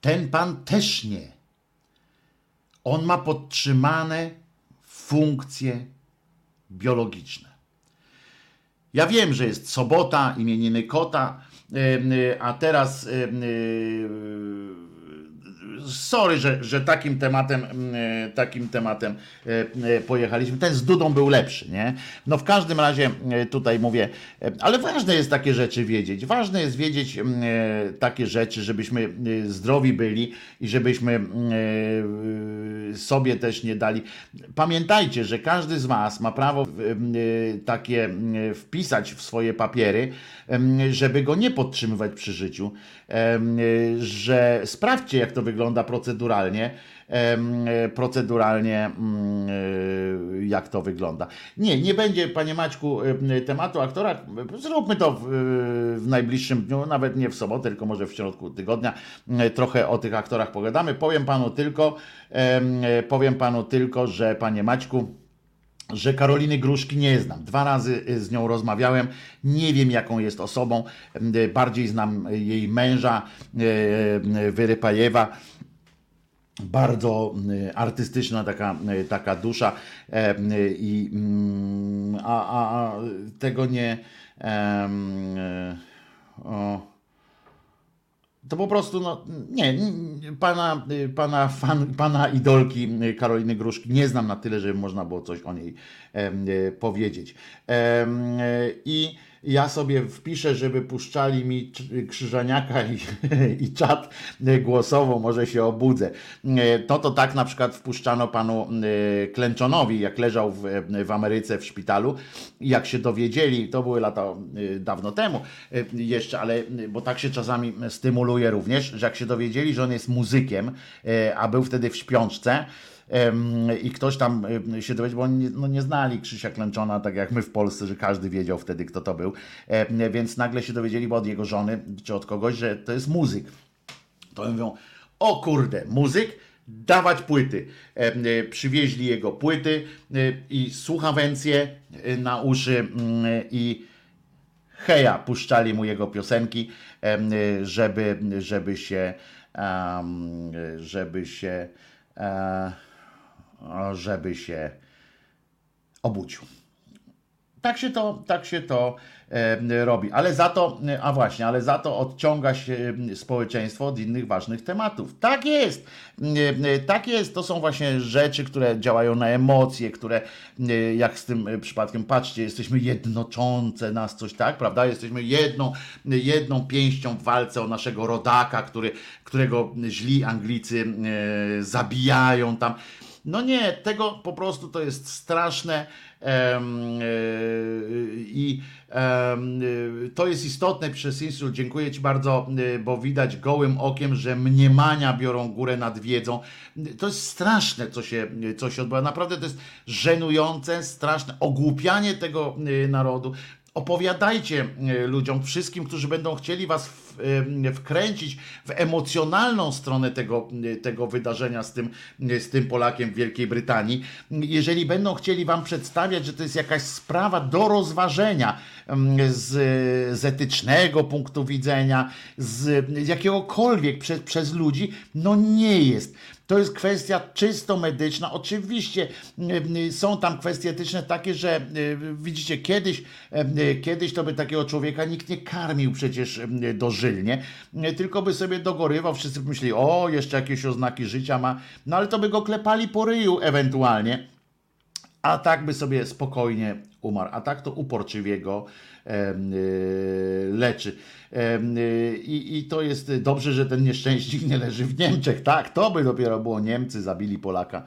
A: Ten pan też nie. On ma podtrzymane funkcje biologiczne. Ja wiem, że jest sobota, imieniny kota, y, a teraz y, sorry, że, że takim tematem mm, e, takim tematem e, e, pojechaliśmy. Ten z Dudą był lepszy, nie? No w każdym razie tutaj mówię, ale ważne jest takie rzeczy wiedzieć. Ważne jest wiedzieć mm, takie rzeczy, żebyśmy zdrowi byli i żebyśmy mm, sobie też nie dali. Pamiętajcie, że każdy z was ma prawo takie wpisać w swoje papiery, żeby go nie podtrzymywać przy życiu, że sprawdźcie, jak to wygląda proceduralnie, em, proceduralnie, mm, e, jak to wygląda. Nie, nie będzie, panie Maćku, em, tematu aktora. Zróbmy to w, w najbliższym dniu, nawet nie w sobotę, tylko może w środku tygodnia. E, Trochę o tych aktorach pogadamy. Powiem panu tylko, em, powiem panu tylko, że panie Maćku, że Karoliny Gruszki nie znam. Dwa razy y, z nią rozmawiałem. Nie wiem, jaką jest osobą. Y, Bardziej znam jej męża, y, y, Wyrypajewa. Bardzo y, artystyczna taka, y, taka dusza. E, y, I, mm, a, a, a tego nie. y, o, to po prostu, no nie, pana, pana, fan, pana idolki Karoliny Gruszki nie znam na tyle, żeby można było coś o niej y, powiedzieć. Y, I ja sobie wpiszę, żeby puszczali mi Krzyżaniaka i, i czat głosową, może się obudzę. Y, To to tak na przykład wpuszczano panu y, Klęczonowi, jak leżał w, w Ameryce w szpitalu. Jak się dowiedzieli, to były lata dawno temu jeszcze, ale bo tak się czasami stymuluje również, że jak się dowiedzieli, że on jest muzykiem, a był wtedy w śpiączce, i ktoś tam się dowiedział, bo oni no nie znali Krzysia Klęczona, tak jak my w Polsce, że każdy wiedział wtedy, kto to był. Więc nagle się dowiedzieli, bo od jego żony, czy od kogoś, że to jest muzyk. To mówią, o kurde, muzyk, dawać płyty. Y, Przywieźli jego płyty y, i słuchawencje y, na uszy mm, i heja, puszczali mu jego piosenki, y, żeby, żeby się, żeby się, e, żeby się obudził. Tak się to, tak się to e, robi. Ale za to, e, a właśnie, ale za to odciąga się społeczeństwo od innych ważnych tematów. Tak jest. E, e, Tak jest. To są właśnie rzeczy, które działają na emocje, które e, jak z tym e, przypadkiem, patrzcie, jesteśmy jednoczące nas coś, tak, prawda? Jesteśmy jedną, jedną pięścią w walce o naszego rodaka, który, którego źli Anglicy zabijają tam. No nie, tego po prostu to jest straszne e, i e, to jest istotne przez Insul. Dziękuję Ci bardzo, e, bo widać gołym okiem, że mniemania biorą górę nad wiedzą. To jest straszne, co się, co się odbywa. Naprawdę to jest żenujące, straszne ogłupianie tego narodu. Opowiadajcie e, ludziom, wszystkim, którzy będą chcieli was e, wkręcić w emocjonalną stronę tego, e, tego wydarzenia z tym, z tym Polakiem w Wielkiej Brytanii, jeżeli będą chcieli wam przedstawiać, że to jest jakaś sprawa do rozważenia mm, z, z etycznego punktu widzenia, z jakiegokolwiek przez ludzi, no nie jest. To jest kwestia czysto medyczna. Oczywiście y, są tam kwestie etyczne takie, że y, widzicie, kiedyś, y, kiedyś to by takiego człowieka nikt nie karmił przecież dożylnie, y, tylko by sobie dogorywał, wszyscy by myśleli, o, jeszcze jakieś oznaki życia ma, no ale to by go klepali po ryju ewentualnie. A tak by sobie spokojnie umarł. A tak to uporczywie go leczy. Em, y, I, I to jest dobrze, że ten nieszczęśnik nie leży w Niemczech. Tak, to by dopiero było Niemcy zabili Polaka.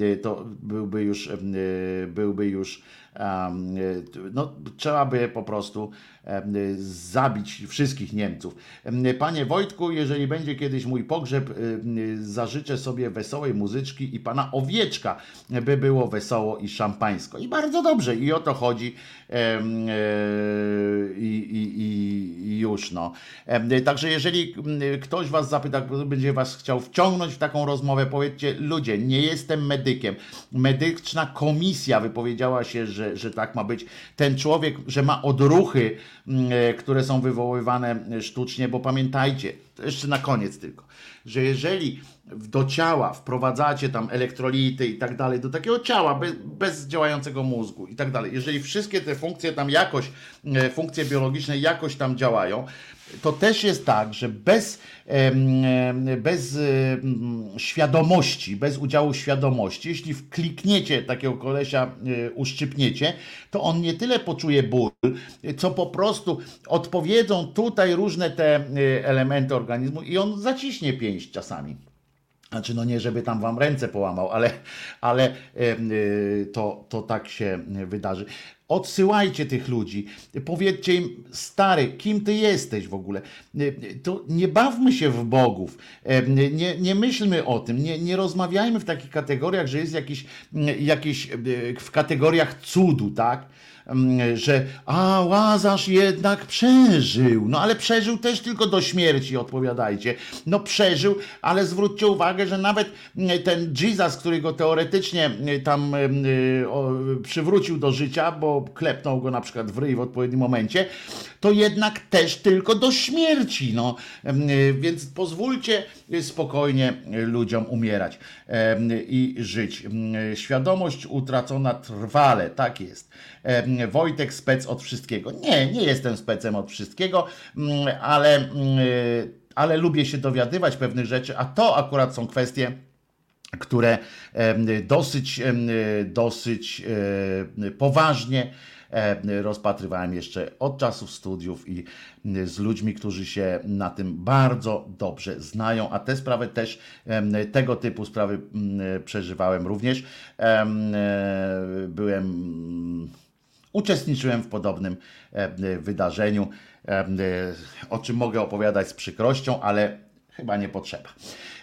A: Y, to byłby już, y, byłby już y, no, trzeba by po prostu y, zabić wszystkich Niemców. Em, y, Panie Wojtku, jeżeli będzie kiedyś mój pogrzeb, y, y, zażyczę sobie wesołej muzyczki i pana owieczka, by było wesoło i szampańsko. I bardzo dobrze, i o to chodzi. I, i, i, już no. Y, Także jeżeli mm, ktoś was zapyta, będzie was chciał wciągnąć w taką rozmowę, powiedzcie, ludzie, nie jestem medykiem. Medyczna komisja wypowiedziała się, że, że tak ma być. Ten człowiek, że ma odruchy, e, które są wywoływane sztucznie, bo pamiętajcie, jeszcze na koniec tylko, że jeżeli do ciała wprowadzacie tam elektrolity i tak dalej, do takiego ciała bez, bez działającego mózgu i tak dalej, jeżeli wszystkie te funkcje tam jakoś, e, funkcje biologiczne jakoś tam działają, to też jest tak, że bez, bez świadomości, bez udziału świadomości, jeśli wklikniecie takiego kolesia, e, uszczypniecie, to on nie tyle poczuje ból, co po prostu odpowiedzą tutaj różne te e, elementy organizmu i on zaciśnie pięść czasami. Znaczy, no nie, żeby tam wam ręce połamał, ale, ale y, to, to tak się wydarzy. Odsyłajcie tych ludzi, powiedzcie im, stary, kim ty jesteś w ogóle. Y, To nie bawmy się w bogów, nie, nie myślmy o tym, nie, nie rozmawiajmy w takich kategoriach, że jest jakiś, jakiś y, w kategoriach cudu, tak? Że a Łazarz jednak przeżył. No ale przeżył też tylko do śmierci, odpowiadajcie. No przeżył, ale zwróćcie uwagę, że nawet ten Jesus, który go teoretycznie tam przywrócił do życia, bo klepnął go na przykład w ryj w odpowiednim momencie, to jednak też tylko do śmierci. No. Więc pozwólcie spokojnie y, ludziom umierać i żyć. Świadomość utracona trwale, tak jest. Wojtek spec od wszystkiego. Nie, nie jestem specem od wszystkiego, mm, ale, mm, ale lubię się dowiadywać pewnych rzeczy, a to akurat są kwestie, które dosyć, dosyć poważnie rozpatrywałem jeszcze od czasów studiów i z ludźmi, którzy się na tym bardzo dobrze znają, a te sprawy też, tego typu sprawy mm, przeżywałem również. E, Byłem uczestniczyłem w podobnym e, wydarzeniu, e, o czym mogę opowiadać z przykrością, ale chyba nie potrzeba.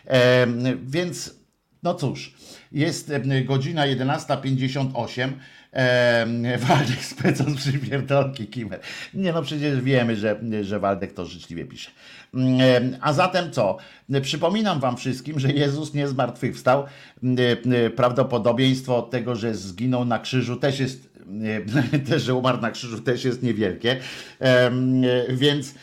A: E, Więc, no cóż, jest godzina 11.58. E, Waldek specjalnie z przypierdolki Kimer. Nie no, przecież wiemy, że, że Waldek to życzliwie pisze. E, A zatem co? Przypominam wam wszystkim, że Jezus nie zmartwychwstał. E, e, Prawdopodobieństwo tego, że zginął na krzyżu też jest też, że umarł na krzyżu też jest niewielkie. E, Więc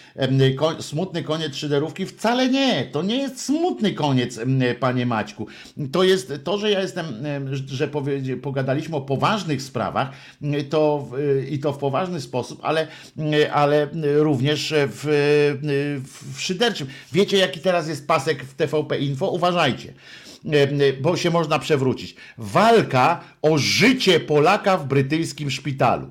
A: smutny koniec szyderówki wcale nie. To nie jest smutny koniec, panie Maćku. To jest to, że ja jestem, em, że pogadaliśmy o poważnych sprawach to w- i to w poważny sposób, ale, ale również w, w szyderczym. Wiecie, jaki teraz jest pasek w TVP Info? Uważajcie bo się można przewrócić. Walka o życie Polaka w brytyjskim szpitalu.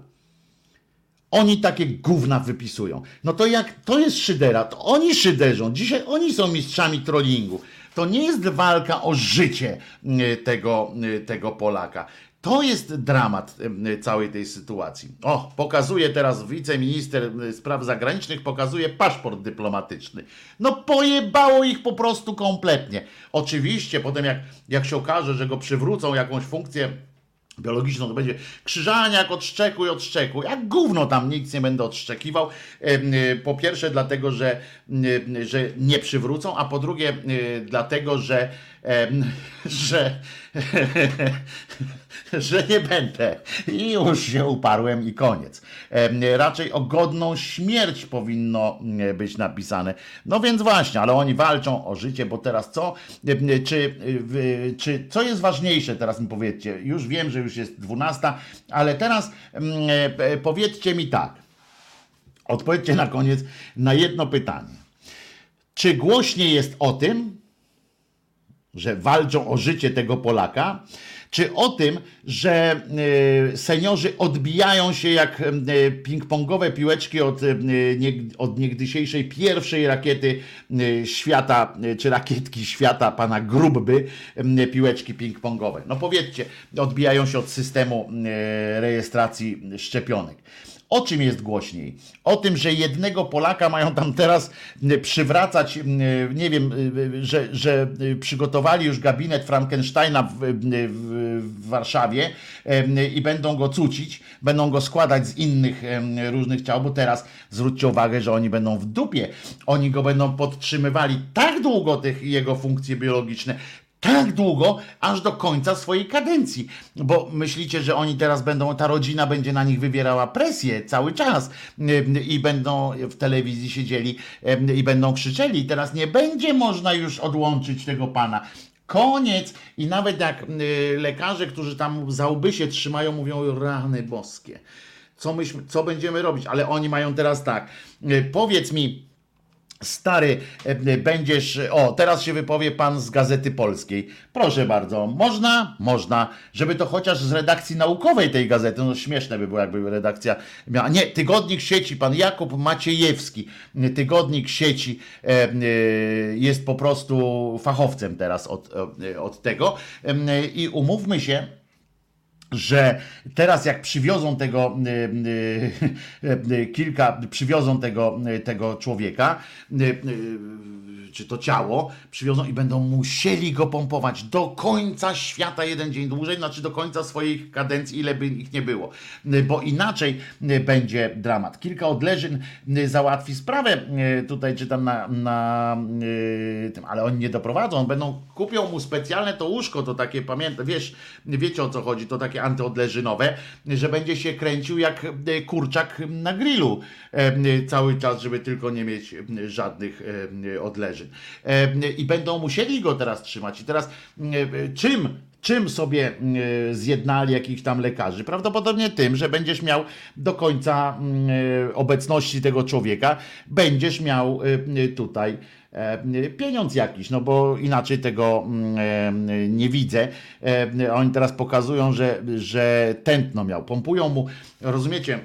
A: Oni takie gówna wypisują. No to jak to jest szydera, to oni szyderzą. Dzisiaj oni są mistrzami trollingu. To nie jest walka o życie y, tego, tego Polaka. To jest dramat całej tej sytuacji. O, pokazuje teraz wiceminister spraw zagranicznych, pokazuje paszport dyplomatyczny. No pojebało ich po prostu kompletnie. Oczywiście potem jak, jak się okaże, że go przywrócą jakąś funkcję biologiczną, to będzie krzyżaniak, odszczekuj, odszczekuj. Jak gówno tam nic nie będę odszczekiwał. Y, Po pierwsze dlatego, że, y, że nie przywrócą, a po drugie y, dlatego, że że, że nie będę. I już się uparłem i koniec. Raczej o godną śmierć powinno być napisane. No więc właśnie, ale oni walczą o życie, bo teraz co? Czy, czy co jest ważniejsze teraz mi powiedzcie? Już wiem, że już jest 12, ale teraz e, powiedzcie mi tak. Odpowiedzcie na koniec na jedno pytanie. Czy głośniej jest o tym, że walczą o życie tego Polaka, czy o tym, że e, seniorzy odbijają się jak e, ping-pongowe piłeczki od, e, od niegdysiejszej pierwszej rakiety świata, czy rakietki świata pana Grubby, piłeczki ping-pongowe. No powiedzcie, odbijają się od systemu rejestracji szczepionek. O czym jest głośniej? O tym, że jednego Polaka mają tam teraz przywracać, m, nie wiem, y, że, że y, przygotowali już gabinet Frankensteina w, w, w Warszawie i będą go cucić, będą go składać z innych różnych ciał, bo teraz zwróćcie uwagę, że oni będą w dupie. Oni go będą podtrzymywali tak długo, tych jego funkcje biologiczne, tak długo, aż do końca swojej kadencji. Bo myślicie, że oni teraz będą, ta rodzina będzie na nich wywierała presję cały czas Ym, i będą w telewizji siedzieli ym, i będą krzyczeli. Teraz nie będzie można już odłączyć tego pana. Koniec. I nawet jak y, lekarze, którzy tam za łby się trzymają, mówią rany boskie. Co, myśmy, co będziemy robić? Ale oni mają teraz tak. y, Powiedz mi, Stary, e, będziesz. O, teraz się wypowie pan z Gazety Polskiej. Proszę bardzo, można? Można, żeby to chociaż z redakcji naukowej tej gazety, no śmieszne by było, jakby redakcja miała. Nie, tygodnik sieci, pan Jakub Maciejewski, tygodnik sieci e, e, jest po prostu fachowcem teraz od, od tego. I umówmy się, że teraz jak przywiozą tego y, y, y, kilka, przywiozą tego, tego człowieka, czy to ciało, przywiozą i będą musieli go pompować do końca świata jeden dzień dłużej, znaczy do końca swoich kadencji, ile by ich nie było. Bo inaczej będzie dramat. Kilka odleżyn załatwi sprawę, tutaj czytam na, na tym, ale oni nie doprowadzą, będą, kupią mu specjalne to łóżko, to takie, pamiętam, wiesz, wiecie o co chodzi, to takie antyodleżynowe, że będzie się kręcił jak e, kurczak na grillu e, cały czas, żeby tylko nie mieć e, żadnych odleżyn. I będą musieli go teraz trzymać. I teraz czym Czym sobie zjednali jakichś tam lekarzy? Prawdopodobnie tym, że będziesz miał do końca mm, obecności tego człowieka, będziesz miał tutaj pieniądz jakiś, no bo inaczej tego mm, e, nie widzę. E, Oni teraz pokazują, że, że tętno miał. Pompują mu, rozumiecie?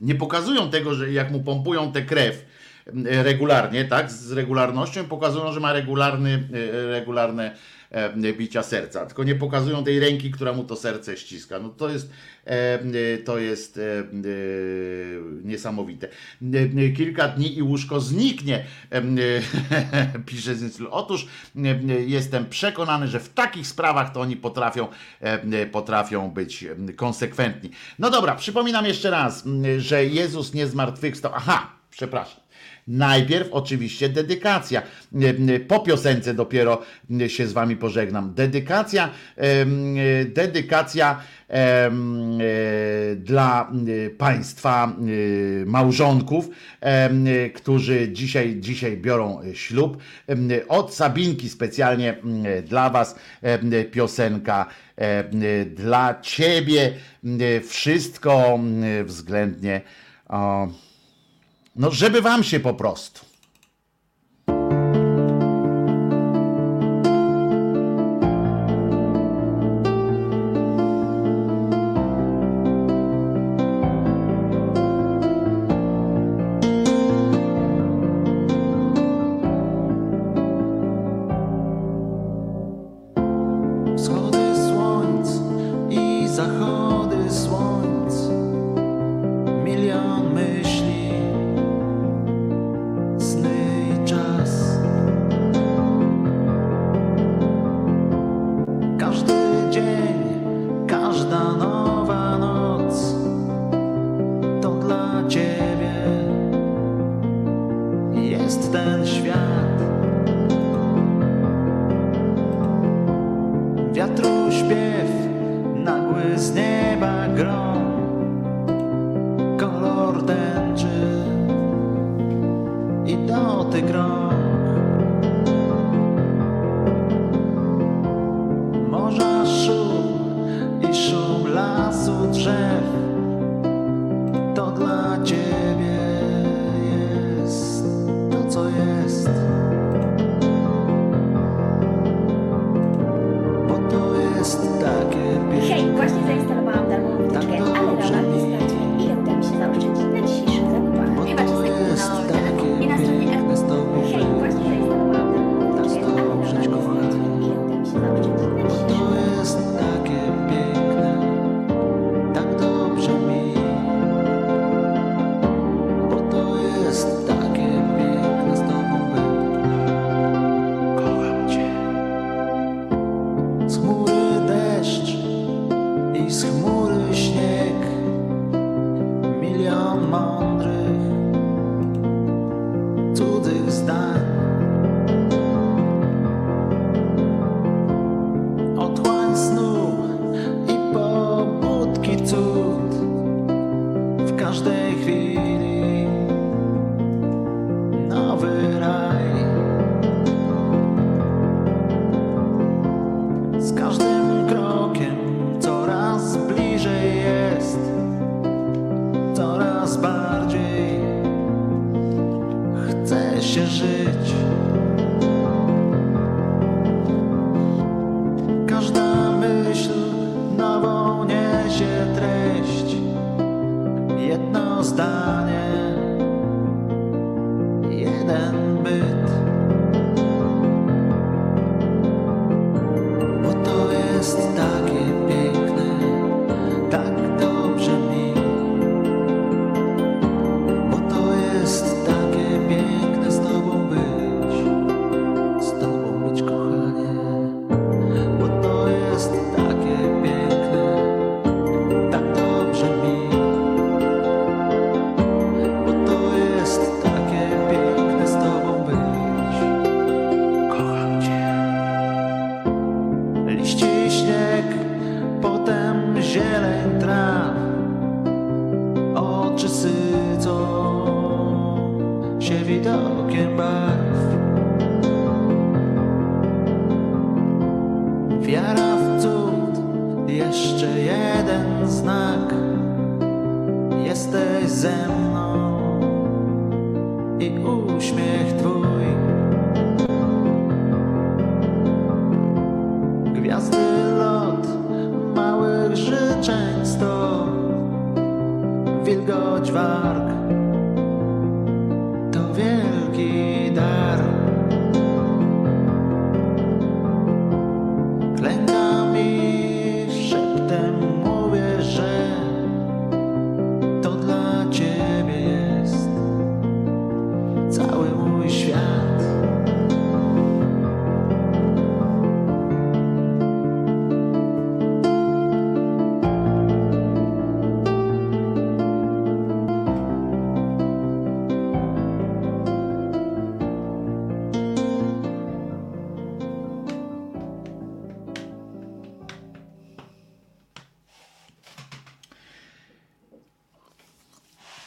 A: Nie pokazują tego, że jak mu pompują tę krew e, regularnie, tak, z regularnością, pokazują, że ma regularny, e, regularne e, bicia serca, tylko nie pokazują tej ręki, która mu to serce ściska. No to jest, e, e, to jest e, e, niesamowite. E, e, Kilka dni i łóżko zniknie, e, e, pisze Zyncl. Otóż e, e, jestem przekonany, że w takich sprawach to oni potrafią, e, e, potrafią być e, konsekwentni. No dobra, przypominam jeszcze raz, że Jezus nie zmartwychwstał. Aha, przepraszam. Najpierw oczywiście dedykacja. Po piosence dopiero się z wami pożegnam. Dedykacja, dedykacja e, dla e, państwa e, małżonków, którzy dzisiaj, dzisiaj biorą ślub. Em, Od Sabinki specjalnie dla was piosenka dla ciebie. Wszystko względnie o, no, żeby wam się po prostu.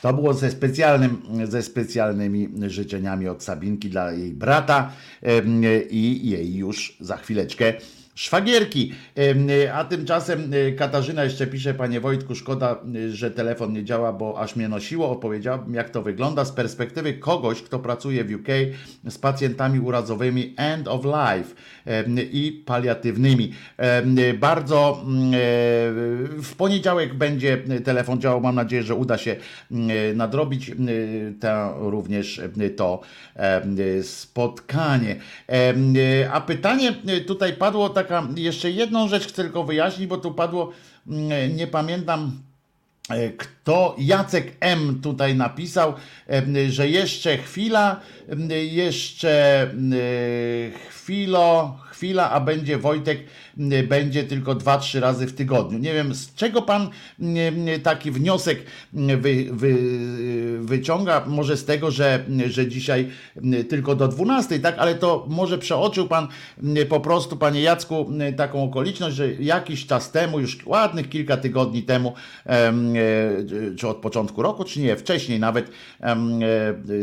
D: To
A: było ze, specjalnym, ze specjalnymi życzeniami od Sabinki dla jej brata i jej już za chwileczkę szwagierki. A tymczasem e, Katarzyna jeszcze pisze, panie Wojtku, szkoda, e, że telefon nie działa, bo aż mnie nosiło. Opowiedziałbym, jak to wygląda z perspektywy kogoś, kto pracuje w UK z pacjentami urazowymi end of life i paliatywnymi. Bardzo mm, e, w poniedziałek będzie telefon działał. Mam nadzieję, że uda się mm, nadrobić mm, ta, również to spotkanie. A pytanie tutaj padło tak taka, jeszcze jedną rzecz tylko wyjaśnić, bo tu padło, mm, nie pamiętam e, kto Jacek M tutaj napisał, że jeszcze chwila, jeszcze mm, e, chwilo, chwila, a będzie Wojtek, będzie tylko 2-3 razy w tygodniu. Nie wiem, z czego pan taki wniosek wy, wy, wyciąga? Może z tego, że, że dzisiaj tylko do 12, tak? Ale to może przeoczył pan po prostu, panie Jacku, taką okoliczność, że jakiś czas temu, już ładnych kilka tygodni temu, em, e, czy od początku roku, czy nie, wcześniej nawet, e,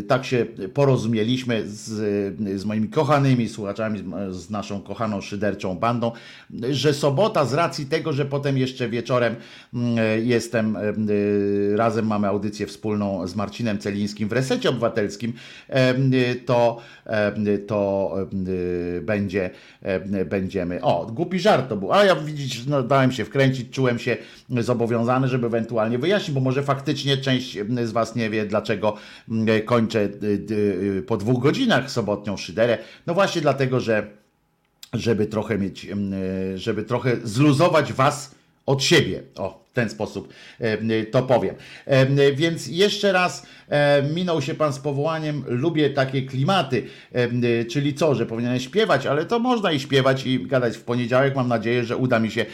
A: tak się porozumieliśmy z, z moimi kochanymi słuchaczami, z- z naszą kochaną szyderczą bandą, że sobota z racji tego, że potem jeszcze wieczorem mm, e, jestem, em, e, razem mamy audycję wspólną z Marcinem Celińskim w Resecie Obywatelskim, e, to, to e, będzie, em, będziemy, o, głupi żart to był, ale ja widzisz, no, dałem się wkręcić, czułem się zobowiązany, żeby ewentualnie wyjaśnić, bo może faktycznie część z Was nie wie, dlaczego kończę y, po dwóch godzinach sobotnią szyderę. No właśnie dlatego, że żeby trochę mieć, e, żeby trochę zluzować was od siebie. O, w ten sposób e, to powiem. E, Więc jeszcze raz minął się pan z powołaniem. Lubię takie klimaty, czyli co, że powinienem śpiewać, ale to można i śpiewać i gadać w poniedziałek. Mam nadzieję, że uda mi się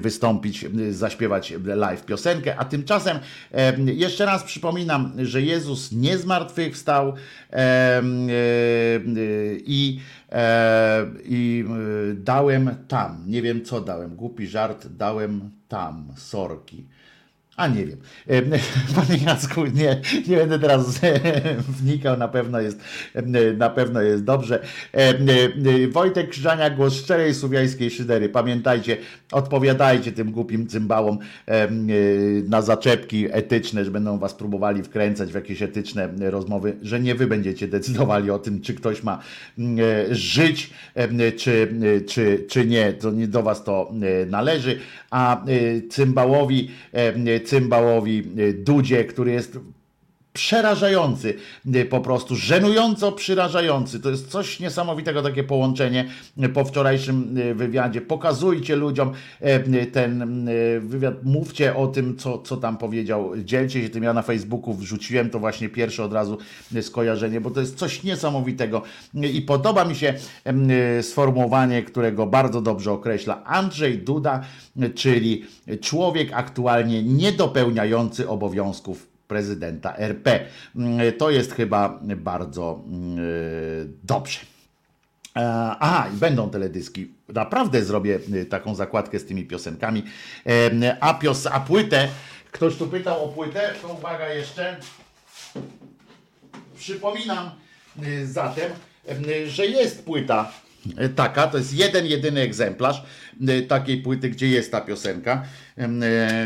A: wystąpić, zaśpiewać live piosenkę. A tymczasem jeszcze raz przypominam, że Jezus nie zmartwychwstał i I e, dałem tam, nie wiem co dałem, głupi żart, dałem tam, sorki. A nie wiem. E, Panie Jacku, nie, nie będę teraz wnikał, na pewno jest, na pewno jest dobrze. E, e, Wojtek Krzyżania, głos szczerej słowiańskiej szydery. Pamiętajcie, odpowiadajcie tym głupim cymbałom na zaczepki etyczne, że będą was próbowali wkręcać w jakieś etyczne rozmowy, że nie wy będziecie decydowali o tym, czy ktoś ma żyć, czy, czy, czy nie. To nie do was to należy, a cymbałowi, cymbałowi e, Dudzie, który jest przerażający, y, po prostu żenująco przerażający. To jest coś niesamowitego, takie połączenie y, po wczorajszym y, wywiadzie. Pokazujcie ludziom y, ten wywiad, mówcie o tym, co, co tam powiedział, dzielcie się tym. Ja na Facebooku wrzuciłem to właśnie pierwsze od razu skojarzenie, bo to jest coś niesamowitego i podoba mi się sformułowanie, którego bardzo dobrze określa Andrzej Duda, czyli człowiek aktualnie niedopełniający obowiązków prezydenta RP. Mm, To jest chyba bardzo mm, dobrze. E, Aha, i będą teledyski. Naprawdę zrobię y, taką zakładkę z tymi piosenkami. E, A, pios, a płytę, ktoś tu pytał o płytę, to uwaga jeszcze. Przypominam y, zatem, że jest płyta y, taka, to jest jeden, jedyny egzemplarz takiej płyty, gdzie jest ta piosenka,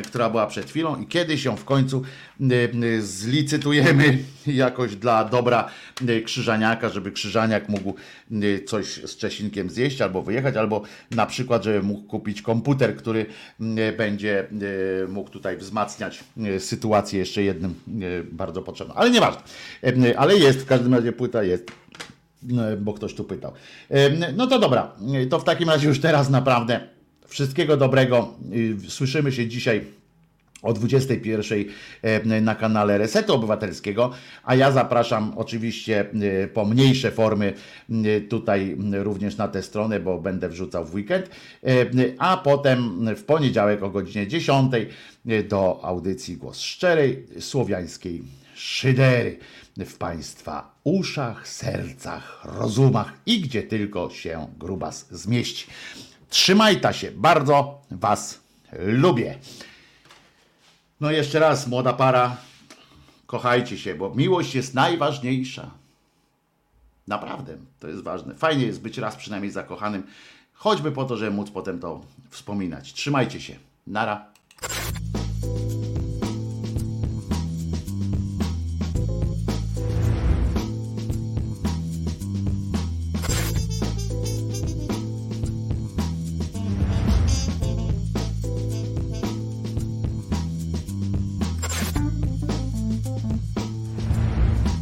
A: która była przed chwilą i kiedyś ją w końcu y, zlicytujemy jakoś dla dobra y, Krzyżaniaka, żeby Krzyżaniak mógł coś z Czesinkiem zjeść albo wyjechać, albo na przykład, żeby mógł kupić komputer, który będzie mógł tutaj wzmacniać sytuację jeszcze jednym bardzo potrzebnym. Ale nieważne. Ale jest, w każdym razie płyta jest. Bo ktoś tu pytał. No to dobra, to w takim razie już teraz naprawdę wszystkiego dobrego. Y, Słyszymy się dzisiaj o 21 em, na kanale Resetu Obywatelskiego, a ja zapraszam oczywiście y, po mniejsze formy tutaj również na tę stronę, bo będę wrzucał w weekend, y, a potem w poniedziałek o godzinie 10 y, do audycji Głos Szczerej Słowiańskiej Szydery w Państwa uszach, sercach, rozumach i gdzie tylko się grubas zmieści. Trzymajta się, bardzo Was lubię. No jeszcze raz, młoda para, kochajcie się, bo miłość jest najważniejsza. Naprawdę, to jest ważne. Fajnie jest być raz przynajmniej zakochanym, choćby po to, żeby móc potem to wspominać. Trzymajcie się. Nara.